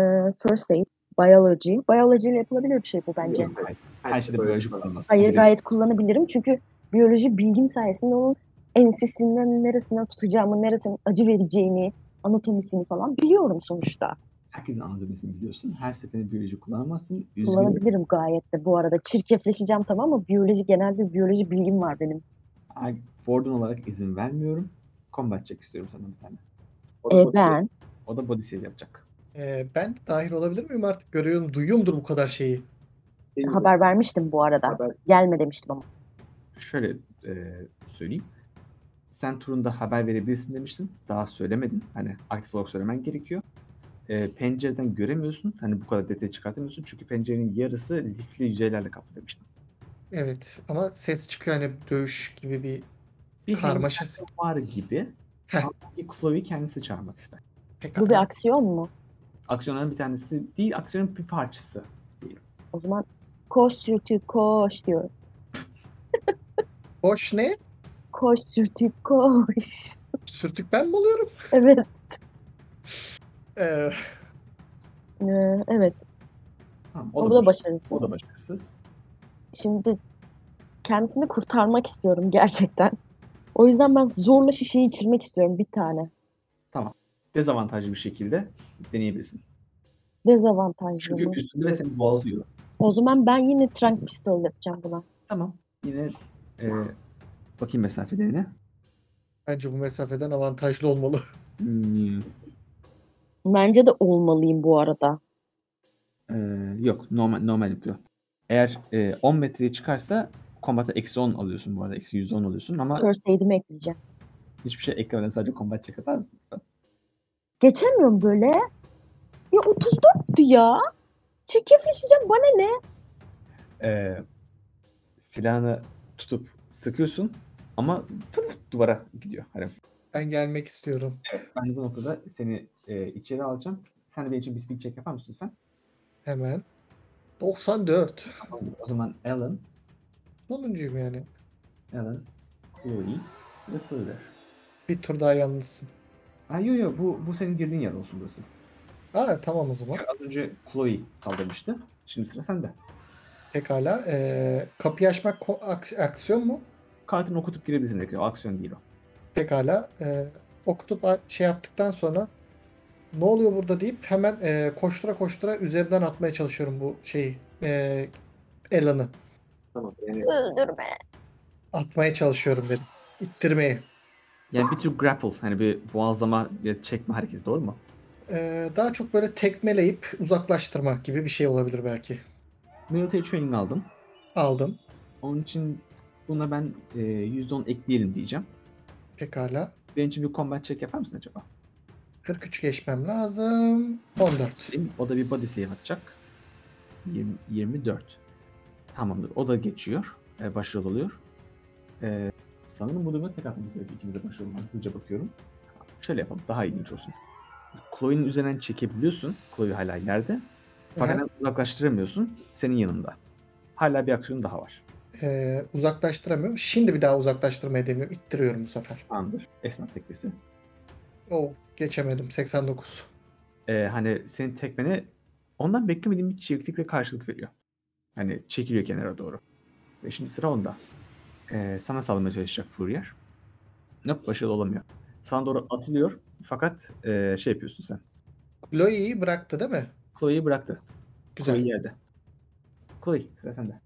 first aid, biology. Biology ile yapılabilir bir şey bu bence. Yok, hayır. Her şeyde biyoloji kullanılmaz. Hayır gayet kullanabilirim çünkü biyoloji bilgim sayesinde onun ensesinden neresinden tutacağımı, neresinin acı vereceğini, anatomisini falan biliyorum sonuçta. Herkesin anatomisini biliyorsun. Her seferinde biyoloji kullanamazsın. Üzgünüm. Kullanabilirim gayet de bu arada. Çirkefleşeceğim tamam ama biyoloji genel bir biyoloji bilgim var benim. Ay, Board'un olarak izin vermiyorum. Combat check istiyorum senden bir tane. O E, body- ben O da body save yapacak. Ee, ben de dahil olabilir miyim artık? Görüyorum, duyuyorumdur bu kadar şeyi. haber vermiştim bu arada. Haber- Gelme demiştim ama. Şöyle e, söyleyeyim. Sen turunda haber verebilirsin demiştin. Daha söylemedin. Hani aktif olarak söylemen gerekiyor. E, pencereden göremiyorsun. Hani bu kadar detayı çıkartamıyorsun. Çünkü pencerenin yarısı lifli yüzeylerle kaplı demiştim. Evet ama ses çıkıyor hani dövüş gibi bir Bir karmaşası. var gibi. Heh. Ama Chloe'yi kendisi çağırmak ister. Pekala. Bu bir aksiyon mu? Aksiyonların bir tanesi değil, aksiyonun bir parçası. O zaman koş sürtük koş diyor. Boş ne? Koş sürtük koş. Sürtük ben mi oluyorum? Evet. Ee, Ee, evet. Tamam, O, da baş- başarısız. O da başarısız. Şimdi kendisini kurtarmak istiyorum gerçekten. O yüzden ben zorla şişeyi içirmek istiyorum bir tane. Dezavantajlı bir şekilde deneyebilirsin. Dezavantajlı Çünkü mı? üstünde ve seni boğazlıyor. O zaman ben yine trank pistol yapacağım buna. Tamam. Yine e, bakayım mesafelerine. bence bu mesafeden avantajlı olmalı. Hmm, Bence de olmalıyım bu arada. e, yok normal normal yapıyor. Eğer e, 10 metreye çıkarsa kombatta eksi 10 alıyorsun bu arada. Eksi 110 alıyorsun ama First aid'imi ekleyeceğim. hiçbir şey eklemeden sadece combat check atar mısın? lütfen? Geçemiyorum böyle. Ya 34'tü ya. Çirkefleşeceğim bana ne? E, silahını tutup sıkıyorsun ama pıf, duvara gidiyor. Hani Ben gelmek istiyorum. Evet, ben de bu noktada seni e, içeri alacağım. Sen de benim için bir speed check yapar mısın lütfen? Hemen. 94. O zaman Alan, Sonuncuyum yani. Alan, Chloe ve Furler. Bir tur daha yalnızsın. Ha yo yo bu, bu senin girdiğin yer olsun burası. Aa tamam o zaman. Az önce Chloe saldırmıştı. Şimdi sıra sende. Pekala. Ee, kapıyı açmak ko- aks- aksiyon mu? Kartını okutup girebilirsin direkt. O aksiyon değil o. Pekala. Ee, okutup şey yaptıktan sonra ne oluyor burada deyip hemen e, koştura koştura üzerinden atmaya çalışıyorum bu şeyi. E, Elan'ı. Tamam. Yani, Öldürme. Atmaya çalışıyorum dedim. İttirmeye. yani bir tür grapple. Hani bir boğazlama ya çekme hareketi doğru mu? Ee, daha çok böyle tekmeleyip uzaklaştırmak gibi bir şey olabilir belki. Military training aldın. Aldım. Onun için buna ben e, %10 ekleyelim diyeceğim. Pekala. Benim için bir combat check yapar mısın acaba? 43 geçmem lazım. 14. Değil mi? O da bir body save atacak. 20, 24. Tamamdır. O da geçiyor. E, başarılı oluyor. E, sanırım bu durumda tek atmamız gerekiyor. İkimiz de başarılı olmak. Hızlıca bakıyorum. Şöyle yapalım. Daha ilginç olsun. Chloe'nin üzerinden çekebiliyorsun. Chloe hala yerde. Fakat uzaklaştıramıyorsun. Senin yanında. Hala bir aksiyon daha var. Ee, uzaklaştıramıyorum. Şimdi bir daha uzaklaştırmaya deniyorum. İttiriyorum bu sefer. Tamamdır. Esnaf teknesi. Oo, geçemedim. 89. Ee, hani senin tekmene ondan beklemediğin bir çeviklikle karşılık veriyor. Hani çekiliyor kenara doğru. Ve şimdi sıra onda. Ee, sana saldırmaya çalışacak Fourier. Yok başarılı olamıyor. Sana doğru atılıyor. Fakat ee, şey yapıyorsun sen. Chloe'yi bıraktı değil mi? Chloe'yi bıraktı. Güzel. Chloe yerde. Chloe sıra sende.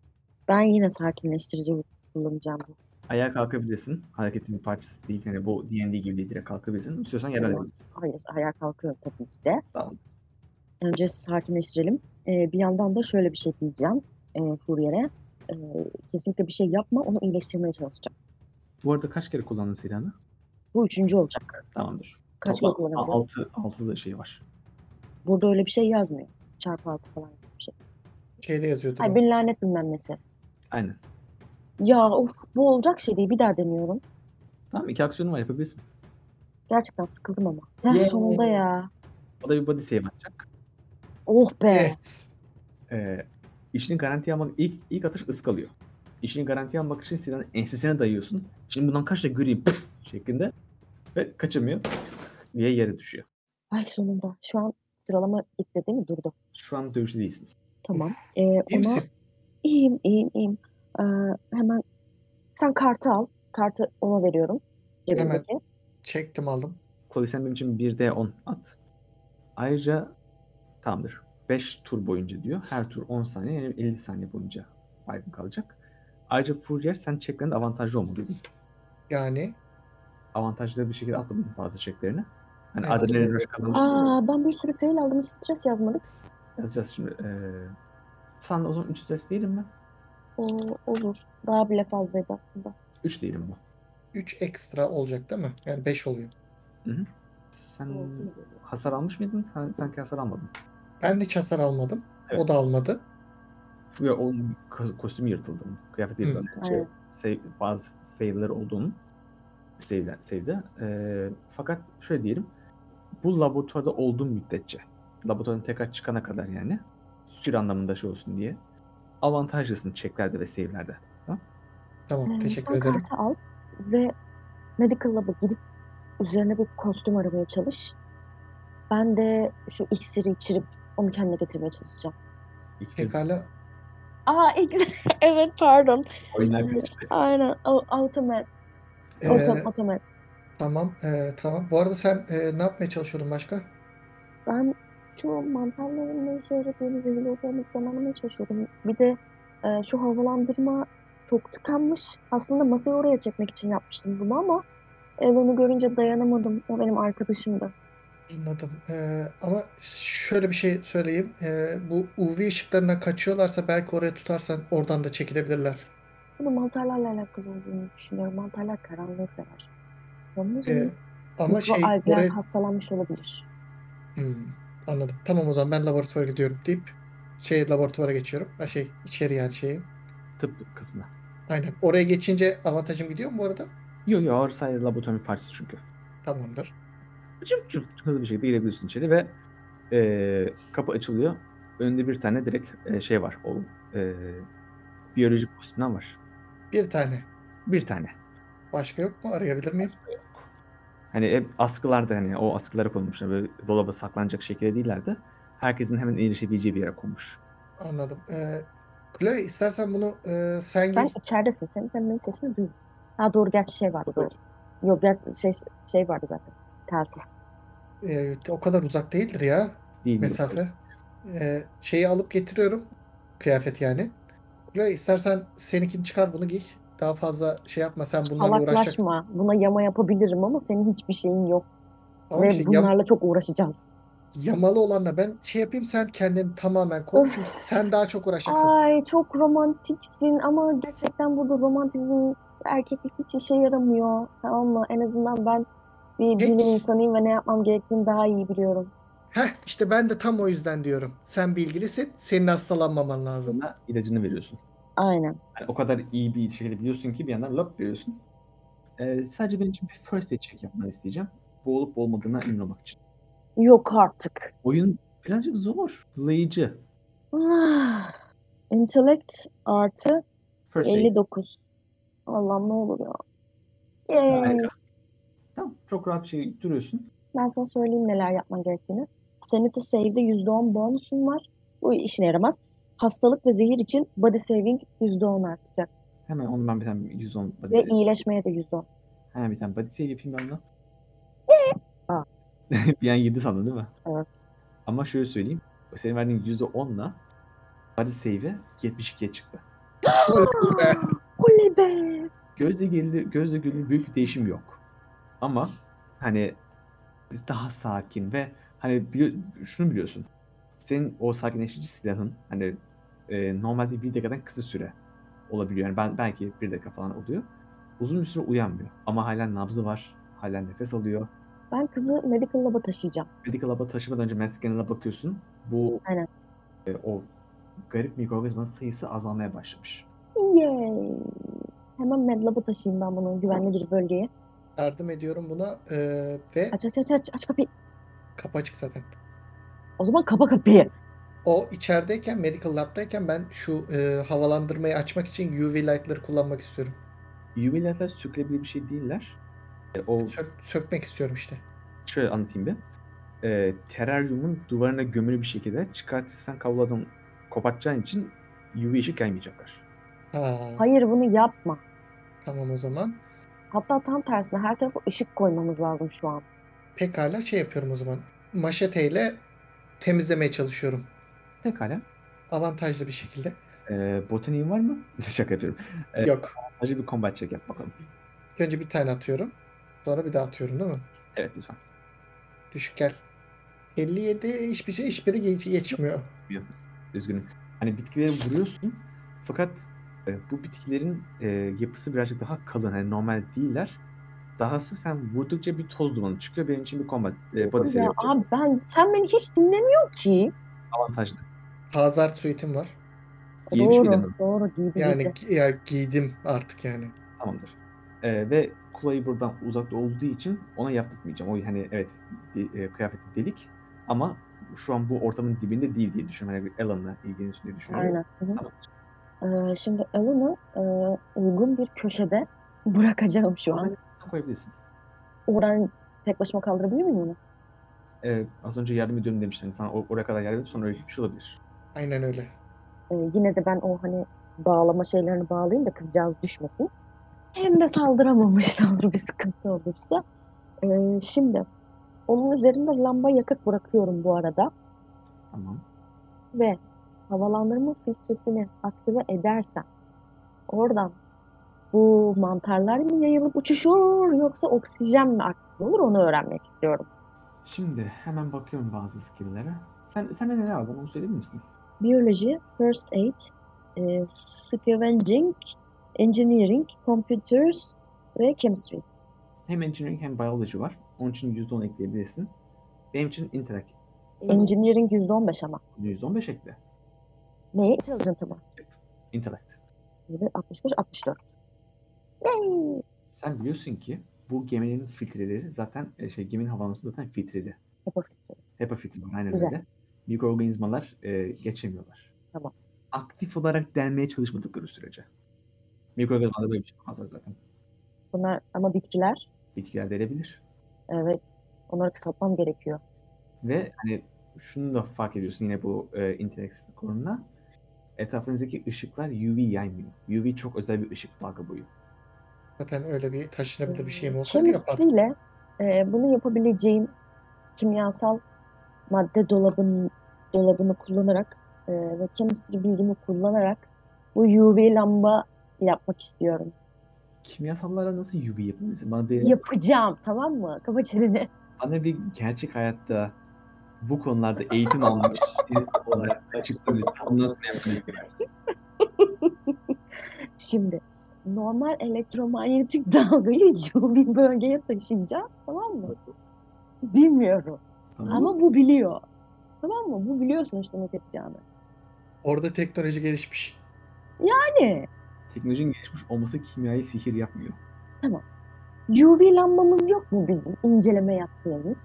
Ben yine sakinleştirici kullanacağım. bu. Ayağa kalkabilirsin. Hareketin bir parçası değil. Yani bu D&D gibi değil. Direkt kalkabilirsin. İstiyorsan yerden Tamam. edebilirsin. Hayır, ayağa kalkıyorum tabii ki de. Tamam. Önce sakinleştirelim. Ee, bir yandan da şöyle bir şey diyeceğim e, Fourier'e. Ee, kesinlikle bir şey yapma, onu iyileştirmeye çalışacağım. Bu arada kaç kere kullandın silahını? Bu üçüncü olacak. Tamamdır. Kaç kere Toplam kullanabilirim? 6, 6 da şey var. Burada öyle bir şey yazmıyor. Çarpı altı falan gibi bir şey. Şeyde yazıyordu. Ay bir lanet bilmem nesi. Aynen. Ya of bu olacak şey değil. Bir daha deniyorum. Tamam iki aksiyonu var yapabilirsin. Gerçekten sıkıldım ama. Heh, Yay. sonunda ya. O da bir body save atacak. Oh be. Evet. Ee, işini garantiye almak ilk ilk atış ıskalıyor. İşini garantiye almak için silahını ensesine dayıyorsun. Şimdi bundan kaç da göreyim pıf şeklinde ve kaçamıyor diye yere düşüyor. Ay sonunda. Şu an sıralama gitti değil mi? Durdu. Şu an dövüşte değilsiniz. Tamam. Ee, İyi ona misin? İyiyim, iyiyim, iyiyim. Ee, hemen sen kartı al. Kartı ona veriyorum. Cebimdeki. Çektim aldım. Chloe sen benim için 1D10 at. Ayrıca tamamdır. 5 tur boyunca diyor. Her tur 10 saniye yani 50 saniye boyunca baygın kalacak. Ayrıca Fourier sen çeklerinde avantajlı olmalıydı. Yani Avantajlı bir şekilde atmadın bazı çeklerini. Hani Evet. adrenalin rush kazanmıştın. Aa ben bir sürü fail aldım. Hiç stres yazmadık. Yazacağız şimdi. Ee, sen o zaman 3 stres değilim mi? O, olur. Daha bile fazlaydı aslında. 3 değilim bu. 3 ekstra olacak değil mi? Yani 5 oluyor. Sen hasar almış mıydın? Sen, sanki hasar almadın. Ben hiç hasar almadım. Evet. O da almadı. Ve onun ko- kostümü yırtıldı. Kıyafeti Hı. yırtıldı. Şey, Aynen. save- bazı fail'ler olduğunu save'de. save'de. Ee, fakat şöyle diyelim. Bu laboratuvarda olduğum müddetçe laboratuvarın tekrar çıkana kadar yani süre anlamında şey olsun diye avantajlısın checklerde ve save'lerde. Tamam? Tamam Ee, teşekkür sen ederim. kartı al ve Medical Lab'a gidip üzerine bir kostüm aramaya çalış. Ben de şu iksiri içirip onu kendine getirmeye çalışacağım. İksir Pekala. Aa iksir. *laughs* evet pardon. karıştı. Aynen. Automat. Ee, Auto, automat. tamam. ee, tamam. Bu arada sen ee, ne yapmaya çalışıyordun başka? Ben şu mantarların ne işe yaradığını, zehirli anlamaya çalışıyordum. Bir de e, şu havalandırma çok tıkanmış. Aslında masayı oraya çekmek için yapmıştım bunu ama Elon'u görünce dayanamadım. O benim arkadaşımdı. Anladım. Ee, ama şöyle bir şey söyleyeyim. Ee, bu UV ışıklarına kaçıyorlarsa belki oraya tutarsan oradan da çekilebilirler. Bunu mantarlarla alakalı olduğunu düşünüyorum. Mantarlar karanlığı sever. Sanırım Ee, ama şey oraya hastalanmış olabilir. Hmm, anladım. Tamam o zaman ben laboratuvara gidiyorum deyip şey laboratuvara geçiyorum. Ha şey içeri yani şeyi. Tıp kısmına. Aynen. Oraya geçince avantajım gidiyor mu bu arada? Yok yok ağır sadece laboratuvarın parçası çünkü. Tamamdır. Cıp cıp hızlı bir şekilde girebiliyorsun içeri ve eee, kapı açılıyor. Önünde bir tane direkt eee, şey var. O eee, biyolojik kostümden var. Bir tane. Bir tane. Başka yok mu? Arayabilir miyim? Hani hep askılarda hani o askılara konmuşlar. Böyle dolaba saklanacak şekilde değiller de herkesin hemen erişebileceği bir yere konmuş. Anladım. Ee, Chloe istersen bunu e, sen Sen içeridesin. Senin sen benim sesimi duyuyor. Ha doğru gerçi şey vardı doğru. Yok gerçi şey, şey vardı zaten. Telsiz. Ee, o kadar uzak değildir ya Değil mesafe. Ee, şeyi alıp getiriyorum. Kıyafet yani. Chloe istersen seninkini çıkar bunu giy. Daha fazla şey yapma sen bunlarla uğraşacaksın. Salaklaşma. Buna yama yapabilirim ama senin hiçbir şeyin yok. Tamam Ve işte yam- bunlarla çok uğraşacağız. Yamalı olanla ben şey yapayım sen kendini tamamen koy. Sen daha çok uğraşacaksın. Ay çok romantiksin ama gerçekten burada romantizm erkeklik hiç işe yaramıyor. Tamam mı? En azından ben bir bilim insanıyım ve ne yapmam gerektiğini daha iyi biliyorum. Heh işte ben de tam o yüzden diyorum. Sen bilgilisin. Senin hastalanmaman lazım. İlacını veriyorsun. Aynen. Yani o kadar iyi bir şekilde biliyorsun ki bir yandan lap veriyorsun. Ee, sadece benim için bir first aid check yapmanı isteyeceğim. Bu olup olmadığına emin olmak için. Yok artık. Oyun birazcık zor. Layıcı. Ah, *sighs* Intellect artı First aid. 59. Allah'ım ne olur ya. Yay. Harika. Tamam. Çok rahat bir şey duruyorsun. Ben sana söyleyeyim neler yapman gerektiğini. Sanity Save'de %10 bonusun var. Bu işine yaramaz. Hastalık ve zehir için body saving %10 artacak. Hemen onu ben bir tane 110 body Ve save. iyileşmeye de %10. Hemen bir tane body save yapayım ben ona. Aa. *laughs* bir an 7 sandın değil mi? Evet. Ama şöyle söyleyeyim. Senin verdiğin %10'la body save'e 72'ye çıktı. *gasps* Oley be! Gözle görülür, gözle görülür büyük bir değişim yok. Ama hani daha sakin ve hani bili- şunu biliyorsun. Senin o sakinleştirici silahın hani e, normalde bir dakikadan kısa süre olabiliyor. Yani ben belki bir dakika falan oluyor. Uzun bir süre uyanmıyor. Ama halen nabzı var. Halen nefes alıyor. Ben kızı medical lab'a taşıyacağım. Medical lab'a taşımadan önce med scanner'a bakıyorsun. Bu Aynen. e, o garip mikroorganizmanın sayısı azalmaya başlamış. Yay! Hemen med lab'a taşıyayım ben bunu güvenli bir bölgeye. Yardım ediyorum buna eee, ve Aç aç aç aç aç kapıyı. kapı açık zaten. O zaman kapa kapıyı. O içerideyken, medical lab'dayken ben şu eee, havalandırmayı açmak için UV light'ları kullanmak istiyorum. UV lazer sökülebilir bir şey değiller. E, o Sök- sökmek istiyorum işte. şöyle anlatayım bir. Ee, teraryumun duvarına gömülü bir şekilde çıkartırsan kablodan kopartacağın için UV ışık yaymayacaklar. Ha, Hayır bunu yapma. tamam o zaman. Hatta tam tersine her tarafa ışık koymamız lazım şu an. Pekala şey yapıyorum o zaman. Maşeteyle temizlemeye çalışıyorum. Pekala. Avantajlı bir şekilde. Ee, botaniğin var mı? *laughs* Şaka yapıyorum. Ee, Yok. Acı bir combat check yap bakalım. Önce bir tane atıyorum. Sonra bir daha atıyorum değil mi? Evet lütfen. Düşük gel. 57 hiçbir şey hiçbiri geç, geçmiyor. Üzgünüm. Hani bitkileri vuruyorsun fakat e, bu bitkilerin e, yapısı birazcık daha kalın. Hani normal değiller. Dahası sen vurdukça bir toz dumanı çıkıyor. Benim için bir combat e, body Ya yapıyorum. abi ben sen beni hiç dinlemiyor ki. Avantajlı. Hazard suite'im var. Giymiş miydin doğru, onu? doğru giydi Yani gi- ya giydim artık yani. Tamamdır. Ee, ve Kulay'ı buradan uzakta olduğu için ona yaptırmayacağım. O hani evet de- e, kıyafeti delik ama şu an bu ortamın dibinde değil diye düşünüyorum. Hani Alan'la ilgileniyorsun diye düşünüyorum. Aynen. Hı hı. Tamam. Ee, şimdi Alan'ı e, uygun bir köşede *laughs* bırakacağım şu an. Sen koyabilirsin. Oradan tek başıma kaldırabilir miyim onu? Ee, az önce yardım ediyorum demiştin. Sana or- oraya kadar yardım edip sonra öyle bir şey olabilir. Aynen öyle. Ee, yine de ben o hani bağlama şeylerini bağlayayım da kızcağız düşmesin. Hem de saldıramamış *laughs* da olur bir sıkıntı olursa. Ee, şimdi onun üzerinde lamba yakıt bırakıyorum bu arada. Tamam. ve havalandırma filtresini aktive edersen oradan bu mantarlar mı yayılıp uçuşur yoksa oksijen mi aktif olur onu öğrenmek istiyorum. Şimdi hemen bakıyorum bazı skill'lere. Sen sende neler var? Onu söyleyebilir misin? Biyoloji, first aid, e, scavenging, engineering, computers ve chemistry. Hem engineering hem biology var. Onun için %10 ekleyebilirsin. Benim için intellect. Engineering %15 ama. %15 ekle. Ne? Intelligent ama. Intellect. 65, 64. Yay! Sen biliyorsun ki bu geminin filtreleri zaten e, şey geminin havalanması zaten filtreli. HEPA filtre. HEPA filtre var aynen Güzel. öyle. Mikroorganizmalar e, geçemiyorlar. Tamam. Aktif olarak delmeye çalışmadıkları sürece. Mikroorganizmalar böyle bir şey yapmazlar zaten. Bunlar ama bitkiler. Bitkiler delebilir. Evet. Onları kısaltmam gerekiyor. Ve hani şunu da fark ediyorsun yine bu e, intellect konuna. Etrafınızdaki ışıklar UV yaymıyor. UV çok özel bir ışık dalga boyu. Zaten öyle bir taşınabilir bir şeyim Chemistry yapardım. ile e, bunu yapabileceğim kimyasal madde dolabın dolabını kullanarak e, ve chemistry bilgimi kullanarak bu UV lamba yapmak istiyorum. Kimyasallara nasıl UV yapabilirsin? Bana bir, Yapacağım tamam mı? Kapa çeneni. bana bir gerçek hayatta bu konularda eğitim almış birisi olarak açıkla lütfen. Ondan sonra yapmayı Şimdi normal elektromanyetik dalgayı UV bölgeye taşıyacağız tamam mı? Bilmiyorum. Tamam. Ama bu biliyor. Tamam mı? Bu biliyor sonuçta nasıl yapacağını. Orada teknoloji gelişmiş. Hani Teknolojinin gelişmiş olması kimyayı sihir yapmıyor. UV lambamız yok mu bizim inceleme yaptığımız?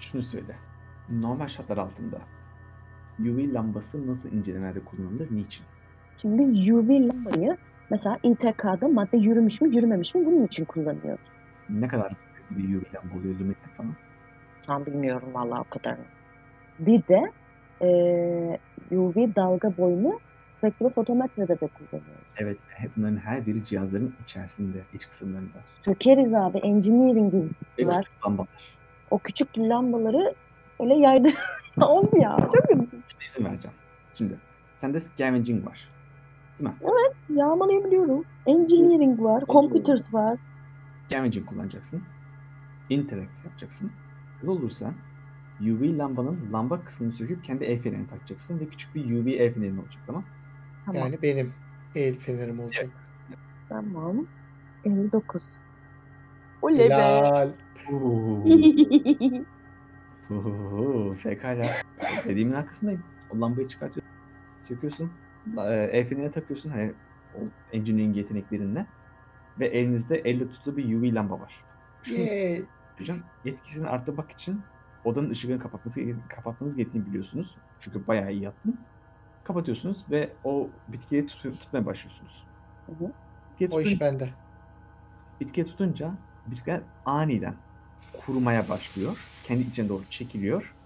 Şunu söyle. Normal şartlar altında UV lambası nasıl incelemelerde kullanılır, niçin? Şimdi biz UV lambayı mesela İTK'da madde yürümüş mü yürümemiş mi bunun için kullanıyoruz. Ne kadar bir UV lamba oluyor luminet falan? Tam bilmiyorum vallahi o kadarını. Bir de eee UV dalga boyunu spektrofotometrede de kullanıyoruz. Evet, hep bunların her biri cihazların içerisinde, iç kısımlarında. Sökeriz abi engineering gibi küçük lambalar. O küçük lambaları öyle yaydır. *laughs* of ya çok. Şuna izin vereceğim. Şimdi, sende scavenging var. Yağmalayabiliyorum. Engineering var, computers var. Scavenging kullanacaksın. Interact yapacaksın. Ne olursa UV lambanın lamba kısmını söküp kendi el fenerini takacaksın ve küçük bir UV el fenerin olacak tamam Tamam. Yani benim el fenerim olacak. Tamam. 59. Oley be. Helal. Pekala. Dediğimin arkasındayım. O lambayı çıkartıyorsun. Söküyorsun. e, El fenerine takıyorsun. Hani o engineering yeteneklerinle. Ve elinizde elle tutulu bir UV lamba var. Şunu Yay. Yapacağım. Etkisini arttırmak için odanın ışığını kapatması, kapatmanız gerektiğini biliyorsunuz. Çünkü bayağı iyi yaptın. Kapatıyorsunuz ve o bitkiyi tut- tutmaya başlıyorsunuz. Hı hı. Bitkiye, O iş bende. bitkiye tutunca bitkiler aniden kurumaya başlıyor. Kendi içine doğru çekiliyor.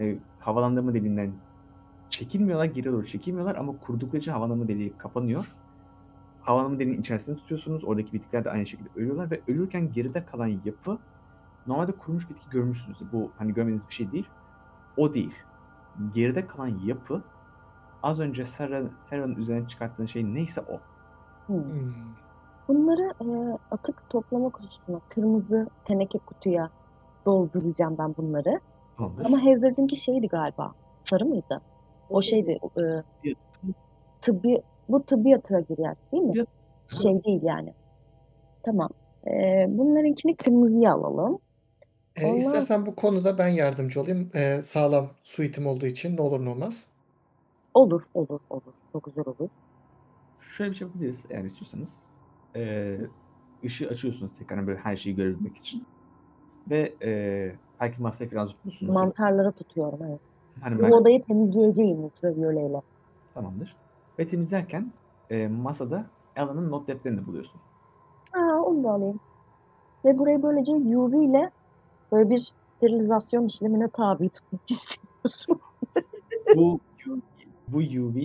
E, havalandırma deliğinden çekilmiyorlar, geri doğru çekilmiyorlar ama kurudukları için havalandırma deliği kapanıyor. Havalandırma deliğinin içerisinde tutuyorsunuz. Oradaki bitkiler de aynı şekilde ölüyorlar ve ölürken geride kalan yapı normalde kurumuş bitki görmüşsünüzdür. Bu hani görmediğiniz bir şey değil. O değil. Geride kalan yapı az önce Sarah, Sarah'ın üzerine çıkarttığın şey neyse o. Hmm. Hmm. Bunları e, atık toplama kutusuna, kırmızı teneke kutuya dolduracağım ben bunları. Tamamdır. Ama Hazard'ınki şeydi galiba. Sarı mıydı? O şeydi. E, tıbbi, bu tıbbiyata girer değil mi? Şey değil yani. Tamam. E, bunlarınkini kırmızıya alalım. Ee, Ondan istersen bu konuda ben yardımcı olayım. Ee, sağlam suitim olduğu için ne olur ne olmaz. Olur, olur, olur. Çok güzel olur. Şöyle bir şey yapabiliriz eğer istiyorsanız. Ee, ışığı açıyorsunuz tekrar böyle her şeyi görebilmek için. Ve ee, belki masaya falan tutmuşsunuz. Mantarlara tutuyorum evet. Hani Bu ben- odayı temizleyeceğim ultraviyoleyle. Tamamdır. Ve temizlerken e, masada Alan'ın not defterini buluyorsun. Aa, onu da alayım. Ve burayı böylece UV ile böyle bir sterilizasyon işlemine tabi tutmak *laughs* istiyorum. Bu bu UV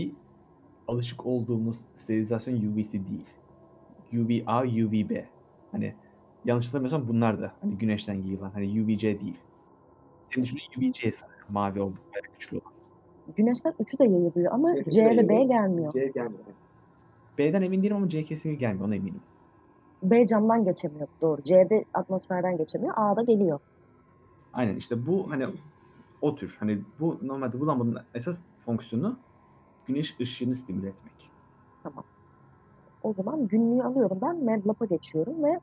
alışık olduğumuz sterilizasyon UV'si değil. UVA, UVB. Hani yanlış hatırlamıyorsam bunlar da hani güneşten yayılan hani UVC değil. Senin düşündüğün UVC sanırım. Mavi o güçlü olan. Güneşten üçü de yayılıyor ama Evet, C ve B gelmiyor. C gelmiyor. B'den emin değilim ama C kesinlikle gelmiyor ona eminim. B camdan geçemiyor doğru. C'de atmosferden geçemiyor. A'da geliyor. Aynen işte bu hani o tür hani bu normalde bu lambanın esas fonksiyonu güneş ışığını stimüle etmek. O zaman günlüğü alıyorum ben. MedLab'a geçiyorum ve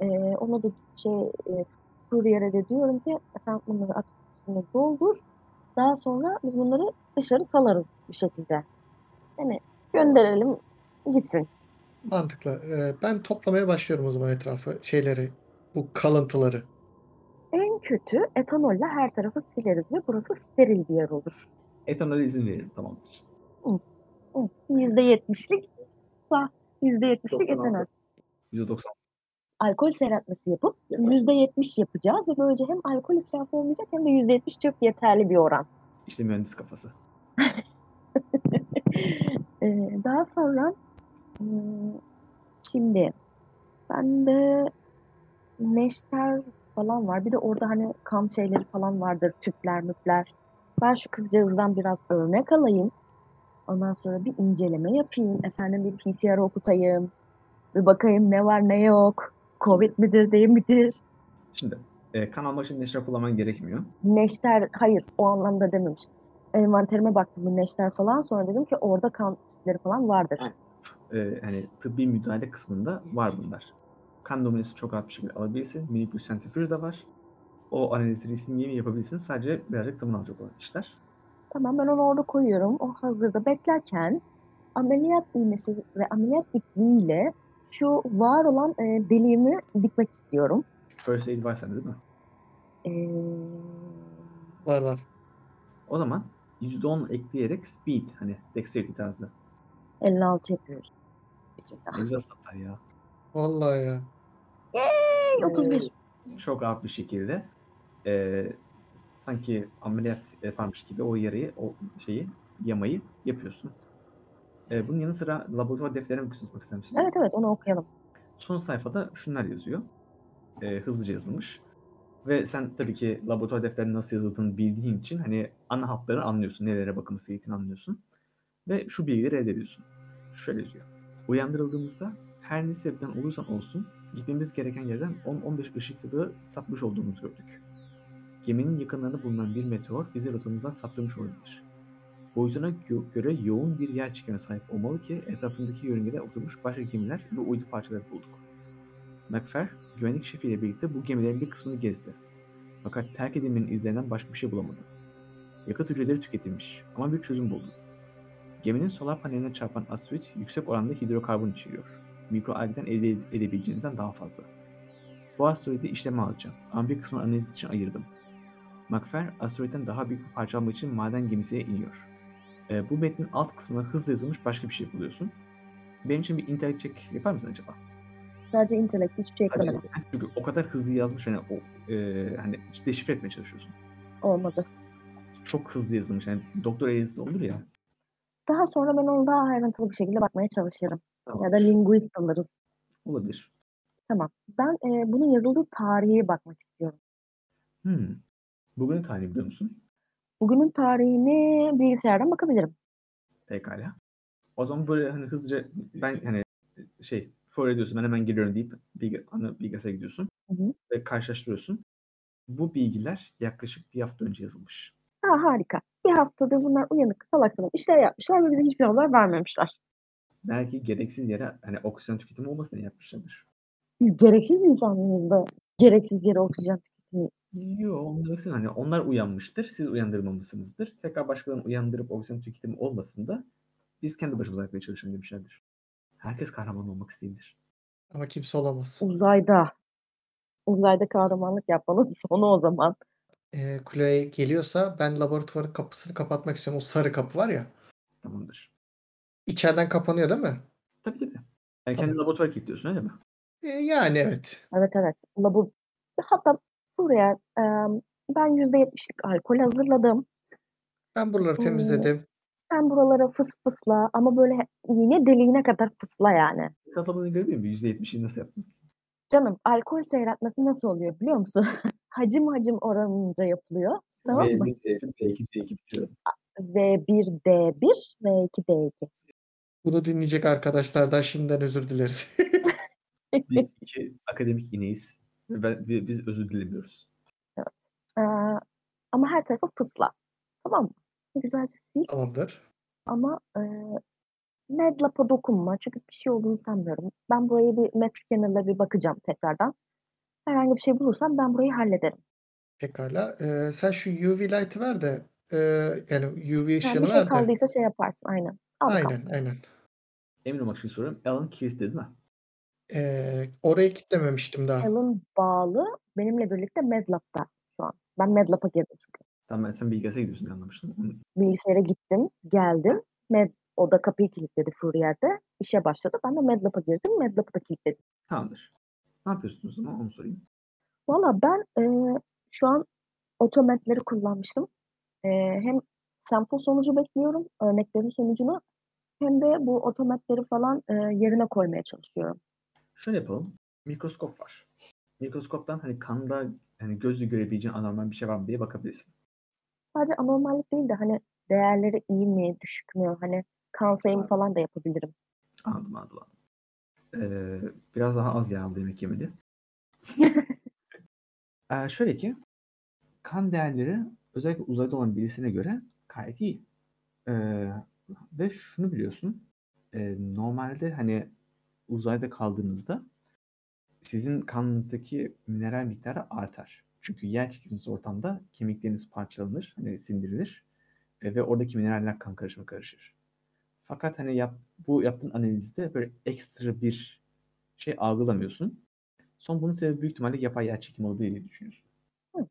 e, ona da şey e, Fourier'e de diyorum ki sen bunları at kutusuna doldur. Daha sonra biz bunları dışarı salarız bir şekilde. Yani gönderelim gitsin. Mantıklı. Ee, ben toplamaya başlıyorum o zaman etrafı. Şeyleri, bu kalıntıları. En kötü etanolle her tarafı sileriz ve burası steril bir yer olur. Etanole izin veririm tamamdır. %70'lik sah, %70'lik 96. etanol. %90 Alkol seyretmesi yapıp %70 yapacağız ve böylece hem alkol israfı olmayacak hem de %70 çok yeterli bir oran. işte mühendis kafası. *laughs* Ee, daha sonra hmm, şimdi bende neşter falan var. Bir de orada hani kan şeyleri falan vardır. Tüpler müpler. Ben şu kızcağızdan biraz örnek alayım. Ondan sonra bir inceleme yapayım. Efendim bir PCR okutayım. Bir bakayım ne var ne yok. Covid midir değil midir? Şimdi E, kan almak için neşter kullanman gerekmiyor. Neşter, hayır o anlamda dememiştim. Envanterime baktım neşter falan. Sonra dedim ki orada kan tüpleri falan vardır. E, hani tıbbi müdahale kısmında var bunlar. Kan numunesi çok rahat bir şekilde alabilirsin. Minik bir sentrifüj de var. O analizi riskini yeni yapabilirsin. Sadece birazcık zaman alacak olan işler. Tamam ben onu orada koyuyorum. O hazırda beklerken ameliyat iğnesi ve ameliyat ipliğiyle şu var olan e, deliğimi dikmek istiyorum. First aid var sende değil mi? Ee, Var var. O zaman %10 ekleyerek speed hani dexterity tarzı. 56 yapıyoruz. Bismillah. Ne güzel statlar ya. Vallahi ya. Hey, 31. Çok rahat bir şekilde e, sanki ameliyat yaparmış gibi o yarayı, o şeyi, yamayı yapıyorsun. E, bunun yanı sıra laboratuvar defterine tutmak ister misin? Evet evet onu okuyalım. Son sayfada şunlar yazıyor. E, hızlıca yazılmış. Ve sen tabii ki laboratuvar defterinin nasıl yazıldığını bildiğin için hani ana hatları anlıyorsun. Nelere bakılması gerektiğini anlıyorsun. Ve şu bilgileri elde ediyorsun. Şöyle yazıyor. Uyandırıldığımızda her ne sebepten olursan olsun gitmemiz gereken yerden 10-15 ışık yılı sapmış olduğumuzu gördük. Geminin yakınlarında bulunan bir meteor bizi rotamızdan saptırmış olabilir. Boyutuna gö- göre yoğun bir yer çekimine sahip olmalı ki etrafındaki yörüngede oturmuş başka gemiler ve uydu parçaları bulduk. McFer, güvenlik şefiyle birlikte bu gemilerin bir kısmını gezdi. Fakat terk edilmenin izlerinden başka bir şey bulamadı. Yakıt hücreleri tüketilmiş ama bir çözüm buldu. Geminin solar paneline çarpan asteroid yüksek oranda hidrokarbon içeriyor. Mikroalgden elde edebileceğinizden daha fazla. Bu asteroidi işleme alacağım ama bir kısmını analiz için ayırdım. McFer, asteroidden daha büyük bir parça almak için maden gemisine iniyor. Ee, bu metnin alt kısmına hızla yazılmış başka bir şey buluyorsun. Benim için bir intellect check yapar mısın acaba? Sadece intellect hiçbir şey eklemedim. çünkü o kadar hızlı yazmış hani o e, hani deşifre etmeye çalışıyorsun. Olmadı. Çok hızlı yazılmış. Yani doktor yazısı olur ya. Daha sonra ben onu daha ayrıntılı bir şekilde bakmaya çalışırım. Ya da linguist alırız. Olabilir. Tamam. Ben e, bunun yazıldığı tarihe bakmak istiyorum. Hmm. Bugünün tarihini biliyor musun? Bugünün tarihini bilgisayardan bakabilirim. Pekala. O zaman böyle hani hızlıca ben hani şey for ediyorsun ben hemen geliyorum deyip bilgi, ana bilgisayara gidiyorsun Hı hı. ve karşılaştırıyorsun. Bu bilgiler yaklaşık bir hafta önce yazılmış. Ha, harika. Bir haftadır bunlar uyanık salak salak işler yapmışlar ve bize hiçbir haber vermemişler. Belki gereksiz yere hani oksijen tüketimi olmasın diye yapmışlardır. Biz gereksiz insanlarız da gereksiz yere oksijen tüketimi. Yok istemiyorum. Hani onlar uyanmıştır. Siz uyandırmamışsınızdır. Tekrar başkalarını uyandırıp oksijen tüketimi olmasın da biz kendi başımıza yapmaya çalışalım demişlerdir. Herkes kahraman olmak isteyebilir. Ama kimse olamaz. Uzayda. Uzayda kahramanlık yapmanın *laughs* sonu o zaman. Ee, kuleye geliyorsa ben laboratuvarın kapısını kapatmak istiyorum. O sarı kapı var ya. Tamamdır. İçeriden kapanıyor değil mi? Tabii tabii. Yani kendi laboratuvar kilitliyorsun öyle mi? Ee, yani evet. Evet evet. Labor... Hatta buraya e, ben %70'lik alkol hazırladım. Ben buraları Hmm. temizledim. Sen buralara fıs fısla ama böyle iğne deliğine kadar fısla yani. Hesaplamanı görebilir miyim? %70'i nasıl yaptın? Canım alkol seyretmesi nasıl oluyor biliyor musun? *laughs* hacim hacim oranınca yapılıyor. Tamam mı? V1, C1, D2, C2 bitiriyor. V1, D1, V2, D2. Bunu dinleyecek arkadaşlardan şimdiden özür dileriz. *laughs* Biz iki akademik ineğiz. Ve ben, biz özür dilemiyoruz. Ee, ama her tarafı fısla. Tamam mı? Güzelce sil Tamamdır. ama e, medlap'a dokunma. Çünkü bir şey olduğunu sanmıyorum. Ben burayı bir med scanner'la bir bakacağım tekrardan. Herhangi bir şey bulursam ben burayı hallederim. Pekala. Ee, sen şu UV light'ı ver de e, yani UV Yani ışığını bir şey ver de. kaldıysa şey yaparsın. Aynen. Al bakalım. Aynen aynen. Emin olmak için soruyorum. Alan kilitli değil mi? Ee, orayı kilitlememiştim daha. Alan bağlı benimle birlikte medlap'ta şu an. Ben medlap'a girdim çünkü. Tamam ben sen bilgisayara gidiyorsun diye anlamıştım. Bilgisayara gittim, geldim. Med, o da kapıyı kilitledi Fourier'de. İşe başladı. Ben de medlap'a girdim. Medlap'ı da kilitledim. Tamamdır. Ne yapıyorsunuz o zaman onu sorayım. Valla ben e, şu an otometleri kullanmıştım. E, hem sample sonucu bekliyorum, örneklerin sonucunu. Hem de bu otometleri falan e, yerine koymaya çalışıyorum. Şöyle yapalım. Mikroskop var. Mikroskoptan hani kanda hani gözle görebileceğin anormal bir şey var mı diye bakabilirsin. Sadece anormallik değil de hani değerleri iyi mi, düşük mü? Hani kan sayımı falan da yapabilirim. Anladım anladım. anladım. Ee, biraz daha az yağlı yemek yemeli. Eee, *laughs* şöyle ki kan değerleri özellikle uzayda olan birisine göre gayet iyi. Eee, ve şunu biliyorsun, eee, normalde, hani, uzayda kaldığınızda sizin kanınızdaki mineral miktarı artar. Çünkü yer çekimsiz ortamda kemikleriniz parçalanır, hani, sindirilir, eee, ve oradaki mineraller kan karışımı karışır. Fakat, hani, yap bu yaptığın analizde böyle ekstra bir şey algılamıyorsun. Son bunun sebebi büyük ihtimalle yapay yer çekimi olabilir diye düşünüyorsun. Hı.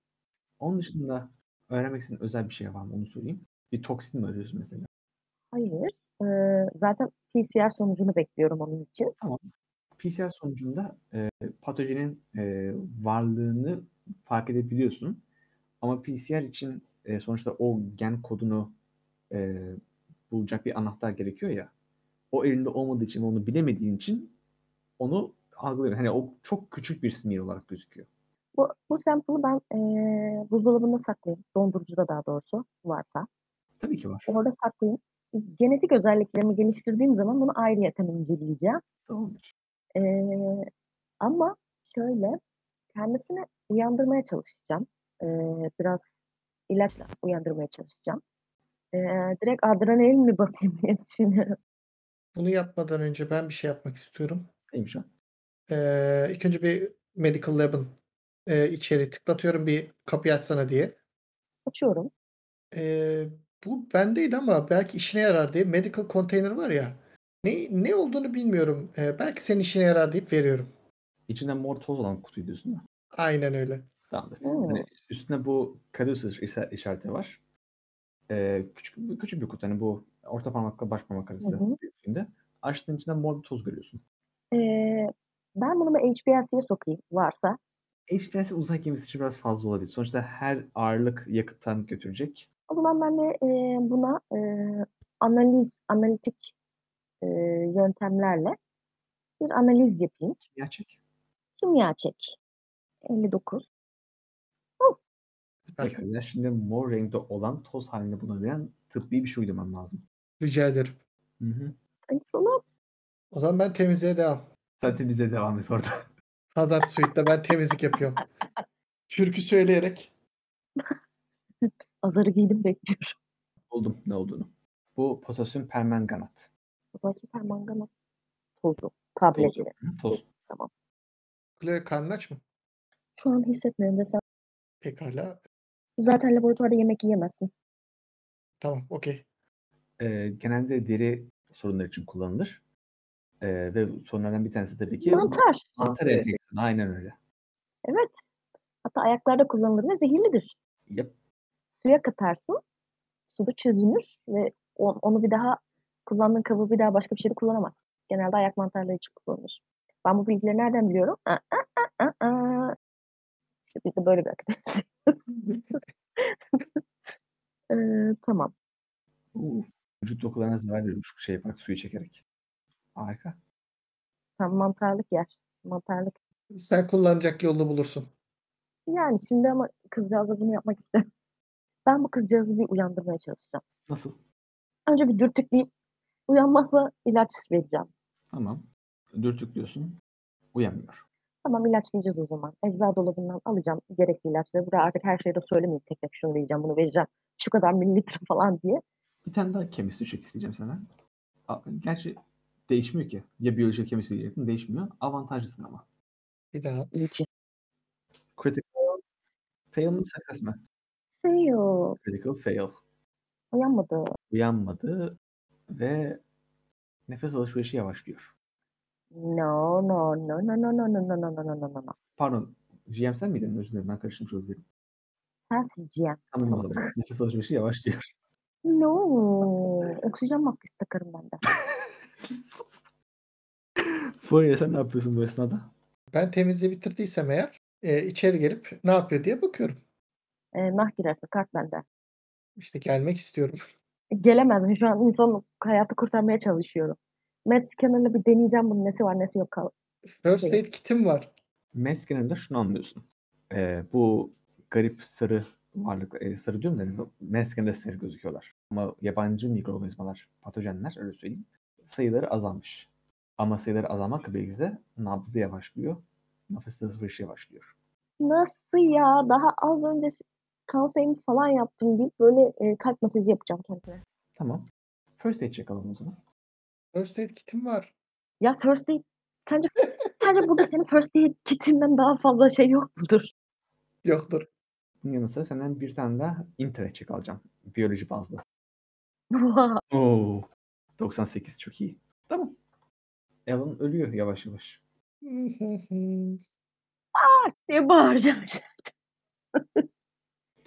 Onun dışında öğrenmek istediğin özel bir şey var mı onu sorayım. Bir toksin mi arıyorsun mesela? Hayır. Eee, zaten PCR sonucunu bekliyorum onun için. Tamam. PCR sonucunda, eee, patojenin, eee, varlığını fark edebiliyorsun. Ama PCR için, eee, sonuçta o gen kodunu, eee, bulacak bir anahtar gerekiyor ya. O elinde olmadığı için ve onu bilemediğin için onu algılayamıyor. Hani, o çok küçük bir smear olarak gözüküyor. Bu bu sample'ı ben, eee, buzdolabında saklayayım. Dondurucuda daha doğrusu varsa. Tabii ki var. Orada saklayayım. Genetik özelliklerimi geliştirdiğim zaman bunu ayrıyeten inceleyeceğim. Tamamdır. Eee, ama şöyle, kendisini uyandırmaya çalışacağım. Eee, biraz ilaçla uyandırmaya çalışacağım. Eee, direkt adrenalin mi basayım *laughs* diye düşünüyorum. Bunu yapmadan önce ben bir şey yapmak istiyorum. Neymiş o? Eee, ilk önce bir Medical Lab'ın, eee, içeriği tıklatıyorum bir kapıyı açsana diye. Açıyorum. Eee, bu bendeydi ama belki işine yarar diye medical container var ya, ne ne olduğunu bilmiyorum. Eee, belki senin işine yarar deyip veriyorum. İçinde mor toz olan kutuyu diyorsun değil mi? Aynen öyle. Tamamdır. Hımm. Hani, üstünde bu Caduceus işa işareti var. Eee, küçük küçük bir kutu. Hani, bu orta parmakla baş parmak arası büyüklüğünde. Açtığın içinden mor bir toz görüyorsun. Eee, ben bunu bir HPLC'ye sokayım varsa. HPLC uzay gemisi için biraz fazla olabilir. Sonuçta her ağırlık yakıttan götürecek. O zaman ben de, eee, buna, eee, analiz, analitik, eee, yöntemlerle bir analiz yapayım. Kimya çek. Kimya çek. 59. Oh! Pekâlâ. Şimdi mor renkte olan toz hâlinde bulunabilen tıbbi bir şey uygulamam lazım. Rica ederim. Hı hı. Thanks a lot. O zaman ben temizliğe devam. Sen temizliğe devam et orada. Hazard Suite'de ben temizlik yapıyorum. *laughs* Türkü söyleyerek. *laughs* Azarı giydim bekliyorum. Buldum ne olduğunu. Bu potasyum permanganat. Potasyum permanganat tozu, Toz tableti. yok. Hı, toz. Tamam. Chloe karnın aç mı? Şu an hissetmiyorum desem. Pekâlâ. Zaten laboratuvarda yemek yiyemezsin. Tamam, okay. Eee, genelde deri sorunları için kullanılır. Eee, ve sorunlardan bir tanesi tabii ki Mantar. mantar enfeksiyonu. Aynen öyle. Evet. Hatta ayaklarda kullanılır ve zehirlidir. Yap. Suya katarsın, suda çözünür ve onu bir daha kullandığın kabı bir daha başka bir şeyde kullanamazsın. Genelde ayak mantarları için kullanılır. Ben bu bilgileri nereden biliyorum? A, a, a, a, a. İşte biz de böyle bir akademiyiz. Eee, *laughs* tamam. Vücut dokularına zarar veriyormuş şey yaparak, suyu çekerek. Harika. Tam mantarlık yer. Mantarlık. Sen kullanacak yolunu bulursun. Yani şimdi ama kızcağıza bunu yapmak istemem. Ben bu kızcağızı bir uyandırmaya çalışacağım. Nasıl? Önce bir dürtükleyip uyanmazsa ilaç vereceğim. Tamam. Dürtüklüyorsun. Uyanmıyor. Tamam ilaçlayacağız o zaman. Eczacı dolabından alacağım gerekli ilaçları. Buraya artık her şeyi de söylemeyeyim tek tek şunu vereceğim, bunu vereceğim. Şu kadar mililitre *laughs* falan diye. Bir tane daha chemistry check isteyeceğim senden. A gerçi değişmiyor ki. Ya biyoloji ya chemistry diyecektim. Değişmiyor. Avantajlısın ama. Bir daha. İki. Critical fail mi success mi? Fail. Critical fail. Uyanmadı. Uyanmadı ve nefes alışverişi yavaşlıyor. No, no, no, no, no, no, no, no, no, no, no, no, no. Pardon. GM sen miydin? Özür dilerim. Ben karıştırmış olabilirim. Sensin GM. Tamam o zaman. Nefes alışverişi yavaşlıyor. No. Oksijen maskesi takarım ben de. Fourier sen ne yapıyorsun bu esnada? Ben temizliği bitirdiysem eğer, eee, içeri gelip ne yapıyor diye bakıyorum. Eee, nah girerse kart bende. İşte gelmek istiyorum. Gelemez. Şu an insanın hayatı kurtarmaya çalışıyorum. Med scanner'la bir deneyeceğim bunun nesi var nesi yok. Kal First aid kit'im var. Mass genelinde şunu anlıyorsun. Eee, bu garip sarı varlıklar, eee, sarı diyorum da mass genelde sarı gözüküyorlar. Ama yabancı mikroorganizmalar, patojenler öyle söyleyeyim. Sayıları azalmış. Ama sayıları azalmakla birlikte nabzı yavaşlıyor. Nefes alışverişi yavaşlıyor. Nasıl ya? Daha az önce kan sayımı falan yaptım deyip böyle e, kalp masajı yapacağım kendime. Tamam. First aid alalım o zaman. First aid kitim var. Ya first aid sence sence burada senin first aid kitinden daha fazla şey yok mudur? Yoktur. Bunun yanı sıra senden bir tane daha intellect check alacağım. Biyoloji bazlı. Oo. 98 çok iyi. Tamam. Alan ölüyor yavaş yavaş. diye bağıracağım.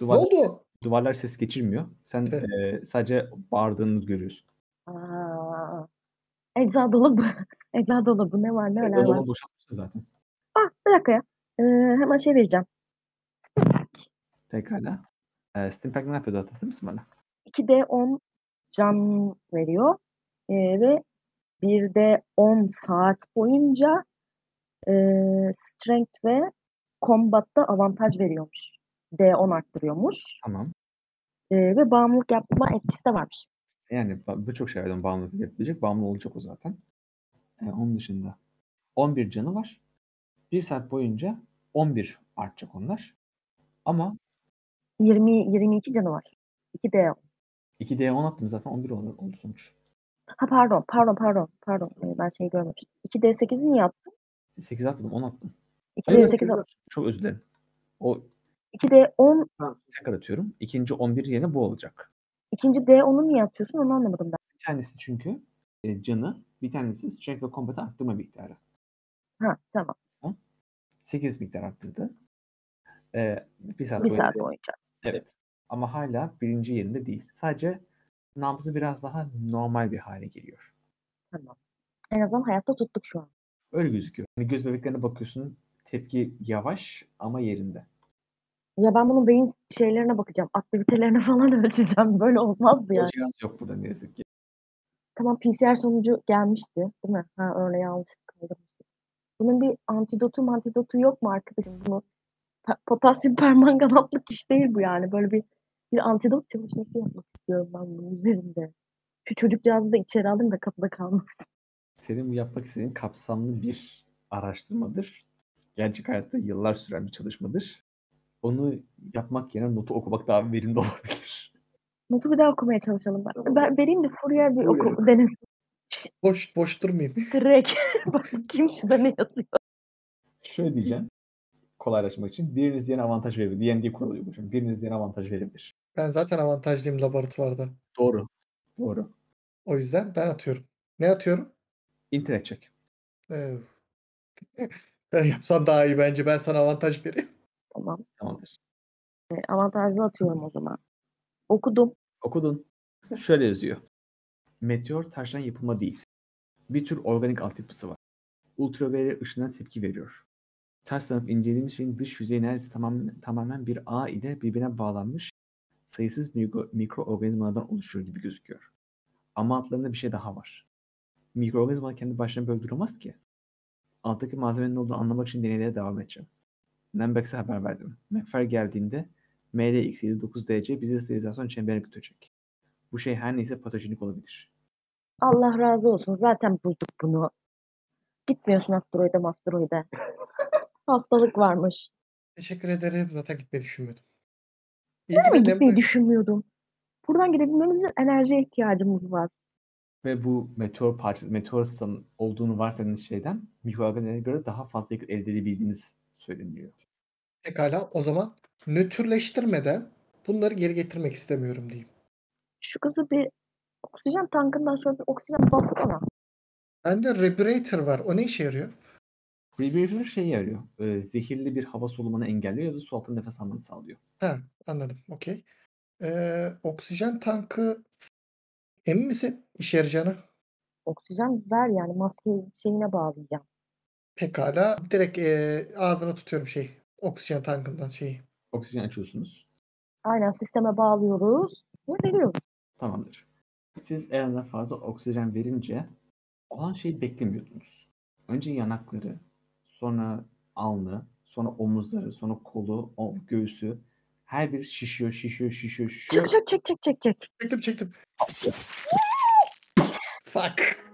Ne Duvar, oldu? duvarlar ses geçirmiyor. Sen eee, sadece bağırdığını görüyorsun. Aa, ecza dolabı. *laughs* Ecza dolabı ne var neler var. Salonu boşaltmışsın zaten. Ah bir dakika ya. Ee, hemen şey vereceğim. Pekala. Eee Stimpack ne yapıyordu hatırlatır mısın bana? 2D 10 can veriyor. Ee, ve 1D 10 saat boyunca e, strength ve combat'ta avantaj veriyormuş. D10 arttırıyormuş. Tamam. Ee, ve bağımlılık yapma etkisi de varmış. Yani birçok şeylerden bağımlılık yapabilecek. Bağımlı olacak o zaten. Eee, onun dışında 11 canı var. 1 saat boyunca 11 artacak onlar. Ama 20 22 canı var. 2D 10. 2D10 attım zaten 11 oldu, oldu sonuç. Ha pardon, pardon, pardon, pardon. Ben şey görmemiştim. 2D8'i niye attın? 8 attım 10 attım. 2D8 attım. Çok özür dilerim. O 2D10, tekrar atıyorum. İkinci 11 yerine bu olacak. ikinci D10'u niye atıyorsun onu anlamadım ben. Bir tanesi çünkü e, canı, bir tanesi strength ve combat'ı arttırma miktarı. Ha tamam. 8 miktar arttırdı. E, bir saat Bir saat boyunca. Evet. Ama hala birinci yerinde değil. Sadece nabzı biraz daha normal bir hale geliyor. Tamam. En azından hayatta tuttuk şu an. Öyle gözüküyor. Hani göz bebeklerine bakıyorsun tepki yavaş ama yerinde. Ya ben bunun beyin şeylerine bakacağım. Aktivitelerine *laughs* falan ölçeceğim. Böyle olmaz O yani. cihaz yok burada ne yazık ki. Tamam PCR sonucu gelmişti. Değil mi? Ha almıştık. kaldırmıştık. Bunun bir antidotu antidotu yok mu arkadaşım? Bunu potasyum permanganatlık iş değil bu yani. Böyle bir bir antidot çalışması yapmak istiyorum ben bunun üzerinde. Şu çocukcağızı da içeri alayım da kapıda kalmasın. Senin yapmak istediğin kapsamlı bir araştırmadır. Gerçek hayatta yıllar süren bir çalışmadır. Onu yapmak yerine notu okumak daha verimli *laughs* olabilir. Notu bir daha okumaya çalışalım. Ben, ben vereyim de Fourier bir Fourier oku denesin. Boş boş durmayayım. *laughs* Direkt. *laughs* Bakayım şurada ne yazıyor. Şöyle diyeceğim. Kolaylaştırmak için biriniz diğerine avantaj verebilir. D&D kuralı uygulamışım. Biriniz diğerine avantaj verebilir. Ben zaten avantajlıyım laboratuvarda. Doğru. Doğru. O yüzden ben atıyorum. Ne atıyorum? Intellect check. Ee, ben yapsam daha iyi bence. Ben sana avantaj vereyim. Tamam. Tamamdır. E, avantajlı atıyorum o zaman. Okudum. Okudun. Şöyle yazıyor. Meteor taştan yapılma değil. Bir tür organik altyapısı var. Ultraviyole ışına tepki veriyor. Ters taraf incelediğimiz şeyin dış yüzeyi neredeyse tamamen, tamamen bir ağ ile birbirine bağlanmış sayısız mikro, mikroorganizmalardan oluşuyor gibi gözüküyor. Ama altlarında bir şey daha var. Mikroorganizmalar kendi başına böyle duramaz ki. Alttaki malzemenin ne olduğunu anlamak için deneylere devam edeceğim. Lembeks'e haber verdim. McFer geldiğinde MLX79DC bizi sterilizasyon çemberine götürecek. Bu şey her neyse patojenik olabilir. Allah razı olsun. Zaten bulduk bunu. Gitmiyorsun asteroide asteroide. *laughs* Hastalık varmış. Teşekkür ederim. Zaten gitmeyi düşünmüyordum. İyi Ne demek gitmeyi Lembe- düşünmüyordum. Buradan gidebilmemiz için enerjiye ihtiyacımız var. Ve bu meteor parçası, meteor olduğunu varsaydığınız şeyden mikroorganizmalara göre daha fazla yakıt elde edebildiğiniz söyleniyor. Pekala o zaman nötrleştirmeden bunları geri getirmek istemiyorum diyeyim. Şu kızı bir oksijen tankından şöyle bir oksijen bassana. Bende Reburator var. O ne işe yarıyor? Rebreather şey yarıyor. e, zehirli bir hava solumanı engelliyor ya da su altında nefes almanı sağlıyor. Ha anladım. Okey. Ee, oksijen tankı emin misin işe yarayacağına? Oksijen ver yani maske şeyine bağlayacağım. Pekala. Direkt ee, ağzına tutuyorum şey. Oksijen tankından şeyi. Oksijen açıyorsunuz. Aynen sisteme bağlıyoruz ve veriyoruz. Tamamdır. Siz eğer fazla oksijen verince olan şeyi beklemiyordunuz. Önce yanakları, sonra alnı, sonra omuzları, sonra kolu, o göğsü her bir şişiyor, şişiyor, şişiyor, şişiyor. Çık çık çık çık çık. Çektim çektim. Fuck.